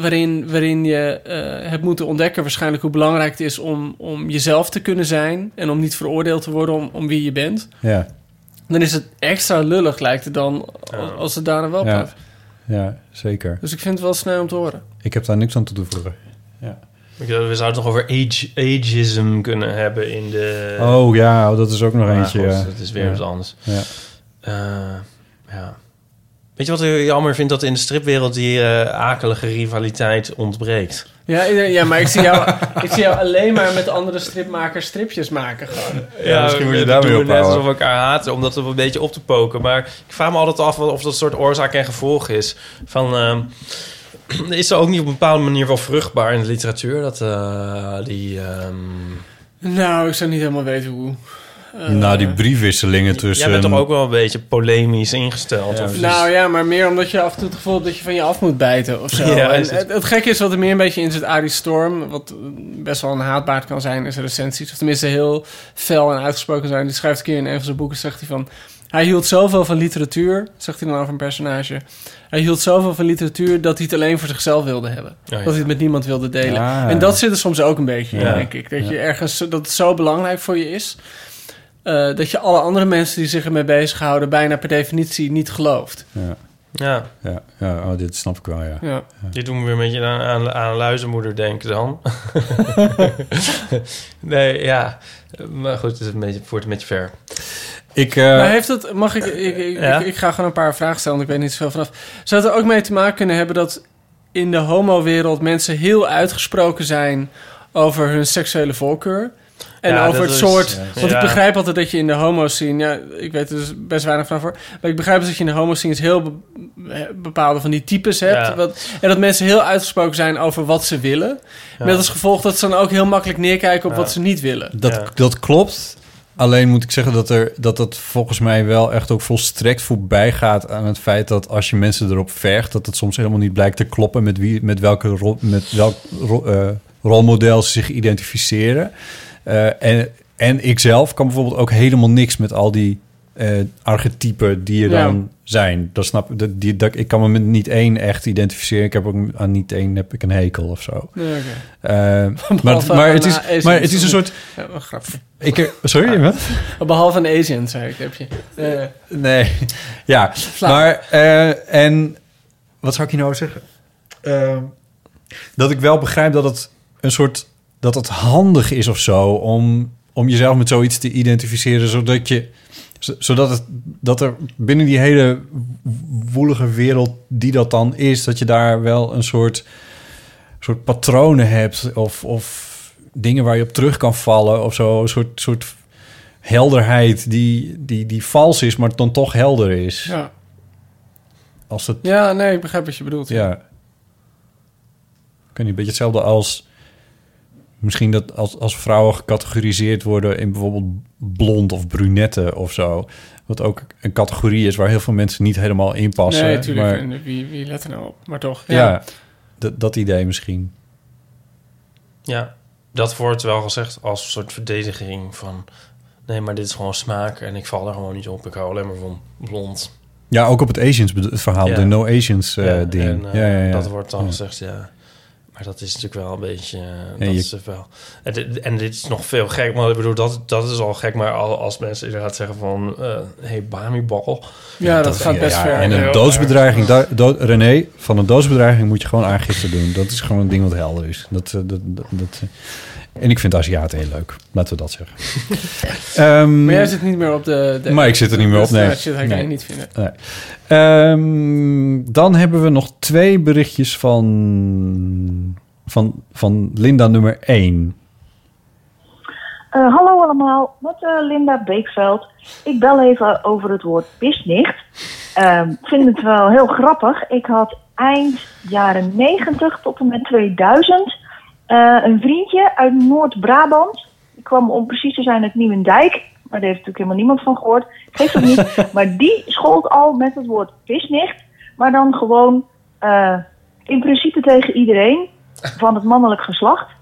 waarin, waarin je eh, hebt moeten ontdekken waarschijnlijk hoe belangrijk het is om, om jezelf te kunnen zijn. En om niet veroordeeld te worden om, om wie je bent.
Ja.
Dan is het extra lullig, lijkt het dan, als, als het daarna wel
Ja.
blijft.
ja, zeker.
Dus ik vind het wel snel om te horen.
Ik heb daar niks aan toe te voegen.
Ik dacht, We zouden het nog over age, ageism kunnen hebben in de...
Oh ja, dat is ook nog
Maar
eentje.
goed,
ja.
Dat is weer
Ja.
wat anders.
Ja.
Eh, ja. Weet je wat ik jammer vind? Dat in de stripwereld die eh, akelige rivaliteit ontbreekt.
Ja, ik- ja maar ik zie, jou, *laughs* ik zie jou alleen maar met andere stripmakers stripjes maken gewoon.
Ja, misschien moet je
we
daarmee
doen net
ophouden.
alsof we elkaar haten om dat een beetje op te poken. Maar ik vraag me altijd af of dat een soort oorzaak en gevolg is. Van, ehm, *clears throat* is er ook niet op een bepaalde manier wel vruchtbaar in de literatuur? Dat eh, die... ehm,
Nou, ik zou niet helemaal weten hoe. Eh,
nou, die briefwisselingen tussen...
Jij bent toch ook wel een beetje polemisch ingesteld?
Ja,
of
Nou ja, maar meer omdat je af en toe het gevoel hebt dat je van je af moet bijten of zo. *laughs*
Ja, is het-
het, het gekke is wat er meer een beetje in zit. Arie Storm, wat best wel een haatbaard kan zijn zijn recensies. Of tenminste heel fel en uitgesproken zijn. Die schrijft een keer in een van zijn boeken, zegt hij van... Hij hield zoveel van literatuur, zegt hij dan over een personage. Hij hield zoveel van literatuur dat hij het alleen voor zichzelf wilde hebben.
ja.
Dat hij het met niemand wilde delen.
Ah.
En dat zit er soms ook een beetje in,
Ja.
denk ik. Dat je ergens dat het zo belangrijk voor je is. eh, dat je alle andere mensen die zich ermee bezighouden, bijna per definitie niet gelooft.
Ja,
Ja,
ja, ja oh, dit snap ik wel, ja.
Ja.
dit doen we weer een beetje aan, aan, aan luizenmoeder denken dan. *laughs* nee, ja. Maar goed, het is een beetje, voert een beetje ver.
Ik, eh,
maar heeft het, mag ik, ik, ik,
Ja?
ik, ik ga gewoon een paar vragen stellen, want ik weet niet zoveel vanaf. Zou het er ook mee te maken kunnen hebben dat in de homo-wereld mensen heel uitgesproken zijn over hun seksuele voorkeur? En
Ja,
over het
is-
soort.
ja.
Want
Ja.
ik begrijp altijd dat je in de homo-scene. Ja, ik weet er dus best weinig van voor. Maar ik begrijp dus dat je in de homo-scene heel be- bepaalde van die types hebt.
Ja.
Wat, en dat mensen heel uitgesproken zijn over wat ze willen.
Ja.
Met als gevolg dat ze dan ook heel makkelijk neerkijken op
Ja.
wat ze niet willen.
dat,
Ja.
dat klopt. Alleen moet ik zeggen dat, er, dat dat volgens mij wel echt ook volstrekt voorbij gaat aan het feit dat als je mensen erop vergt, dat het soms helemaal niet blijkt te kloppen met, wie, met, welke rol, met welk ro- eh, rolmodel ze zich identificeren. Eh, en, en ik zelf kan bijvoorbeeld ook helemaal niks met al die eh, archetypen die er
Ja.
dan zijn. Dat snap dat, die, dat, ik kan me met niet één echt identificeren. Ik heb ook aan niet één heb ik een hekel of zo.
Ja.
Eh, *laughs* maar, maar, het is, maar het is een soort...
Ja, een grapje.
Ik, sorry, wat? *laughs*
Behalve een Asian, zei ik, heb je. Eh,
Nee, *laughs* ja. Maar, en wat zou ik hier nou zeggen? Dat ik wel begrijp dat het een soort, dat het handig is of zo om, om jezelf met zoiets te identificeren, zodat je, zodat het, dat er binnen die hele woelige wereld die dat dan is, dat je daar wel een soort, soort patronen hebt of, of dingen waar je op terug kan vallen of zo, een soort, soort helderheid die, die, die vals is, maar dan toch helder is.
ja.
Als het,
ja, nee, ik begrijp wat je bedoelt.
ja. Ik weet niet, een beetje hetzelfde als Misschien dat als, als vrouwen gecategoriseerd worden in bijvoorbeeld blond of brunette of zo. Wat ook een categorie is waar heel veel mensen niet helemaal in passen.
nee, natuurlijk.
Maar,
Wie, wie let er nou op? Maar toch.
ja, dat- dat idee misschien.
Ja, dat wordt wel gezegd als een soort verdediging van... nee, maar dit is gewoon smaak en ik val er gewoon niet op. Ik hou alleen maar van blond.
Ja, ook op het Asians verhaal,
Ja.
de No Asians eh,
Ja,
ding.
en, eh,
ja, ja, ja.
Dat wordt dan
Ja.
gezegd, ja. Maar dat is natuurlijk wel een beetje...
Ja,
dat
je-
is wel... En dit, en dit is nog veel gek. Maar ik bedoel, dat, dat is al gek. Maar al- als mensen inderdaad zeggen van... eh hey, bamibal.
Ja, dat gaat best
Ja,
ver.
En een doodsbedreiging, daar- dood, René, van een doodsbedreiging moet je gewoon aangifte doen. Dat is gewoon een ding wat helder is. Dat, eh, dat, dat, dat, eh, en ik vind Aziaten heel leuk, laten we dat zeggen. *laughs* Ehm,
Maar jij zit niet meer op de... de
Maar ik zit er niet meer op, nee.
Dat shit ik
Nee.
eigenlijk niet vinden.
Nee. Ehm, dan hebben we nog twee berichtjes van, van, van Linda nummer 1.
Eh, hallo allemaal, met eh, Linda Beekveld. Ik bel even over het woord pisnicht. Ehm, Ik vind het wel heel grappig. Ik had eind jaren 90 tot en met 2000 eh, een vriendje uit Noord-Brabant. Ik kwam om precies te zijn uit Nieuwendijk. Maar daar heeft natuurlijk helemaal niemand van gehoord. Geeft ook niet. *laughs* maar die schold al met het woord pisnicht. Maar dan gewoon eh, in principe tegen iedereen van het mannelijk geslacht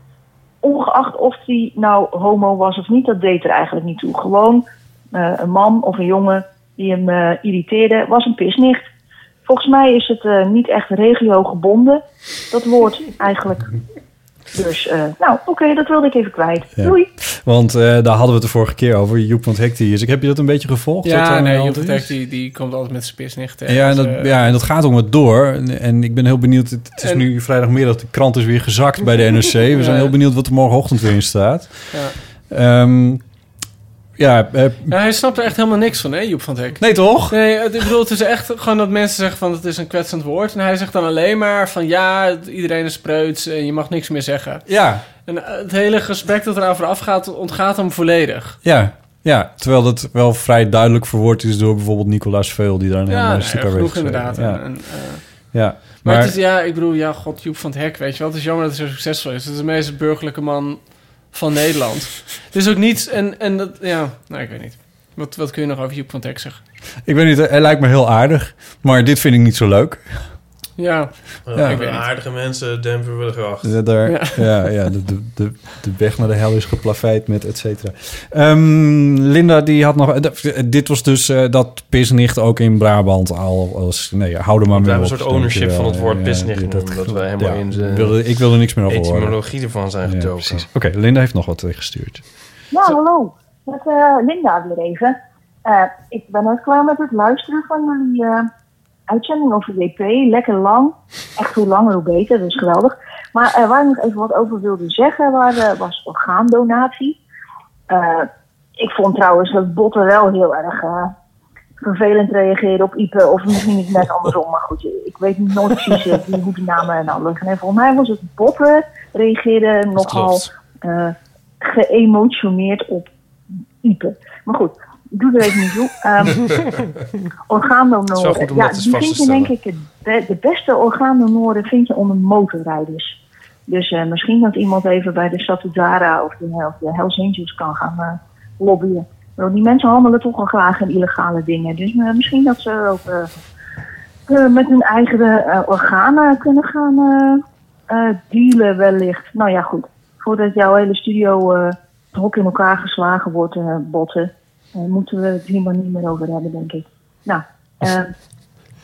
ongeacht of die nou homo was of niet, dat deed er eigenlijk niet toe. Gewoon eh, een man of een jongen die hem irriteerde, was een pisnicht. Volgens mij is het niet echt regio gebonden, dat woord eigenlijk. Dus, eh, nou, oké, dat wilde ik even kwijt.
Ja.
Doei!
Want eh, daar hadden we het de vorige keer over. Joep van Hek die is. Ik heb je dat een beetje gevolgd?
Ja,
aan de
nee, Joep
is?
Tek, die, die komt altijd met zijn pisnicht.
Ja en, dat,
eh,
ja, en dat gaat om het door. En, en ik ben heel benieuwd. Het, het is
En-
nu vrijdagmiddag. De krant is weer gezakt bij de NRC. We
Ja.
zijn heel benieuwd wat er morgenochtend weer in staat.
Ja.
Ehm, ja, eh,
Ja, hij snapt er echt helemaal niks van, hè, Joep van het Hek.
nee toch?
Nee, het, ik bedoel, het is echt gewoon dat mensen zeggen van het is een kwetsend woord. En hij zegt dan alleen maar van ja, iedereen is preuts en je mag niks meer zeggen.
Ja,
En eh, het hele gesprek dat eraan vooraf gaat, ontgaat hem volledig.
ja, ja. Terwijl dat wel vrij duidelijk verwoord is door bijvoorbeeld Nicolaas Veul. Die daar een
Ja,
heel mooi stuk
genoeg
heeft
inderdaad. En,
Ja,
en, eh,
ja.
maar,
Maar,
het is, ja, ik bedoel, ja, god, Joep van het Hek, weet je wel. Het is jammer dat hij zo succesvol is. Het is de meest burgerlijke man van Nederland. Is ook niet, en, en dat, ja, nou, ik weet niet. Wat, wat kun je nog over Joep van Hek zeggen?
ik weet niet, hij lijkt me heel aardig. Maar dit vind ik niet zo leuk.
Ja,
Ja.
ik weet niet.
aardige mensen, Denver willen graag.
Ja, daar,
Ja. *laughs*
ja. Ja, de, de, de, de weg naar de hel is geplaveid met et cetera. Ehm, Linda, die had nog... eh, Dit was dus eh, dat pisnicht ook in Brabant al als... Nee, hou er maar
We
mee
hebben
op.
een soort ownership van het woord pisnicht.
ja,
Dat, dat wij helemaal
ja,
in de
wilde, ik wilde niks meer over horen.
etymologie ervan zijn
precies. Oké, Linda heeft nog wat gestuurd.
Ja, hallo. Met eh, Linda weer even. Eh, ik ben net klaar met het luisteren van jullie eh, uitzending over WP. Lekker lang. Echt hoe langer hoe beter, dat is geweldig. Maar eh, waar ik nog even wat over wilde zeggen, waar, eh, was orgaandonatie. Eh, ik vond trouwens dat Botten wel heel erg vervelend reageerde op Ipe. Of misschien niet net andersom, maar goed. Ik weet niet nooit precies wie- hoe die namen nou liggen. Nee, volgens mij was het Botten reageerde nogal geëmotioneerd op Ipe. Maar goed, doe er even niet toe. *laughs* Um, Ja, die vind je denk ik, be- de beste orgaandonoren vind je onder motorrijders. Dus eh, misschien dat iemand even bij de Satudara of de, of de Hells Angels kan gaan eh, lobbyen. Want die mensen handelen toch wel graag in illegale dingen. Dus eh, misschien dat ze ook met hun eigen organen kunnen gaan dealen wellicht. Nou ja, goed. Voordat jouw hele studio het hok in elkaar geslagen wordt, botten, eh, moeten we het hier maar niet meer over hebben, denk ik. Nou, eh,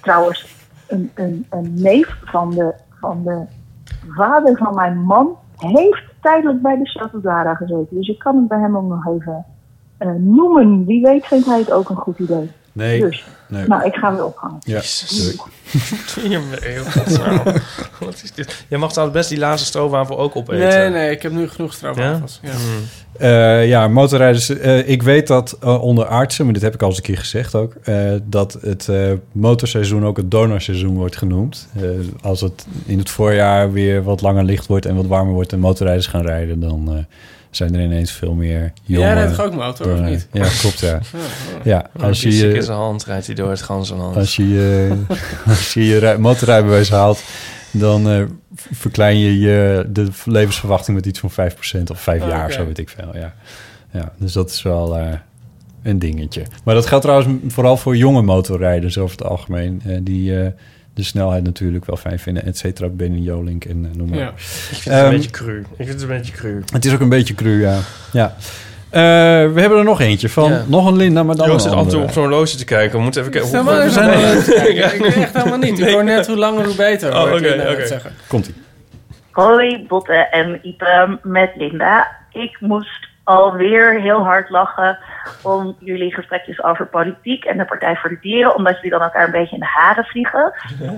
trouwens, een, een, een neef van de, van de vader van mijn man heeft tijdelijk bij de Satudara gezeten. Dus ik kan het bij hem ook nog even eh, noemen. Wie weet vindt hij het ook een goed idee.
Nee,
Dus,
nee.
nou, ik ga weer ophangen.
Ja,
Jezus.
leuk.
Je. *laughs* Wat is dit? Mag trouwens best die laatste stroopwafel ook opeten.
Nee, nee, ik heb nu genoeg
Ja?
stroopwafels. Ja?
Mm.
Eh, ja, motorrijders. eh, ik weet dat eh, onder artsen, maar dit heb ik al eens een keer gezegd ook, eh, dat het eh, motorseizoen ook het donorseizoen wordt genoemd. Eh, als het in het voorjaar weer wat langer licht wordt en wat warmer wordt en motorrijders gaan rijden, dan eh, zijn er ineens veel meer jonge...
Jij rijdt toch ook motor, of niet?
Ja, klopt, ja.
Ja,
Ja,
Als
als
je
je
zijn hand rijdt hij door het ganzenland.
als je, je- *laughs* als je je rij- motorrijbewijs haalt, dan eh, verklein je, je de levensverwachting met iets van 5% of 5
Oh,
jaar of zo, weet ik veel. Ja. ja, dus dat is wel eh, een dingetje. Maar dat geldt trouwens vooral voor jonge motorrijders over het algemeen. eh, die eh, de snelheid natuurlijk wel fijn vinden, et cetera. Benny Jolink en eh, noem maar.
Ja.
Ik vind het
Ehm,
een beetje cru. Ik vind het een beetje cru.
Het is ook een beetje cru, ja. ja. Eh, we hebben er nog eentje van.
Ja.
Nog een Linda, maar dan
Joost
een
zit af
andere.
op zo'n horloge te kijken. We moeten even kijken. Hoe- we zijn er-.
Ik weet echt helemaal niet. Ik hoor net hoe langer hoe beter.
Oh, oké, oké.
zeggen.
Komt-ie.
Hoi Botte en Ipe met Linda. Ik moest alweer heel hard lachen om jullie gesprekjes over politiek en de Partij voor de Dieren, omdat jullie dan elkaar een beetje in de haren vliegen.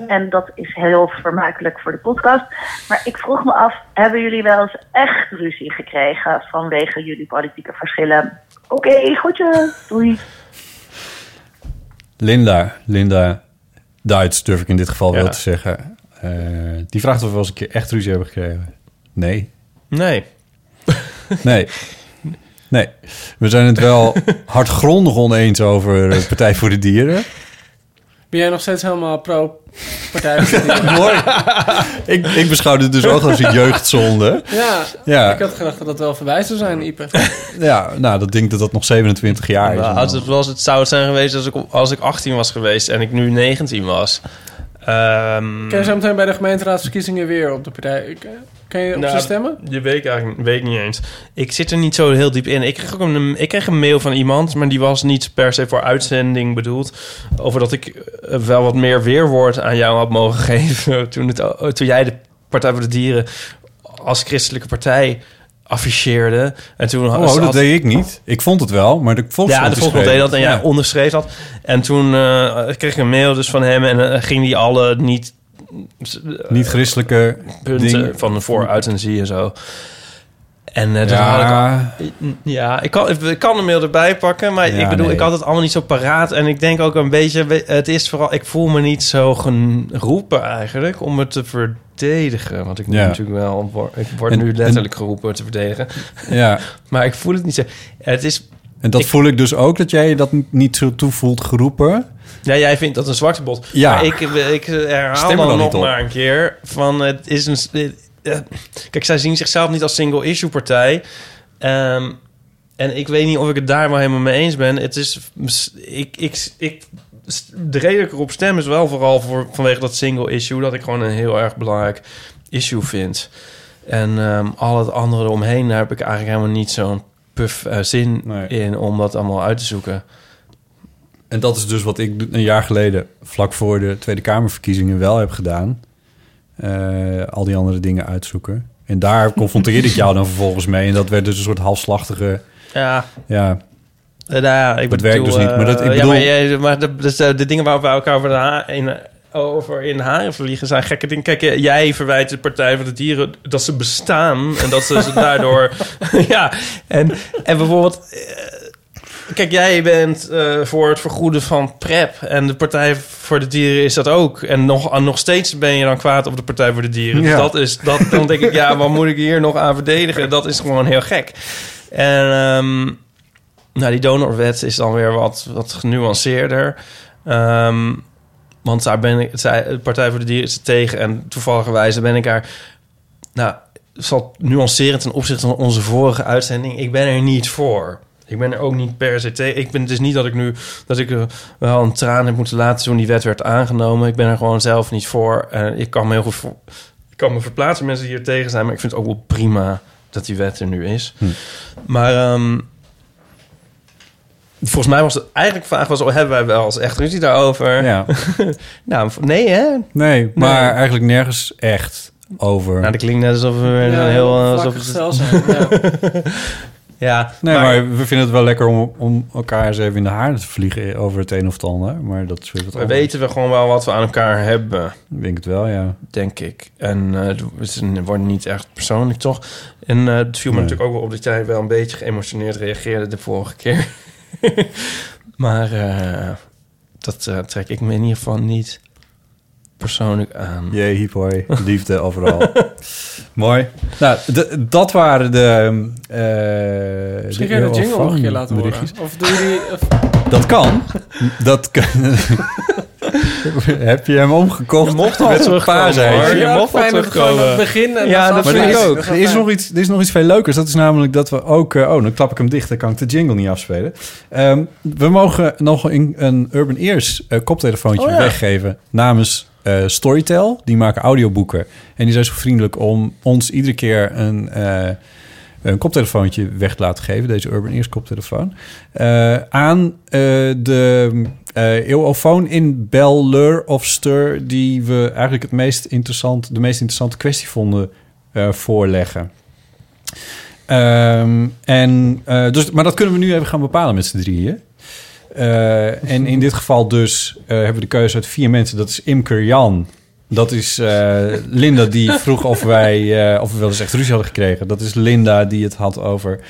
En dat is heel vermakelijk voor de podcast. Maar ik vroeg me af, hebben jullie wel eens echt ruzie gekregen vanwege jullie politieke verschillen? Oké, goedje. Doei.
Linda, Linda Duits durf ik in dit geval
Ja.
wel te zeggen. Eh, die vraagt of we eens een keer echt ruzie hebben gekregen. Nee.
Nee.
Nee. *laughs* Nee. We zijn het wel *laughs* hardgrondig oneens over de Partij voor de Dieren.
Ben jij nog steeds helemaal pro-partij? voor de *laughs* Dieren?
Mooi. ik, ik beschouw dit dus ook als een jeugdzonde.
ja,
Ja.
ik had gedacht dat dat wel voorbij zou zijn, Ipe. *laughs*
Ja, nou, dat denk ik dat dat nog 27 jaar is.
Nou, als het, was, het zou het zijn geweest als ik, als ik 18 was geweest en ik nu 19 was. Ehm,
Kun je zo meteen bij de gemeenteraadsverkiezingen weer op de partij... Kan je op
Nou,
ze stemmen?
Je weet eigenlijk weet niet eens. Ik zit er niet zo heel diep in. Ik kreeg ook een, ik kreeg een mail van iemand, maar die was niet per se voor uitzending bedoeld. Over dat ik eh, wel wat meer weerwoord aan jou had mogen *laughs* geven. Toen, het, toen jij de Partij voor de Dieren als christelijke partij afficheerde. En toen
Oh,
had-
dat deed ik niet. Ik vond het wel, maar de Volkskrant
ja, de volgende deed dat en jij
Ja.
onderschreef dat. En toen eh, kreeg ik een mail dus van hem en eh, ging die alle niet...
Niet christelijke
punten van voor uit en zie en zo. En eh had
Ja.
ik ja, ik kan, ik kan de mail erbij pakken, maar
Ja,
ik bedoel,
nee.
ik had het allemaal niet zo paraat. En ik denk ook een beetje, het is vooral, ik voel me niet zo geroepen eigenlijk om het te verdedigen. Want ik
Ja.
natuurlijk wel, word- ik word
En-
nu
en-
letterlijk geroepen te verdedigen.
Ja. *laughs*
maar ik voel het niet zo. Het is,
En dat
Ik-
voel ik dus ook, dat jij dat niet zo toevoelt geroepen.
Ja, jij vindt dat een zwarte bot.
Ja.
Maar ik, ik herhaal
Stem er
dan,
dan
nog
op.
maar een keer van het is een. eh, kijk, zij zien zichzelf niet als single issue partij. Ehm, en ik weet niet of ik het daar wel helemaal mee eens ben. Het is ik, ik, ik de reden dat ik erop stem is wel vooral voor, vanwege dat single issue dat ik gewoon een heel erg belangrijk issue vind. En ehm, al het andere eromheen, daar heb ik eigenlijk helemaal niet zo'n eh, zin
Nee.
in om dat allemaal uit te zoeken.
En dat is dus wat ik een jaar geleden, vlak voor de Tweede Kamerverkiezingen, wel heb gedaan. Eh, al die andere dingen uitzoeken. En daar *laughs* confronteerde ik jou dan vervolgens mee. En dat werd dus een soort halfslachtige...
Ja,
Ja,
Eh, nou ja, ik
Dat
bedoel,
werkt dus niet, maar dat- ik bedoel-
Ja, maar, jij- maar de, dus de, de dingen waar we elkaar over, in, over in haren vliegen zijn gekke dingen. Kijk, eh, jij verwijt de Partij van de Dieren dat ze bestaan en dat ze ze daardoor... *laughs* ja, en, en bijvoorbeeld... eh, Kijk, jij bent eh, voor het vergoeden van PrEP. En de Partij voor de Dieren is dat ook. En nog, nog steeds ben je dan kwaad op de Partij voor de Dieren. Dus
Ja.
dat is, dat, dan denk ik, ja, *laughs* wat moet ik hier nog aan verdedigen? Dat is gewoon heel gek. En ehm, nou, die donorwet is dan weer wat, wat genuanceerder. Ehm, want daar ben ik, zij, de Partij voor de Dieren is tegen. En toevallig ben ik daar... Nou, zal nuancerend ten opzichte van onze vorige uitzending. Ik ben er niet voor. Ik ben er ook niet per se tegen. Ik ben, het is niet dat ik nu dat ik eh, wel een traan heb moeten laten toen die wet werd aangenomen. Ik ben er gewoon zelf niet voor. En ik kan me heel goed voor, ik kan me verplaatsen mensen die er tegen zijn, maar ik vind het ook wel prima dat die wet er nu is.
Hm.
Maar ehm, volgens mij was het eigenlijk de vraag was: oh, hebben wij wel eens echt ruzie daarover?
ja. *laughs*
Nou, nee, hè?
Nee, maar eigenlijk nergens echt over.
Nou, dat klinkt net alsof we weer
Ja,
een heel alsof
stel zijn. Ja. *laughs*
ja,
nee, maar, we vinden het wel lekker om, om elkaar eens even in de haren te vliegen over het een of het ander. Maar dat is weer wat
we
anders.
weten we gewoon wel wat we aan elkaar hebben.
Ik denk het wel, ja.
denk ik. En eh, het het wordt niet echt persoonlijk, toch? En eh, het viel me
Nee.
natuurlijk ook wel op dat jij wel een beetje geëmotioneerd reageerde de vorige keer. *laughs* maar eh, dat eh, trek ik me in ieder geval niet persoonlijk aan.
Jee, hiep hoi. Liefde overal. *laughs* Mooi. Nou, dat waren de... eh
Misschien je de jingle nog een keer laten horen. Of doe je die... Of,
Dat kan. Dat kan. *laughs* *laughs* Heb je hem omgekocht?
Je mocht al
met
terugkomen,
paaseier?
hoor. Je
Ja,
mocht al
gewoon
terugkomen.
het begin en
Ja, dat vind ik ook.
er, is nog iets, er is nog iets veel leukers. Dat is namelijk dat we ook... eh, oh, dan klap ik hem dicht. Dan kan ik de jingle niet afspelen. Ehm, we mogen nog een, een Urban Ears eh, koptelefoontje
Oh ja.
weggeven... namens eh, Storytel. Die maken audioboeken. En die zijn zo vriendelijk om ons iedere keer een... eh, een koptelefoontje weg te laten geven, deze Urban Ears koptelefoon, eh, aan eh, de eh eeuwofoon in Belleur of Stur, die we eigenlijk het meest interessant, de meest interessante kwestie vonden eh, voorleggen. Ehm, en, eh, dus, maar dat kunnen we nu even gaan bepalen met z'n drieën. En in dit geval dus hebben we de keuze uit vier mensen. Dat is Imker Jan. Dat is Linda die vroeg of wij of we wel eens echt ruzie hadden gekregen. Dat is Linda die het had over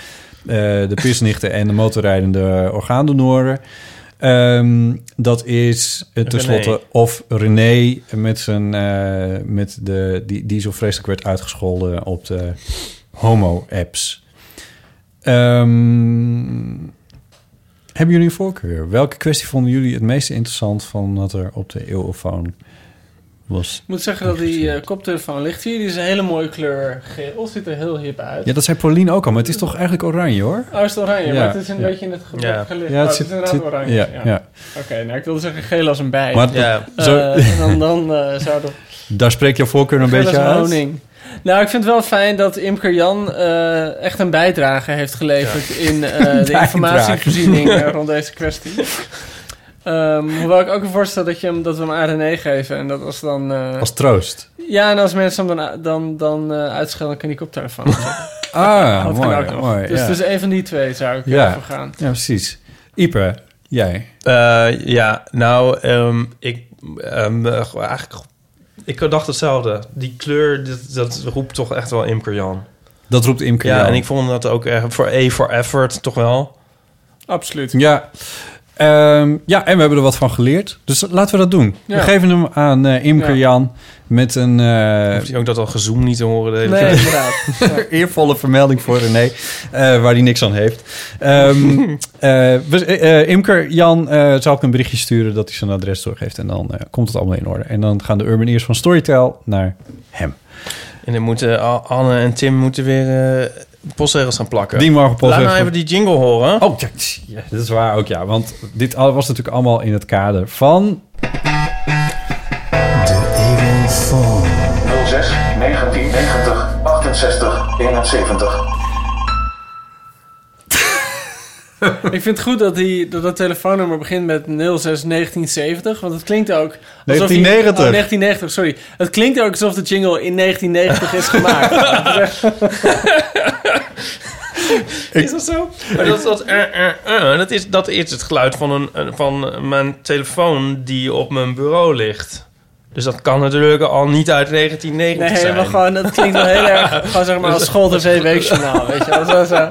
de pisnichten en de motorrijdende orgaandonoren. Ehm, dat is eh, tenslotte
René.
of René met zijn, eh, met de, die, die zo vreselijk werd uitgescholden op de homo-apps. Ehm, hebben jullie een voorkeur? Welke kwestie vonden jullie het meest interessant van wat er op de eeuwofoon was?
Ik moet zeggen dat die eh, koptelefoon ligt hier. Die is een hele mooie kleur geel. Ziet er heel hip uit.
Ja, dat zei Pauline ook al, maar het is toch eigenlijk oranje hoor?
Oh, is het oranje?
Ja,
maar het is een
ja.
beetje in het ge-
Ja.
gelicht.
Ja,
Oh,
het
het
zit-
is inderdaad
zit-
oranje.
ja,
Ja,
ja.
Oké, nou ik wilde zeggen geel als een bij.
Maar
Ja. *laughs*
zo,
Eh, dan dan eh, zou dat
daar spreekt jouw voorkeur een
geel
beetje
als
uit?
honing. Nou, ik vind het wel fijn dat Imker Jan eh, echt een bijdrage heeft geleverd in eh, *laughs* de informatievoorziening rond deze kwestie. *laughs* Ehm, hoewel ik ook een voorstel dat, je hem, dat we hem aan René geven. En dat als dan... eh,
Als troost.
ja, en als mensen hem dan, dan, dan eh, uitschelden, kan die koptelefoon. *laughs*
Ah,
dat kan
mooi,
ook nog.
mooi.
dus,
ja.
dus een van die twee zou ik
Ja.
voor gaan.
ja, precies. Ipe, jij?
Eh, ja, nou, ehm, ik ehm, eh, eigenlijk, ik dacht hetzelfde. Die kleur, dat, dat roept toch echt wel Imker Jan.
Dat roept Imke
Ja,
Jan.
en ik vond dat ook echt voor A for effort toch wel.
Absoluut.
Ja. Ehm, ja, en we hebben er wat van geleerd. Dus laten we dat doen. We geven hem aan eh Imker
Ja.
Jan met een eh,
Hoef je ook dat al gezoom niet te horen de hele
Nee,
tijd.
inderdaad. *laughs* Ja.
eervolle vermelding voor René, eh, waar hij niks aan heeft. Ehm, *laughs* eh, we- eh, Imker Jan eh, zal ik een berichtje sturen dat hij zijn adres doorgeeft. En dan eh, komt het allemaal in orde. En dan gaan de Urban Ears van Storytel naar hem.
En dan moeten Anne en Tim moeten weer postregels gaan plakken.
Die mogen pas
Laat nou even die jingle horen.
Oh, ja, ja, dat is waar ook, ja. Want dit al- was natuurlijk allemaal in het kader van...
06 1990 68 71. *laughs*
Ik vind het goed dat, die, dat dat telefoonnummer begint met 06 1970. Want het klinkt ook... alsof die-
1990.
oh, 1990, sorry. Het klinkt ook alsof de jingle in 1990 is gemaakt. *laughs*
Is dat zo? Maar dat, dat, eh, eh, eh, dat, is, dat is het geluid van, een, van mijn telefoon die op mijn bureau ligt. Dus dat kan natuurlijk al niet uit 1990
Nee,
zijn.
maar gewoon, het klinkt wel heel erg... *laughs* Gewoon zeg maar als school-tv weekjournaal, weet je wel. Zo, zo.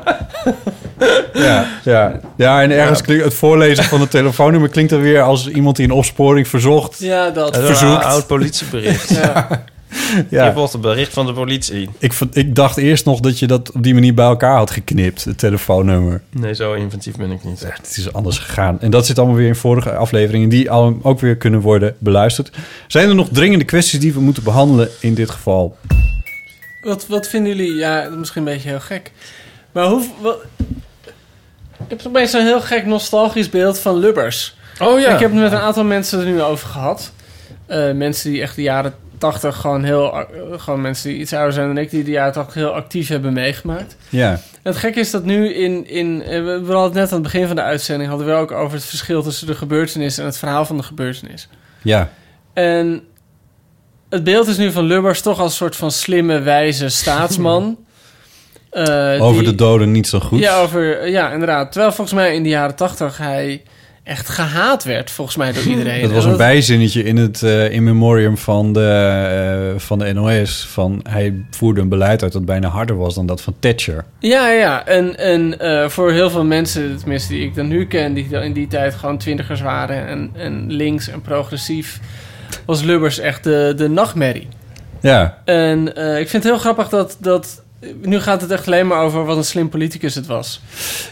Ja, ja. ja en ergens klinkt het voorlezen van het telefoonnummer... klinkt dan weer als iemand die een opsporing verzocht.
Ja, dat.
Verzoekt.
een oud politiebericht. *laughs*
Ja.
Je
Ja.
wordt een bericht van de politie.
Ik, vond- ik dacht eerst nog dat je dat op die manier bij elkaar had geknipt, het telefoonnummer.
Nee, zo inventief ben ik niet.
Ja, het is anders gegaan. En dat zit allemaal weer in vorige afleveringen... die al, ook weer kunnen worden beluisterd. Zijn er nog dringende kwesties die we moeten behandelen in dit geval?
Wat, wat vinden jullie... Ja, misschien een beetje heel gek. Maar hoe... Wat, ik heb opeens zo'n heel gek nostalgisch beeld van Lubbers.
Oh ja.
Ik heb het met een aantal mensen er nu over gehad. Eh, mensen die echt de jaren 80 gewoon heel... eh, gewoon mensen die iets ouder zijn dan ik... die de jaren 80 heel actief hebben meegemaakt.
Ja,
En het gekke is dat nu in... in eh, we we hadden het net aan het begin van de uitzending... hadden we ook over het verschil tussen de gebeurtenis... en het verhaal van de gebeurtenis.
ja.
En het beeld is nu van Lubbers toch als een soort van slimme, wijze staatsman. *laughs* Eh,
Over
die-
de doden niet zo goed.
Ja, over, ja, inderdaad. Terwijl volgens mij in de jaren tachtig hij echt gehaat werd, volgens mij door *laughs* iedereen.
Dat was
En
een bijzinnetje in het eh, in memoriam van de, eh, van de NOS. Van hij voerde een beleid uit dat bijna harder was dan dat van Thatcher.
Ja, ja. En, en voor heel veel mensen, tenminste die ik dan nu ken... die in die tijd gewoon twintigers waren en, en links en progressief... was Lubbers echt de, de nachtmerrie.
Ja,
En ik vind het heel grappig dat, dat nu gaat het echt alleen maar over wat een slim politicus het was.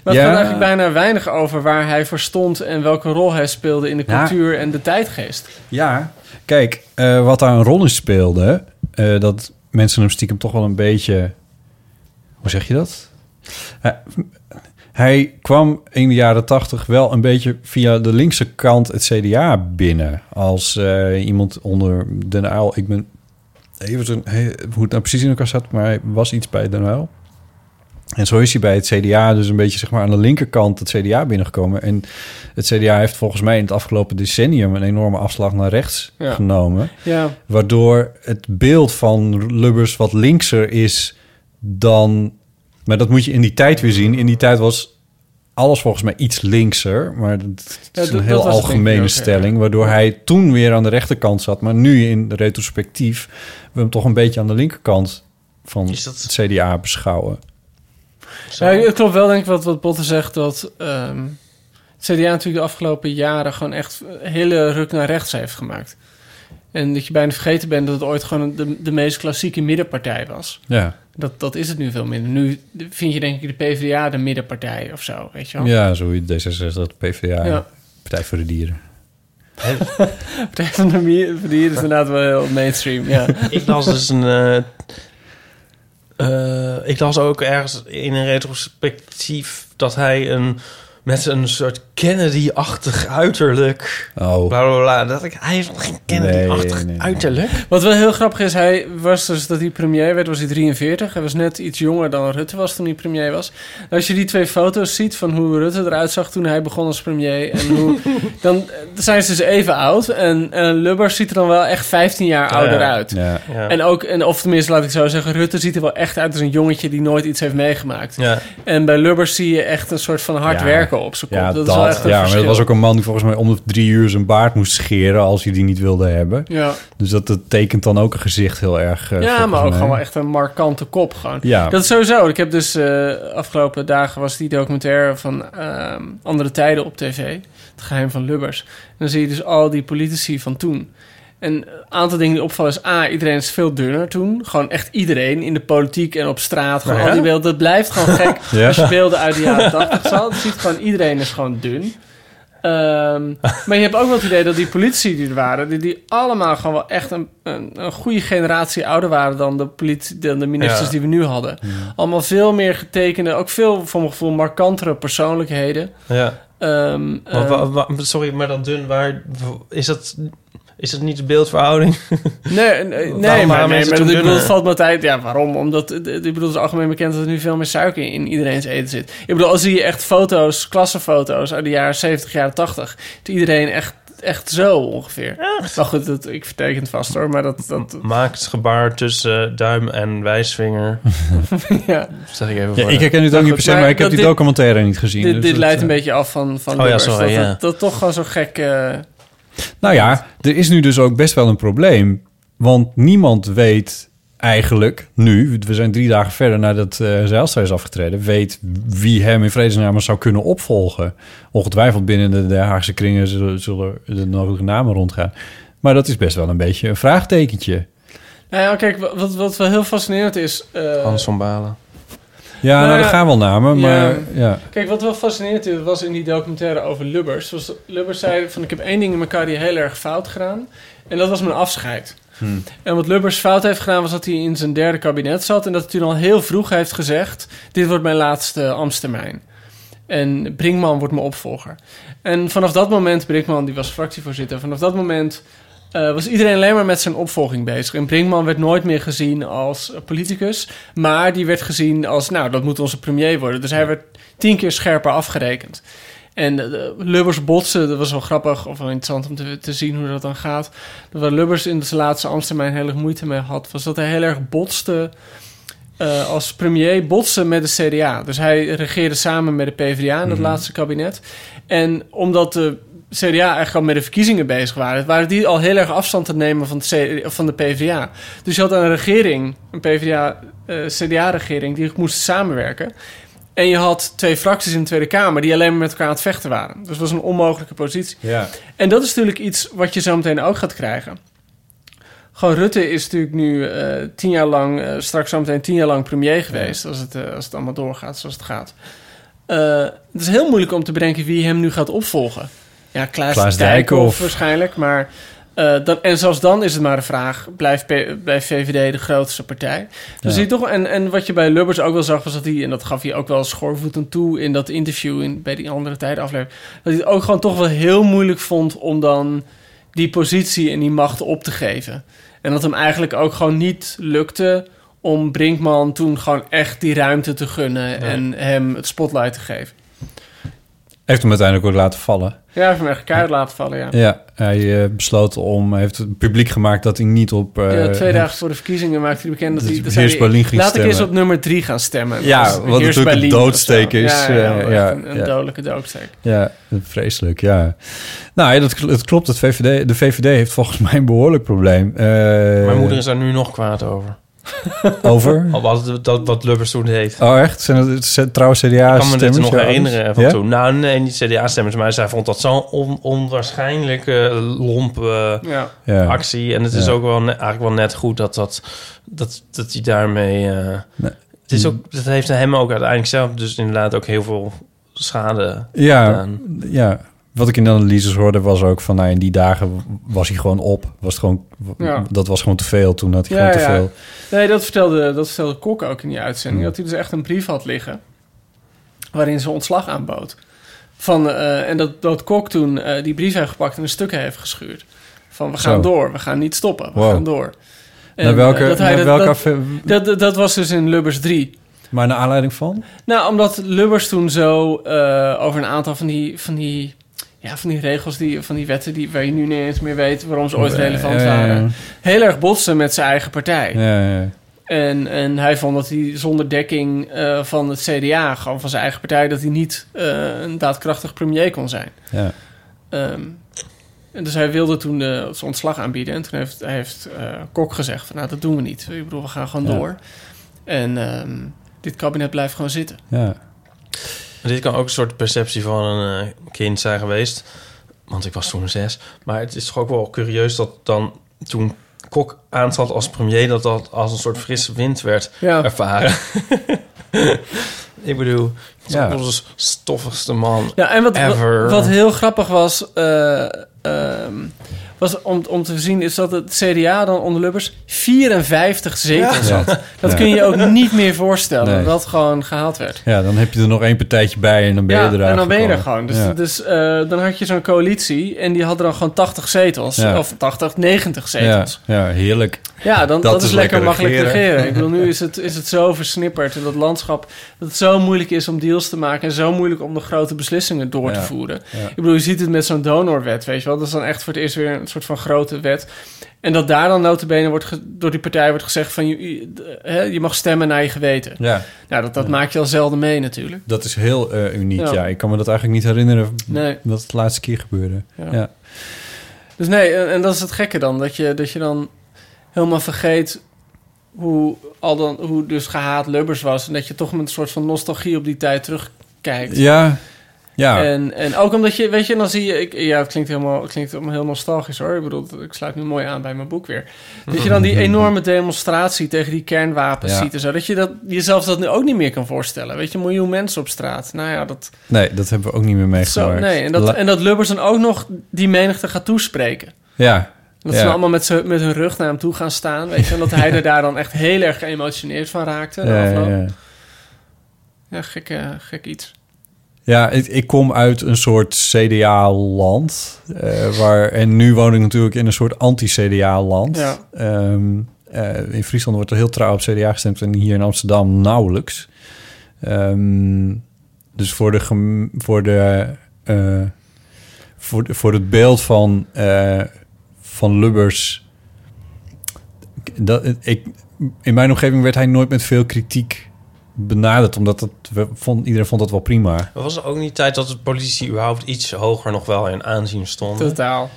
Maar het
Ja.
gaat eigenlijk bijna weinig over waar hij voor stond... en welke rol hij speelde in de
Ja.
cultuur en de tijdgeest.
Ja, kijk, eh, wat daar een rol in speelde... eh, dat mensen hem stiekem toch wel een beetje... Hoe zeg je dat? Eh, hij kwam in de jaren tachtig wel een beetje via de linkse kant het CDA binnen. Als iemand onder Den Uyl... Ik ben he- hoe het nou precies in elkaar zat... maar hij was iets bij Den Uyl. En zo is hij bij het CDA dus een beetje zeg maar, aan de linkerkant het CDA binnengekomen. En het CDA heeft volgens mij in het afgelopen decennium een enorme afslag naar rechts
Ja.
genomen.
Ja.
Waardoor het beeld van Lubbers wat linkser is dan... Maar dat moet je in die tijd weer zien. In die tijd was alles volgens mij iets linkser. Maar dat
Ja,
is
dat-
een heel algemene
ook, ja.
stelling. Waardoor hij toen weer aan de rechterkant zat. Maar nu in retrospectief we hem toch een beetje aan de linkerkant van het CDA beschouwen.
Ja, het klopt wel, denk ik, wat, wat Botte zegt... dat ehm, het CDA natuurlijk de afgelopen jaren... gewoon echt hele ruk naar rechts heeft gemaakt. En dat je bijna vergeten bent dat het ooit gewoon de, de meest klassieke middenpartij was.
Ja.
Dat, dat is het nu veel minder. Nu vind je denk ik de PvdA de middenpartij of zo, weet je wel?
Ja, zo je D66, dat PvdA,
Ja.
Partij voor de Dieren. *laughs*
Partij van de Mier- van de Dieren is inderdaad wel heel mainstream, ja. *laughs*
ik las dus een... eh, eh, ik las ook ergens in een retrospectief dat hij een met een soort Kennedy-achtig uiterlijk.
Oh.
Bla, bla, bla. Dat ik, hij heeft nog geen Kennedy-achtig uiterlijk.
Wat wel heel grappig is, hij was dus dat hij premier werd, was hij 43. Hij was net iets jonger dan Rutte was toen hij premier was. En als je die twee foto's ziet van hoe Rutte eruit zag toen hij begon als premier... en hoe, *laughs* dan zijn ze dus even oud. En, en Lubbers ziet er dan wel echt 15 jaar
Ja,
ouder uit.
Ja. Ja.
En ook, en of tenminste laat ik zo zeggen, Rutte ziet er wel echt uit als een jongetje die nooit iets heeft meegemaakt.
Ja.
En bij Lubbers zie je echt een soort van hard
Ja.
werken op zijn kop.
Ja,
dat,
dat,
is wel echt een
ja maar dat was ook een man die volgens mij om de drie uur zijn baard moest scheren als hij die niet wilde hebben.
Ja.
Dus dat, dat tekent dan ook een gezicht heel erg. eh,
ja, maar ook
mij.
gewoon wel echt een markante kop gewoon.
Ja.
Dat is sowieso. Ik heb dus eh, afgelopen dagen was die documentaire van ehm, Andere Tijden op tv. Het geheim van Lubbers. En dan zie je dus al die politici van toen. En een aantal dingen die opvallen is... A, iedereen is veel dunner toen. Gewoon echt iedereen in de politiek en op straat. Gewoon
Ja?
al die beelden. Dat blijft gewoon gek.
Ja. *laughs*
Als je beelden uit de jaren 80 zal. Je ziet gewoon iedereen is gewoon dun. Ehm, maar je hebt ook wel het idee dat die politici die er waren... die, die allemaal gewoon wel echt een, een, een goede generatie ouder waren... dan de, politi- dan de ministers
Ja.
die we nu hadden. Allemaal veel meer getekende... ook veel, voor mijn gevoel, markantere persoonlijkheden.
Ja.
Ehm,
Maar
eh,
wa- sorry, maar dan dun, waar... Is dat, is dat niet de beeldverhouding?
Nee, *laughs* nee, nee,
Waarom
maar, nee, ik bedoel, het valt me tijd. Ja, waarom? Omdat, eh, ik bedoel, het is algemeen bekend dat er nu veel meer suiker in iedereen's eten zit. Ik bedoel, als zie je echt foto's, klassenfoto's uit de jaren 70, jaren 80, is iedereen echt, echt zo ongeveer. Maar goed, dat, ik verteken het vast hoor, maar dat... dat
Maak het gebaar tussen duim en wijsvinger. *laughs*
ja.
Stel ik even
Ja,
voor.
ik herken het ook niet per se, maar ik heb
dat
die
dit-
documentaire niet gezien.
Dit,
dus
dit
dat,
leidt
eh,
een beetje af van, van
Oh ja, sorry,
dat,
ja.
dat, dat toch gewoon zo gek... eh,
Nou ja, er is nu dus ook best wel een probleem. Want niemand weet eigenlijk nu, we zijn drie dagen verder nadat uh, Zijlstra is afgetreden, weet wie hem in vredesnaam zou kunnen opvolgen. Ongetwijfeld binnen de, de Haagse kringen zullen, zullen de nodige namen rondgaan. Maar dat is best wel een beetje een vraagtekentje.
Nou ja, kijk, wat, wat wel heel fascinerend is... eh,
Hans van Balen.
Ja, nou,
Nou
er
ja,
gaan wel namen, maar ja.
Kijk, wat wel fascinerend was in die documentaire over Lubbers. Was Lubbers zei van, ik heb één ding in mijn carrière heel erg fout gedaan. En dat was mijn afscheid.
Hmm.
En wat Lubbers fout heeft gedaan, was dat hij in zijn derde kabinet zat. En dat hij al heel vroeg heeft gezegd, dit wordt mijn laatste ambtstermijn. En Brinkman wordt mijn opvolger. En vanaf dat moment, Brinkman die was fractievoorzitter, vanaf dat moment uh, was iedereen alleen maar met zijn opvolging bezig. En Brinkman werd nooit meer gezien als politicus, maar die werd gezien als, nou, dat moet onze premier worden. Dus hij werd tien keer scherper afgerekend. En de Lubbers botsen, dat was wel grappig of wel interessant om te, te zien hoe dat dan gaat. Waar Lubbers in zijn laatste Amsterdam heel erg moeite mee had, was dat hij heel erg botste uh, als premier botsen met de CDA. Dus hij regeerde samen met de PvdA in dat
Mhm.
laatste kabinet. En omdat de CDA eigenlijk al met de verkiezingen bezig waren, waren die al heel erg afstand te nemen van, de, van de PvdA. Dus je had een regering, een PvdA, uh, CDA-regering, die moest samenwerken. En je had twee fracties in de Tweede Kamer die alleen maar met elkaar aan het vechten waren. Dus dat was een onmogelijke positie.
Ja.
En dat is natuurlijk iets wat je zo meteen ook gaat krijgen. gewoon Rutte is natuurlijk nu eh, tien jaar lang, eh, straks zometeen tien jaar lang premier geweest, als, het, eh, als het allemaal doorgaat zoals het gaat. Eh, het is heel moeilijk om te bedenken wie hem nu gaat opvolgen. Ja, Klaas,
Klaas
Dijkhoff waarschijnlijk, maar eh, dan, en zelfs dan is het maar de vraag, blijft, blijft VVD de grootste partij? Dus
Ja.
toch, en, en wat je bij Lubbers ook wel zag, was dat hij, en dat gaf hij ook wel schoorvoetend toe in dat interview in, bij die andere tijden aflevering, dat hij het ook gewoon toch wel heel moeilijk vond om dan die positie en die macht op te geven. En dat hem eigenlijk ook gewoon niet lukte om Brinkman toen gewoon echt die ruimte te gunnen en hem het spotlight te geven.
Heeft hem uiteindelijk ook laten vallen.
Ja, hij heeft hem echt keihard laten vallen, ja.
Ja, hij eh, besloot om, hij heeft het publiek gemaakt dat hij niet op... eh,
Ja, twee dagen voor de verkiezingen maakte hij bekend dat
dat
hij... dat
Heers Berlin ging
Laat ik eens op nummer drie gaan stemmen.
Ja,
Dat
wat
Heers
natuurlijk een doodsteek is,
Ja, ja,
eh, ja,
een, dodelijke doodsteek.
Ja, vreselijk, ja. Nou, ja, dat, het klopt. Het VVD, de VVD heeft volgens mij een behoorlijk probleem. Eh,
Mijn moeder is daar nu nog kwaad over. *laughs*
Over?
Wat, het- dat, wat Lubbers toen deed.
Oh, echt? Zijn het, trouwens
ik kan me dit
CDA-stemmers?
nog herinneren van
ja?
toen. Nou, nee, niet CDA-stemmers, maar zij vond dat zo'n on, onwaarschijnlijk eh, lompe
Ja.
Ja.
actie. En het is
Ja.
ook wel ne- eigenlijk wel net goed dat, dat, dat, dat hij daarmee... eh,
Nee.
het is ook, dat heeft hem ook uiteindelijk zelf dus inderdaad ook heel veel schade
Ja,
gedaan.
ja. Wat ik in de analyses hoorde was ook van... Nou, in die dagen was hij gewoon op. Was het gewoon,
Ja.
Dat was gewoon te veel. Toen had hij
Ja,
gewoon te
ja.
veel.
Nee, dat vertelde, dat vertelde Kok ook in die uitzending.
Ja.
Dat hij dus echt een brief had liggen... waarin ze ontslag aanbood. Van, eh, en dat, dat Kok toen eh, die brief heeft gepakt en een stukken heeft geschuurd. Van, we gaan
Zo.
door, we gaan niet stoppen, we
Wow.
gaan door.
Naar welke-
eh, dat hij
naar
dat-
welke
dat, dat, dat, dat was dus in Lubbers 3.
Maar naar aanleiding van?
Nou, omdat Lubbers toen zo over een aantal van die, van die, ja, van die regels, die, van die wetten die, waar je nu niet eens meer weet waarom ze ooit relevant waren, heel erg botsen met zijn eigen partij.
Ja, ja.
En, en hij vond dat hij zonder dekking eh, van het CDA, gewoon van zijn eigen partij, dat hij niet eh, een daadkrachtig premier kon zijn.
ja.
Ehm, en dus hij wilde toen de, zijn ontslag aanbieden. En toen heeft, heeft eh, Kok gezegd van, nou, dat doen we niet. Ik bedoel, we gaan gewoon
Ja.
door. En ehm, dit kabinet blijft gewoon zitten.
ja.
Dit kan ook een soort perceptie van een eh, kind zijn geweest. Want ik was toen zes. Maar het is toch ook wel curieus dat dan toen Kok aantrad als premier... dat dat als een soort frisse wind werd
Ja.
ervaren. *laughs* ik bedoel, het is
Ja.
de stoffigste man
Ja, en wat,
ever.
wat heel grappig was, eh, ehm, was om, om te zien, is dat het CDA dan onder Lubbers 54 zetels
Ja.
had. *laughs* Dat
Ja.
kun je ook niet meer voorstellen,
Nee.
dat gewoon gehaald werd.
ja, dan heb je er nog één partijtje bij en dan ben je
ja,
er
en dan ben je er gewoon. Dus,
Ja.
dus eh, dan had je zo'n coalitie en die had dan gewoon 80 zetels.
Ja.
Of 80, 90
ja,
zetels.
ja, heerlijk.
Ja, dan,
Dat
dat,
is
is lekker,
lekker
makkelijk
regeren.
regeren. Ik bedoel, nu *laughs* is het, is het zo versnipperd in dat landschap... dat het zo moeilijk is om deals te maken... en zo moeilijk om de grote beslissingen door te
Ja.
voeren.
Ja.
Ik bedoel, je ziet het met zo'n donorwet, weet je wel. Dat is dan echt voor het eerst weer een soort van grote wet. En dat daar dan notabene wordt door die partij wordt gezegd... van je, je, hè, je mag stemmen naar je geweten.
Ja,
Nou, dat, dat maak je al zelden mee natuurlijk.
dat is heel eh, uniek. Ja.
Ja.
ik kan me dat eigenlijk niet herinneren
Nee.
dat het de laatste keer gebeurde.
Ja.
Ja.
Dus nee, en, en dat is het gekke dan. Dat je, dat je dan helemaal vergeet hoe, al dan, hoe dus gehaat Lubbers was. En dat je toch met een soort van nostalgie op die tijd terugkijkt.
Ja, ja.
En, en ook omdat je, weet je, dan zie je... Ik, ja, het klinkt, helemaal, het klinkt helemaal heel nostalgisch hoor. Ik bedoel, ik sluit nu mooi aan bij mijn boek weer. Dat je dan die *laughs* enorme demonstratie tegen die kernwapens
Ja.
ziet en zo. Dat je dat, jezelf dat nu ook niet meer kan voorstellen. Weet je, een miljoen mensen op straat. Nou ja, dat...
nee, dat hebben we ook niet meer
Zo,
meegemaakt.
nee, en dat, en dat Lubbers dan ook nog die menigte gaat toespreken.
ja,
Dat
Ja.
ze allemaal met, met hun rug naar hem toe gaan staan. Weet je, en dat hij er daar dan echt heel erg geëmotioneerd van raakte.
ja, ja, ja.
Ja, gek, eh, gek iets.
Ja, ik, ik kom uit een soort CDA-land. eh, waar, en nu woon ik natuurlijk in een soort anti-CDA-land.
Ja.
Ehm, eh, in Friesland wordt er heel trouw op CDA gestemd en hier in Amsterdam nauwelijks. Ehm, dus voor de, voor de, eh, voor, de- voor het beeld van, van Lubbers. Dat, ik, in mijn omgeving werd hij nooit met veel kritiek benaderd, omdat het, we vond, iedereen vond dat wel prima.
Maar was er ook niet tijd dat de politici überhaupt iets hoger nog wel in aanzien stonden?
Totaal.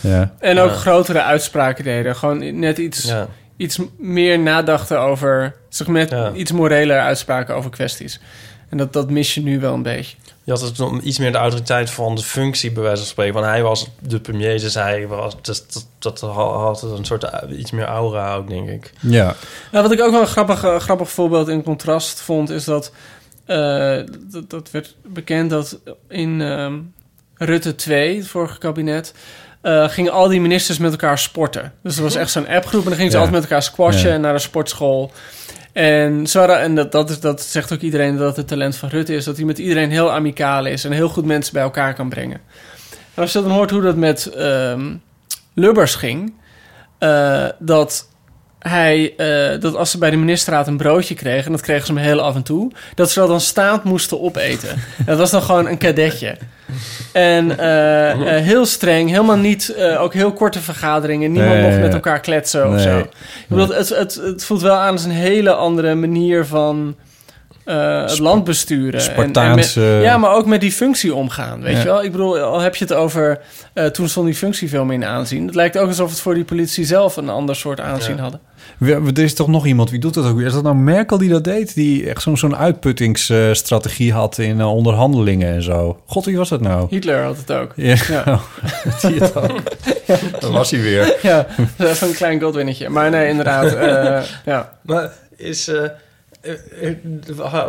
Ja.
En ook
Ja.
grotere uitspraken deden. Gewoon net iets,
Ja.
iets meer nadachten over... Zeg met
Ja.
iets moreler uitspraken over kwesties. En dat, dat mis je nu wel een beetje.
Je had het iets meer de autoriteit van de functie, bij wijze van spreken. Want hij was de premier, dus hij was... Dus dat, dat had een soort eh, iets meer aura ook, denk ik.
Ja.
Nou, wat ik ook wel een grappig, eh, grappig voorbeeld in contrast vond, is dat, eh, dat dat werd bekend dat in ehm, Rutte 2, het vorige kabinet, eh, gingen al die ministers met elkaar sporten. Dus er was echt zo'n appgroep en dan gingen ze
Ja.
altijd met elkaar squashen
Ja.
en naar de sportschool. En, zo, en dat, dat, is, dat zegt ook iedereen dat het talent van Rutte is. Dat hij met iedereen heel amicaal is en heel goed mensen bij elkaar kan brengen. En als je dan hoort hoe dat met ehm, Lubbers ging... eh, dat hij, eh, dat als ze bij de ministerraad een broodje kregen... en dat kregen ze hem heel af en toe... dat ze dat dan staand moesten opeten. En *laughs* dat was dan gewoon een kadetje. En eh, eh, heel streng, helemaal niet... ook heel korte vergaderingen. Niemand
Nee,
mocht met
ja.
elkaar kletsen of
Nee.
zo. Ik bedoel, het, het, het voelt wel aan als een hele andere manier van... eh, het land besturen. En- en met-
Spartaanse-
ja, maar ook met die functie omgaan, weet
Ja.
je wel? Ik bedoel, al heb je het over... eh, toen stond die functie veel meer in aanzien. Het lijkt ook alsof het voor die politie zelf een ander soort aanzien
Ja.
hadden.
We- Er is toch nog iemand, wie doet dat ook weer? Is dat nou Merkel die dat deed? Die echt zo'n zo'n uitputtingsstrategie had in eh, onderhandelingen en zo. God, wie was dat nou?
Hitler had het ook.
Ja,
Ja. *laughs*
zie je het ook? *laughs* Dat was hij weer.
Ja, een klein Godwinnetje. Maar nee, inderdaad. eh, ja.
Maar is...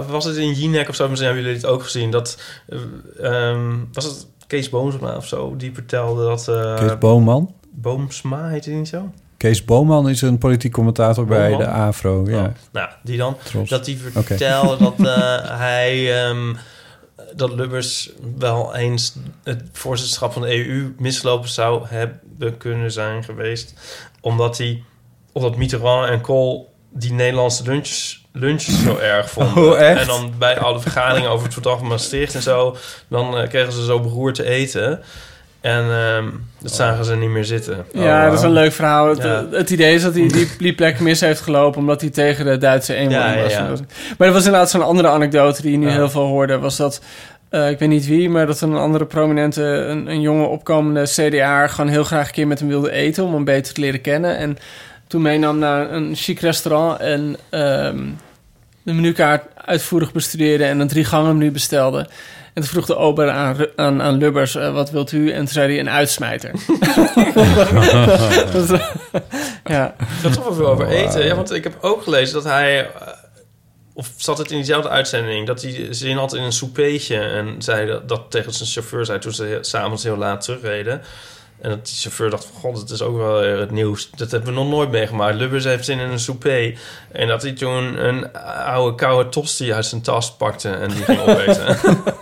was het in Jinek of zo? Misschien hebben jullie het ook gezien. Dat, eh, ehm, was het Kees Boomsma of zo? Die vertelde dat... eh,
Kees Boomman.
Boomsma, heet hij niet zo?
Kees Boomman is een politiek commentator bij de AFRO. Ja.
Oh, nou, die dan. Dat hij
Oké.
vertelde *laughs* dat eh, hij... ehm, dat Lubbers wel eens het voorzitterschap van de EU misgelopen zou hebben kunnen zijn geweest. Omdat hij... Omdat Mitterrand en Kool die Nederlandse lunches, lunches zo erg vonden.
Oh, echt?
En dan bij alle vergaderingen over het verdrag van Maastricht en zo... dan eh, kregen ze zo beroerd te eten... En eehm, dat zagen ze niet meer zitten.
Ja, dat is een leuk verhaal. Het,
Ja.
het idee is dat hij die, die plek mis heeft gelopen... omdat hij tegen de Duitse eenwording
Ja,
was.
ja, ja.
Maar er was inderdaad zo'n andere anekdote die je nu
Ja.
heel veel hoorde. Was dat, eh, ik weet niet wie, maar dat een andere prominente... een, een jonge opkomende CDA gewoon heel graag een keer met hem wilde eten... om hem beter te leren kennen. En toen meenam naar een chic restaurant... en ehm, de menukaart uitvoerig bestudeerde... en een drie gangen menu bestelde... En toen vroeg de ober aan, aan, aan Lubbers, eh, wat wilt u? En toen zei hij, een uitsmijter. *laughs* *laughs* Ja.
Dat toch wel veel over eten. Ja, want ik heb ook gelezen dat hij... eh, Of zat het in diezelfde uitzending... dat hij zin had in een soupeetje... en zei dat, dat tegen zijn chauffeur zei... toen ze s'avonds heel laat terugreden... En dat die chauffeur dacht van... God, het is ook wel het nieuws. Dat hebben we nog nooit meegemaakt. Lubbers heeft zin in een souper. En dat hij toen een oude koude tosti uit zijn tas pakte... en die ging opeten. *laughs*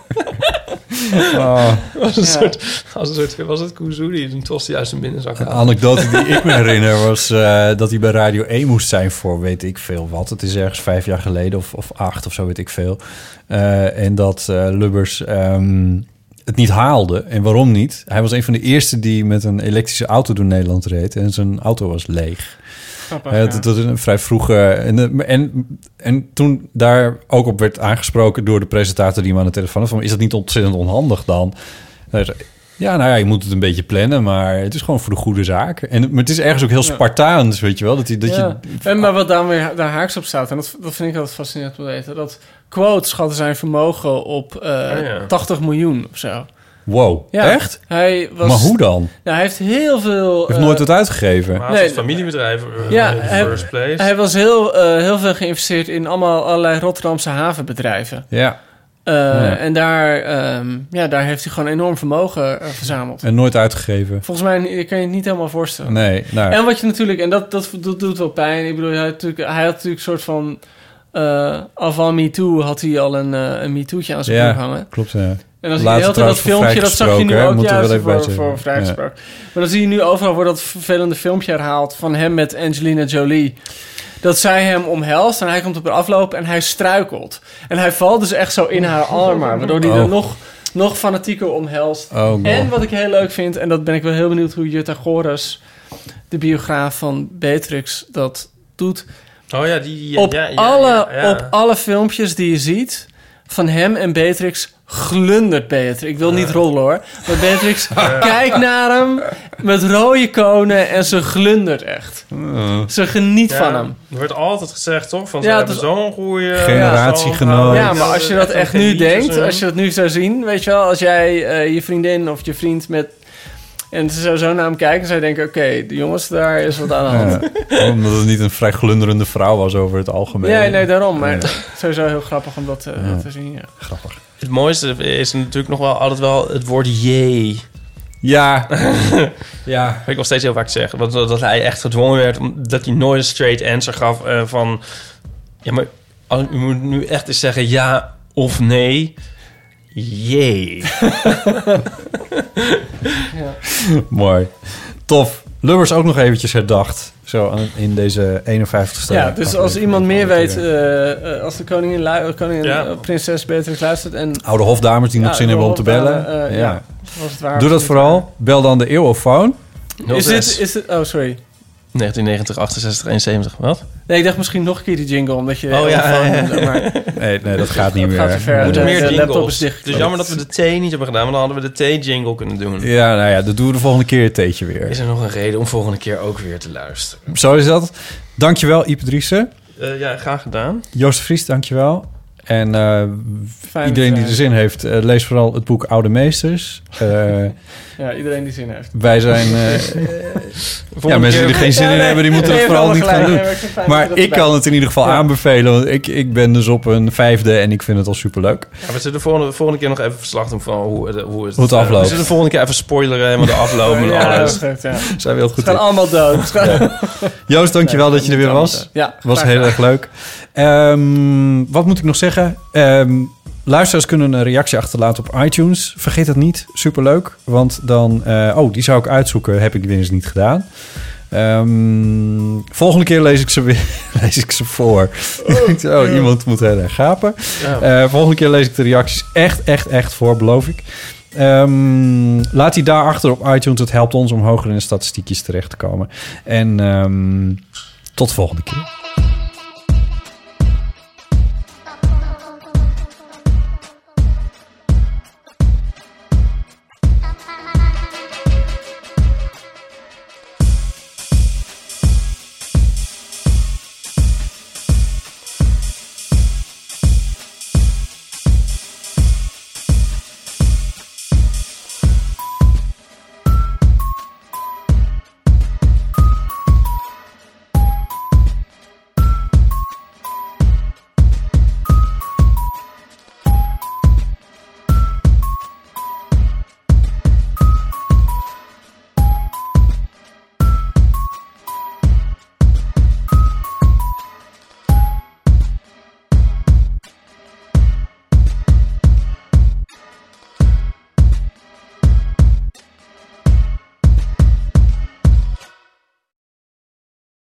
Oh.
was, een
Ja.
soort, was, een soort, was het Kuzu die een tosti uit zijn binnenzak
De
had?
anekdote die ik me *laughs* herinner was eh, dat hij bij Radio 1 moest zijn voor weet ik veel wat. Het is ergens vijf jaar geleden of, of acht of zo weet ik veel. Eh, en dat eh, Lubbers ehm, het niet haalde. En waarom niet? Hij was een van de eerste die met een elektrische auto door Nederland reed. En zijn auto was leeg.
Grappig,
Eh, dat, dat is een vrij vroege. En, en, en toen daar ook op werd aangesproken door de presentator die hem aan de telefoon had: van is dat niet ontzettend onhandig dan? Ja, nou ja, je moet het een beetje plannen, maar het is gewoon voor de goede zaak. En maar het is ergens ook heel
Ja.
Spartaans, weet je wel? Dat, dat
Ja.
je.
En maar wat daar weer daar haaks op staat, en dat, dat vind ik altijd fascinerend om te weten, dat Quote schatte zijn vermogen op eh,
Oh ja.
80 miljoen of zo.
Wow,
Ja,
echt?
Hij was,
Maar hoe dan?
Nou, hij heeft heel veel...
Hij heeft
eh,
nooit wat uitgegeven.
Maar
Nee,
het familiebedrijf eh,
Ja, hij-
first place.
Hij was heel, eh, heel veel geïnvesteerd in allemaal allerlei Rotterdamse havenbedrijven.
Ja,
Eh,
Ja.
En daar, ehm, ja, daar heeft hij gewoon enorm vermogen eh, verzameld.
en nooit uitgegeven.
Volgens mij kan je het niet helemaal voorstellen.
Nee, nou.
En wat je natuurlijk, en dat, dat, dat doet wel pijn. Ik bedoel, hij had natuurlijk, hij had natuurlijk een soort van. eh avant MeToo had hij al een, een MeToo'tje aan zijn
Ja.
hangen.
Klopt, ja.
En dan zie je de hele dat filmpje, dat zag je nu ook
we
juist
wel even
voor, voor vrijgesproken. Maar dan zie je nu overal wordt dat vervelende filmpje herhaald van hem met Angelina Jolie. Dat zij hem omhelst en hij komt op haar afloop en hij struikelt. En hij valt dus echt zo in haar armen, waardoor hij
Oh.
er nog, nog fanatieker omhelst.
Oh.
En wat ik heel leuk vind, en dat ben ik wel heel benieuwd hoe Jutta Goris, de biograaf van Beatrix, dat doet.
Oh ja, die... Ja,
op,
ja, ja,
alle,
ja.
op alle filmpjes die je ziet van hem en Beatrix glundert Beatrix. Ik wil niet rollen hoor. Maar Beatrix *laughs* kijkt naar hem met rode konen en ze glundert echt. Ze geniet
Ja,
van hem.
Er wordt altijd gezegd, toch? Van, ze
Ja,
hebben
het-
zo'n goede...
Generatiegenoot.
Ja, maar als je dat echt nu denkt, als je dat nu zou zien, weet je wel, als jij eh, je vriendin of je vriend met. En ze zou zo naar hem kijken, zou je denken: oké, de jongens, daar is wat aan de hand.
Ja, omdat het niet een vrij glunderende vrouw was over het algemeen.
Nee, nee, daarom. Maar
Ja.
het is sowieso heel grappig om dat eh,
Ja.
te zien. Ja.
Grappig.
Het mooiste is natuurlijk nog wel altijd wel het woord jee.
Ja. *laughs* ja.
Wat ik nog steeds heel vaak zeg. Want dat dat hij echt gedwongen werd... omdat hij nooit een straight answer gaf eh, van... Ja, maar als- u moet nu echt eens zeggen ja of nee. Jee. *laughs*
Mooi. Tof. Lubbers ook nog eventjes herdacht. Zo aan- in deze 51ste.
Ja, dus als iemand meer weet, eh, eh, als de koningin, lu- koningin
Ja.
eh, prinses Beatrix luistert en...
Oude hofdames die nog zin hebben om te bellen.
eh,
ja.
was het waar
Doe dat vooral. Bel dan de eeuwofoon.
Is dit, is dit, oh, sorry.
1990, 68, 71. Wat?
Nee, ik dacht misschien nog een keer die jingle, omdat je...
Oh, ja,
telefoon-
ja, ja.
maar- *laughs*
Nee, nee, dat gaat niet
Dat
meer.
gaat te ver.
We moeten
de-
meer
de
jingles.
is dicht.
Het is jammer dat we de thee niet hebben gedaan... want dan hadden we de thee-jingle kunnen doen.
Ja, nou ja, dat doen we de volgende keer het theetje weer.
Is er nog een reden om volgende keer ook weer te luisteren?
Zo is dat. Dankjewel, Ipe Driessen.
Eh, ja, graag gedaan.
Joost Vries, dankjewel. En eh, iedereen die er zin heeft, eh, lees vooral het boek Oude Meesters. *laughs*
Ja, iedereen die zin heeft.
wij zijn... *laughs* eh, ja, mensen die er geen zin in
Ja,
hebben, die moeten
Nee,
het vooral niet gaan doen.
maar ik
kan het in ieder geval
Ja.
aanbevelen. Want ik, ik ben dus op een vijfde en ik vind het al superleuk.
Ja, we zullen de volgende, volgende keer nog even verslag doen van hoe, het- hoe, het,
Hoe het
eh,
afloopt.
we zullen de volgende keer even spoileren helemaal de afloop en
Ja, dat
alles.
is goed, ja. *laughs*
Zijn we heel goed
Ze gaan
in.
allemaal dood. *laughs*
Joost, dankjewel dat je er weer was.
Ja,
was heel erg leuk. Ehm, wat moet ik nog zeggen? Ehm, luisteraars kunnen een reactie achterlaten op iTunes. Vergeet dat niet. Superleuk. Want dan... eh, oh, die zou ik uitzoeken. Heb ik weer eens niet gedaan. Ehm, volgende keer lees ik ze weer *laughs* lees ik ze voor. oh, iemand moet heel erg gapen.
Ja.
Eh, volgende keer lees ik de reacties echt, echt, echt voor, beloof ik. Ehm, laat die daarachter op iTunes. Het helpt ons om hoger in de statistiekjes terecht te komen. En ehm, tot de volgende keer.